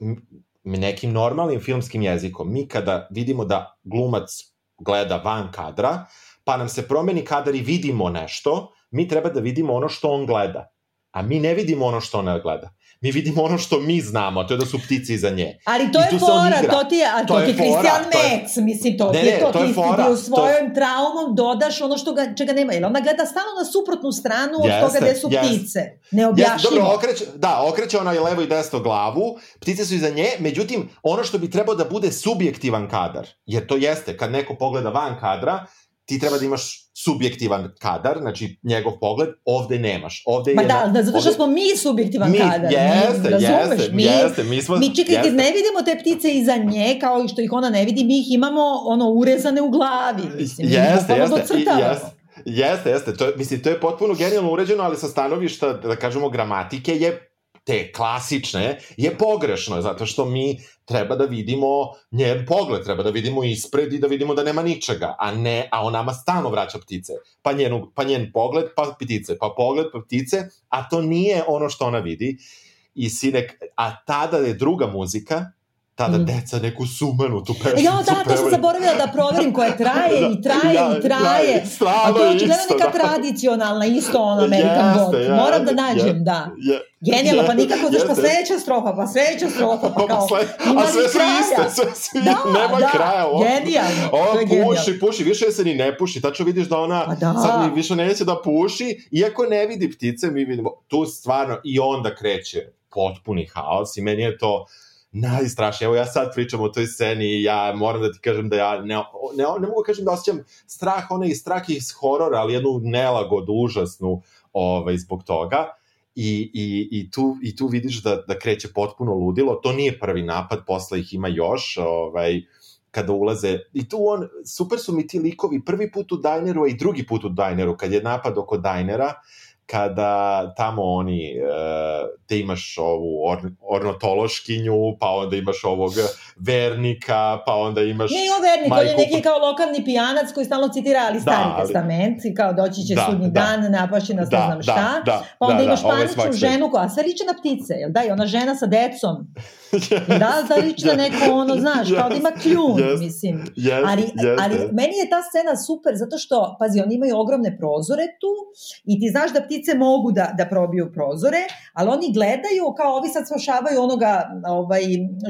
nekim normalnim filmskim jezikom, mi kada vidimo da glumac gleda van kadra, pa nam se promeni kadar i vidimo nešto, mi treba da vidimo ono što on gleda. A mi ne vidimo ono što ona gleda. Mi vidimo ono što mi znamo, to je da su ptice iza nje. Ali to je fora, to ti je, a to, to ti je Christian Metz, je, mislim, to ne, ti je to, to ti, fora, ti u svojom to... traumom dodaš ono što ga, čega nema, jer ona gleda stalno na suprotnu stranu od jeste, toga gde su jeste. ptice. Neobjašnjivo. Jeste, dobro, okreće, da, okreće ona i levo i desno glavu, ptice su iza nje, međutim, ono što bi trebao da bude subjektivan kadar, jer to jeste, kad neko pogleda van kadra, ti treba da imaš subjektivan kadar, znači njegov pogled, ovde nemaš. Ovde Ma je da, da, zato što ovde... smo mi subjektivan mi, kadar. Jeste, mi, jeste, mi, jeste. Mi, smo, mi čekaj, jeste. ne vidimo te ptice iza nje, kao što ih ona ne vidi, mi ih imamo ono urezane u glavi. Mislim, jeste, jeste, i, jeste. Jeste, jeste, to, mislim, to je potpuno genijalno uređeno, ali sa stanovišta, da kažemo, gramatike je te klasične, je pogrešno, zato što mi treba da vidimo njen pogled, treba da vidimo ispred i da vidimo da nema ničega, a ne, a on nama stalno vraća ptice. Pa, njenu, pa njen pogled, pa ptice, pa pogled, pa ptice, a to nije ono što ona vidi. I sinek, a tada je druga muzika, tada mm. deca neku sumanutu pesmicu Ja, da, to sam zaboravila da proverim koja traje i traje ja, i traje. Ja, A to je očigledno neka da. tradicionalna, isto on American jeste, Gold. Ja, Moram da nađem, ja, da. Ja, Genijalno, pa nikako, znaš, pa sledeća strofa, pa sledeća strofa, pa, pa kao, sle, a sve su iste, sve su da, nema da, kraja. Ovo, genijalno. Ovo puši, puši, više se ni ne puši, tačno vidiš da ona pa da. sad više neće da puši, iako ne vidi ptice, mi vidimo, tu stvarno i onda kreće potpuni haos i meni je to, najstrašnije. Evo ja sad pričam o toj sceni i ja moram da ti kažem da ja ne, ne, ne mogu da kažem da osjećam strah, onaj strah iz horora, ali jednu nelagodu užasnu ovaj, zbog toga. I, i, i, tu, i tu vidiš da, da kreće potpuno ludilo. To nije prvi napad, posle ih ima još. Ovaj, kada ulaze, i tu on, super su mi ti likovi, prvi put u Dajneru, a i drugi put u Dajneru, kad je napad oko Dajnera, uh, kada tamo oni, uh, te imaš ovu or, ornotološkinju, pa onda imaš ovog vernika, pa onda imaš... Nije on vernik, majku... on je neki kao lokalni pijanac koji stalno citira ali stari da, ali... testament, i kao doći će da, sudnji da, dan, napaši nas da, ne znam da, šta, da, pa onda da, imaš da, paničnu ženu koja sve liče na ptice, jel da, i ona žena sa decom, da, da liči na neko ono, znaš, yes, kao da ima kljun, yes, mislim. Yes, ali, yes, ali yes. meni je ta scena super, zato što, pazi, oni imaju ogromne prozore tu i ti znaš da ptice mogu da, da probiju prozore, ali oni gledaju kao ovi sad spašavaju onoga ovaj,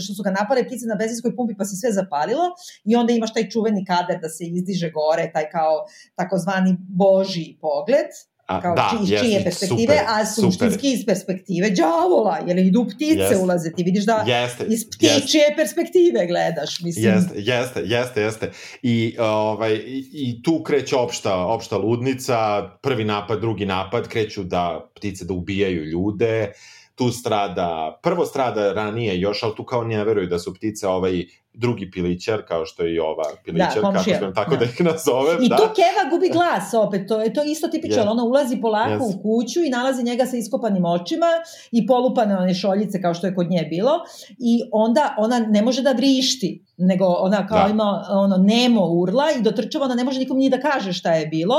što su ga napale ptice na benzinskoj pumpi pa se sve zapalilo i onda imaš taj čuveni kader da se izdiže gore, taj kao takozvani boži pogled A, kao da, iz čije perspektive, super, a suštinski iz perspektive đavola, jer idu ptice yes. ulaze, ti vidiš da jeste, iz ptičije jeste. perspektive gledaš, mislim. Jeste, jeste, jeste, jeste. I, ovaj, i, i tu kreće opšta, opšta ludnica, prvi napad, drugi napad, kreću da ptice da ubijaju ljude, tu strada, prvo strada ranije još, ali tu kao ne veruju da su ptice ovaj drugi pilićar, kao što je i ova pilićar, da, kako smem tako da. da ih nazovem. I da. tu Keva gubi glas opet, to je to isto tipično, yeah. ona ulazi polako yes. u kuću i nalazi njega sa iskopanim očima i polupane one šoljice kao što je kod nje bilo i onda ona ne može da vrišti, nego ona kao da. ima ono nemo urla i dotrčava, ona ne može nikom ni da kaže šta je bilo,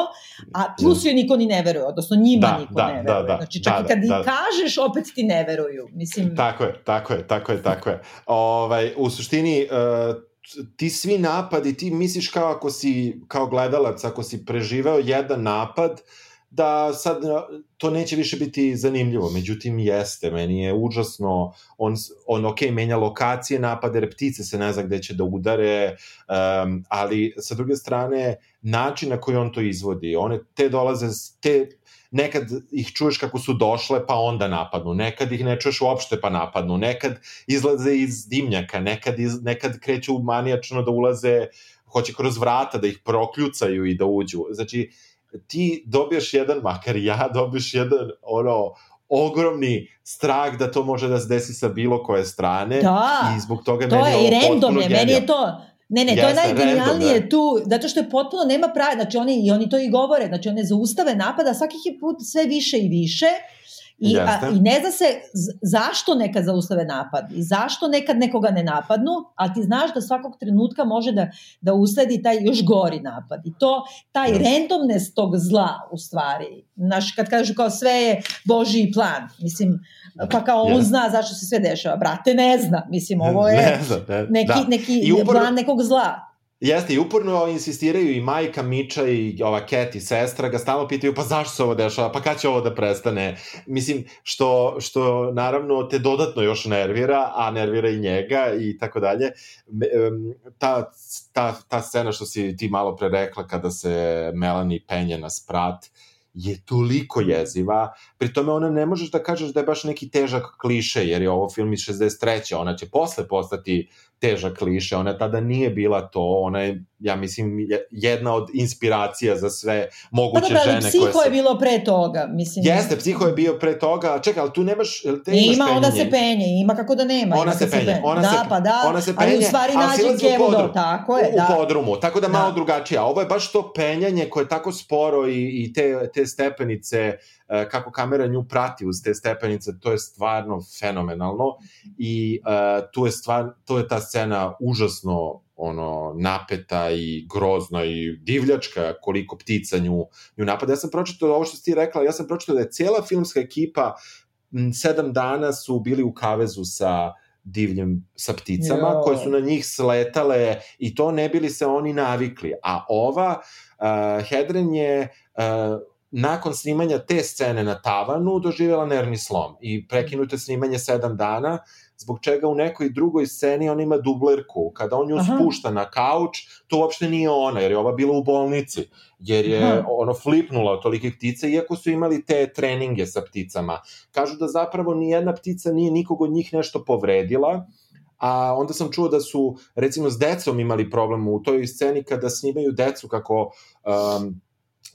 a plus joj niko ni ne veruje, odnosno njima da, niko da, ne da, veruje. Da, da, znači čak da, i kad da, i da. kažeš, opet ti ne veruju. Mislim... Tako je, tako je, tako je, tako je. Ovaj, u suštini, uh, ti svi napadi, ti misliš kao ako si, kao gledalac, ako si preživeo jedan napad, da sad to neće više biti zanimljivo, međutim jeste, meni je užasno, on, on ok, menja lokacije napade, reptice se ne zna gde će da udare, um, ali sa druge strane, način na koji on to izvodi, one te dolaze, te nekad ih čuješ kako su došle pa onda napadnu, nekad ih ne čuješ uopšte pa napadnu, nekad izlaze iz dimnjaka, nekad, iz, nekad kreću manijačno da ulaze, hoće kroz vrata da ih prokljucaju i da uđu. Znači, ti dobiješ jedan, makar ja dobiješ jedan, ono, ogromni strah da to može da se desi sa bilo koje strane da, i zbog toga to meni je, je ovo random potpuno je, meni je to Ne, ne, to je najgenijalnije da. tu, zato što je potpuno nema pravi, znači oni, i oni to i govore, znači one zaustave napada svakih je put sve više i više, I, a, I ne zna se zašto nekad zaustave napad i zašto nekad nekoga ne napadnu, a ti znaš da svakog trenutka može da, da usledi taj još gori napad. I to, taj yes. randomness tog zla u stvari. Znaš, kad kažu kao sve je Božiji plan, mislim, pa kao on yes. zna zašto se sve dešava. Brate, ne zna. Mislim, ovo je ne zna, ne, neki, da. neki upor... plan nekog zla. Jeste, i uporno insistiraju i majka Miča i ova Cat i sestra ga stalno pitaju pa zašto se ovo dešava, pa kad će ovo da prestane? Mislim, što, što naravno te dodatno još nervira, a nervira i njega i tako dalje. Ta, ta, ta scena što si ti malo pre rekla kada se Melanie penje na sprat, je toliko jeziva, pri tome ona ne možeš da kažeš da je baš neki težak kliše, jer je ovo film iz 63. Ona će posle postati težak kliše, ona tada nije bila to, ona je, ja mislim, jedna od inspiracija za sve moguće pa da, žene koje se... psiho je bilo pre toga, mislim. Jeste, psiho je bio pre toga, čekaj, ali tu nemaš, te imaš ima, penjenje? onda se penje, ima kako da nema. Ona se penje, se ona da, se, pa da, ona se penje, ali u stvari nađe kevo tako je, u, da. U podrumu, tako da, da malo drugačije, a ovo je baš to penjanje koje je tako sporo i, i te, te stepenice, E, kako kamera nju prati uz te stepenice, to je stvarno fenomenalno i uh, tu je stvar, to je ta scena užasno ono napeta i grozna i divljačka koliko ptica nju, nju napada. Ja sam pročitao ovo što si ti rekla, ja sam pročitao da je cijela filmska ekipa sedam dana su bili u kavezu sa divljim sa pticama jo. koje su na njih sletale i to ne bili se oni navikli. A ova uh, Hedren je uh, nakon snimanja te scene na tavanu doživjela nervni slom i prekinuto snimanje sedam dana, zbog čega u nekoj drugoj sceni on ima dublerku. Kada on ju Aha. spušta na kauč, to uopšte nije ona, jer je ova bila u bolnici, jer je Aha. ono flipnula od tolike ptice, iako su imali te treninge sa pticama. Kažu da zapravo ni jedna ptica nije nikog od njih nešto povredila, a onda sam čuo da su recimo s decom imali problem u toj sceni kada snimaju decu kako um,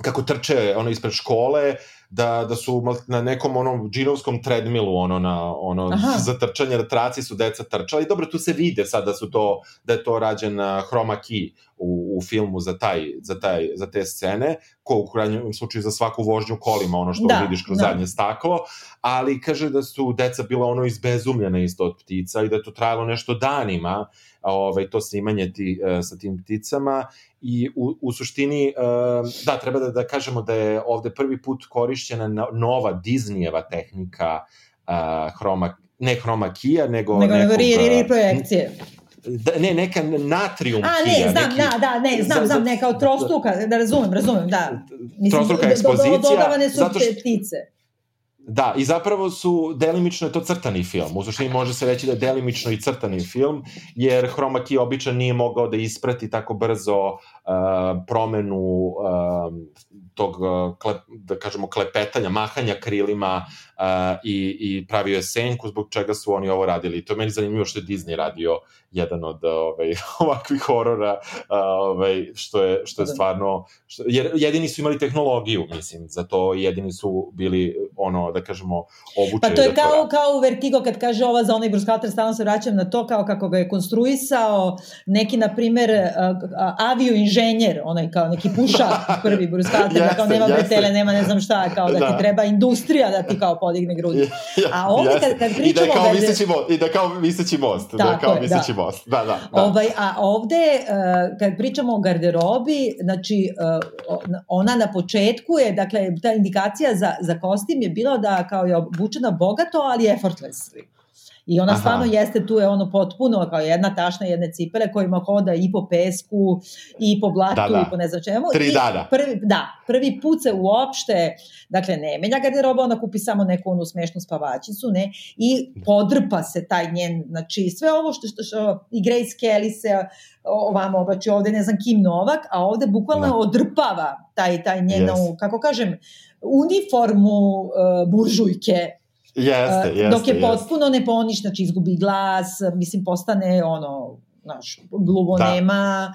kako trče ono ispred škole, da, da su na nekom onom džinovskom treadmillu ono na ono Aha. za trčanje na traci su deca trčala i dobro tu se vide sad da su to da je to rađen chroma key u, u filmu za taj za taj za te scene ko u krajnjem slučaju za svaku vožnju kolima ono što da, vidiš kroz da. zadnje staklo ali kaže da su deca bila ono izbezumljena isto od ptica i da je to trajalo nešto danima ovaj, to snimanje ti, uh, sa tim pticama i u, u suštini, uh, da, treba da, da kažemo da je ovde prvi put korišćena nova Disneyeva tehnika uh, hroma, ne hroma kija, nego... Nego, nekog, nego ri, ri, ri projekcije. Da, ne, neka natrium A, ne, kija, znam, neki, da, da, ne, znam, znam, neka od trostruka, da razumem, razumem, da. Mislim, trostruka ekspozicija. Do, dodavane su zato što, ptice. Da, i zapravo su, delimično je to crtani film. U suštini može se reći da je delimično i crtani film, jer Chroma Key običan nije mogao da isprati tako brzo uh, promenu uh, tog, klep, da kažemo, klepetanja, mahanja krilima uh, i, i pravio je senku, zbog čega su oni ovo radili. I to je meni zanimljivo što je Disney radio jedan od ovaj, ovakvih horora, ovaj, što, je, što je da. stvarno... Što, jer jedini su imali tehnologiju, mislim, za to jedini su bili, ono, da kažemo, obučeni. Pa to je da kao, to kao u Vertigo kad kaže ova za onaj bruskater, stalno se vraćam na to, kao kako ga je konstruisao neki, na primer, avio inženjer, onaj kao neki puša prvi bruskater, da kao nema bretele, nema ne znam šta, kao da, da ti treba industrija da ti kao podigne grudi. A ovde kad, kad pričamo... I da je kao viseći most, i da kao viseći most, da je kao viseći da. most. Da, da, da. Ovaj, a ovde, uh, kad pričamo o garderobi, znači, uh, ona na početku je, dakle, ta indikacija za, za kostim je bila da kao je obučena bogato, ali effortlessly. I ona Aha. stvarno jeste tu je ono potpuno kao jedna tašna jedne cipele kojima hoda i po pesku i po blatu da, da. i po ne znam čemu. Tri I dana. Prvi, da, prvi put se uopšte, dakle ne menja garderoba, ona kupi samo neku onu smešnu spavačicu, ne, i podrpa se taj njen, znači sve ovo što, što, što i Grace Kelly se ovamo obači ovde, ne znam Kim Novak, a ovde bukvalno da. odrpava taj, taj njenu, yes. kako kažem, uniformu uh, buržujke Jeste, jeste. Dok je potpuno ne poniš, znači izgubi glas, mislim postane ono, znaš, gluvo da. nema,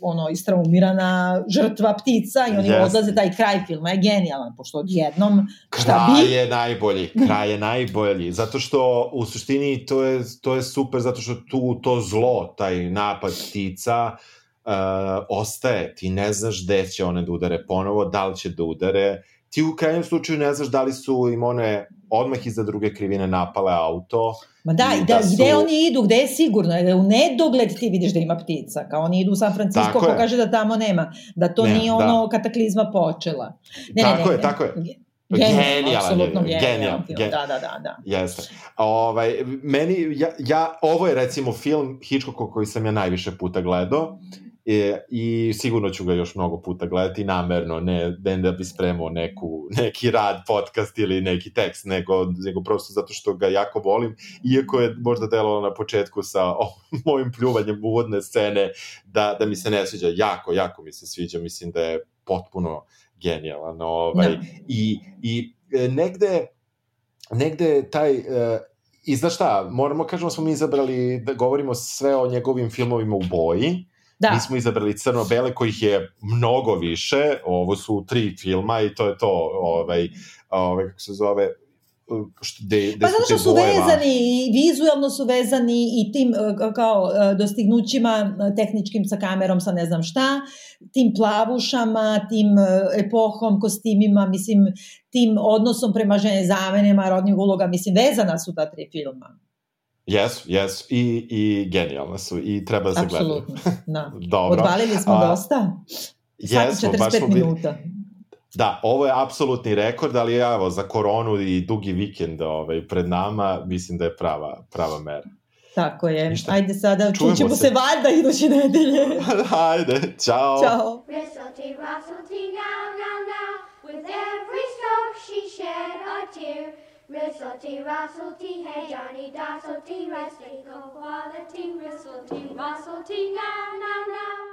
ono, istraumirana žrtva ptica i oni Jeste. odlaze, taj kraj filma je genijalan, pošto odjednom, šta Kraj bi? je najbolji, kraj je najbolji, zato što u suštini to je, to je super, zato što tu to zlo, taj napad ptica, uh, ostaje, ti ne znaš gde će one da udare ponovo, da li će da udare, ti u krajnjem slučaju ne znaš da li su im one odmah iza druge krivine napale auto, Ma da, I da, da su- gde oni idu, gde je sigurno, jer u nedogled ti vidiš da ima ptica, kao oni idu u San Francisco, Tako ko je. kaže da tamo nema, da to Ne, nije da. ono kataklizma počela. Ne, Tako ne, je, ne, tako je. ge- Genijalan apsolutno genijalan, genijalan film, gen- da, da, da, da. Jeste. Ovaj, meni, ja, ja, ovo je recimo film Hitchcocka koji sam ja najviše puta gledao i, i sigurno ću ga još mnogo puta gledati namerno, ne, ne da bi spremao neku, neki rad, podcast ili neki tekst, nego, nego prosto zato što ga jako volim, iako je možda delalo na početku sa o, mojim pljuvanjem uvodne scene da, da mi se ne sviđa, jako, jako mi se sviđa, mislim da je potpuno genijalan. Ovaj, Da. i, i e, negde, negde taj, e, i znaš šta, moramo, kažemo, smo mi izabrali da govorimo sve o njegovim filmovima u boji, Da, mi smo izabrali crno-bele kojih je mnogo više, ovo su tri filma i to je to, ovaj, ovaj kako se zove, što, de, de Pa zato što su vezani i vizualno su vezani i tim e, kao e, dostignućima e, tehničkim sa kamerom, sa ne znam šta, tim plavušama, tim epohom, kostimima, mislim, tim odnosom prema žene zamenima, rodnih uloga, mislim, vezana su ta tri filma. Jesu, jesu, i, i genijalne su, i treba da se gledaju. Apsolutno, da. Dobro. Odvalili smo A, dosta. Svaki Jesmo, baš 45 smo bili, minuta. Da, ovo je apsolutni rekord, ali evo, za koronu i dugi vikend ovaj, pred nama, mislim da je prava, prava mera. Tako je. Ništa. Ajde sada, Čujemo čućemo se. se valjda iduće nedelje. Ajde, čao! Ćao. Ristlety, rustlety, now, now, now. With every stroke she shed a tear. Ristlety, rustlety, hey Johnny Dosselty, resting go quality. Ristlety, rustlety, now, now, now.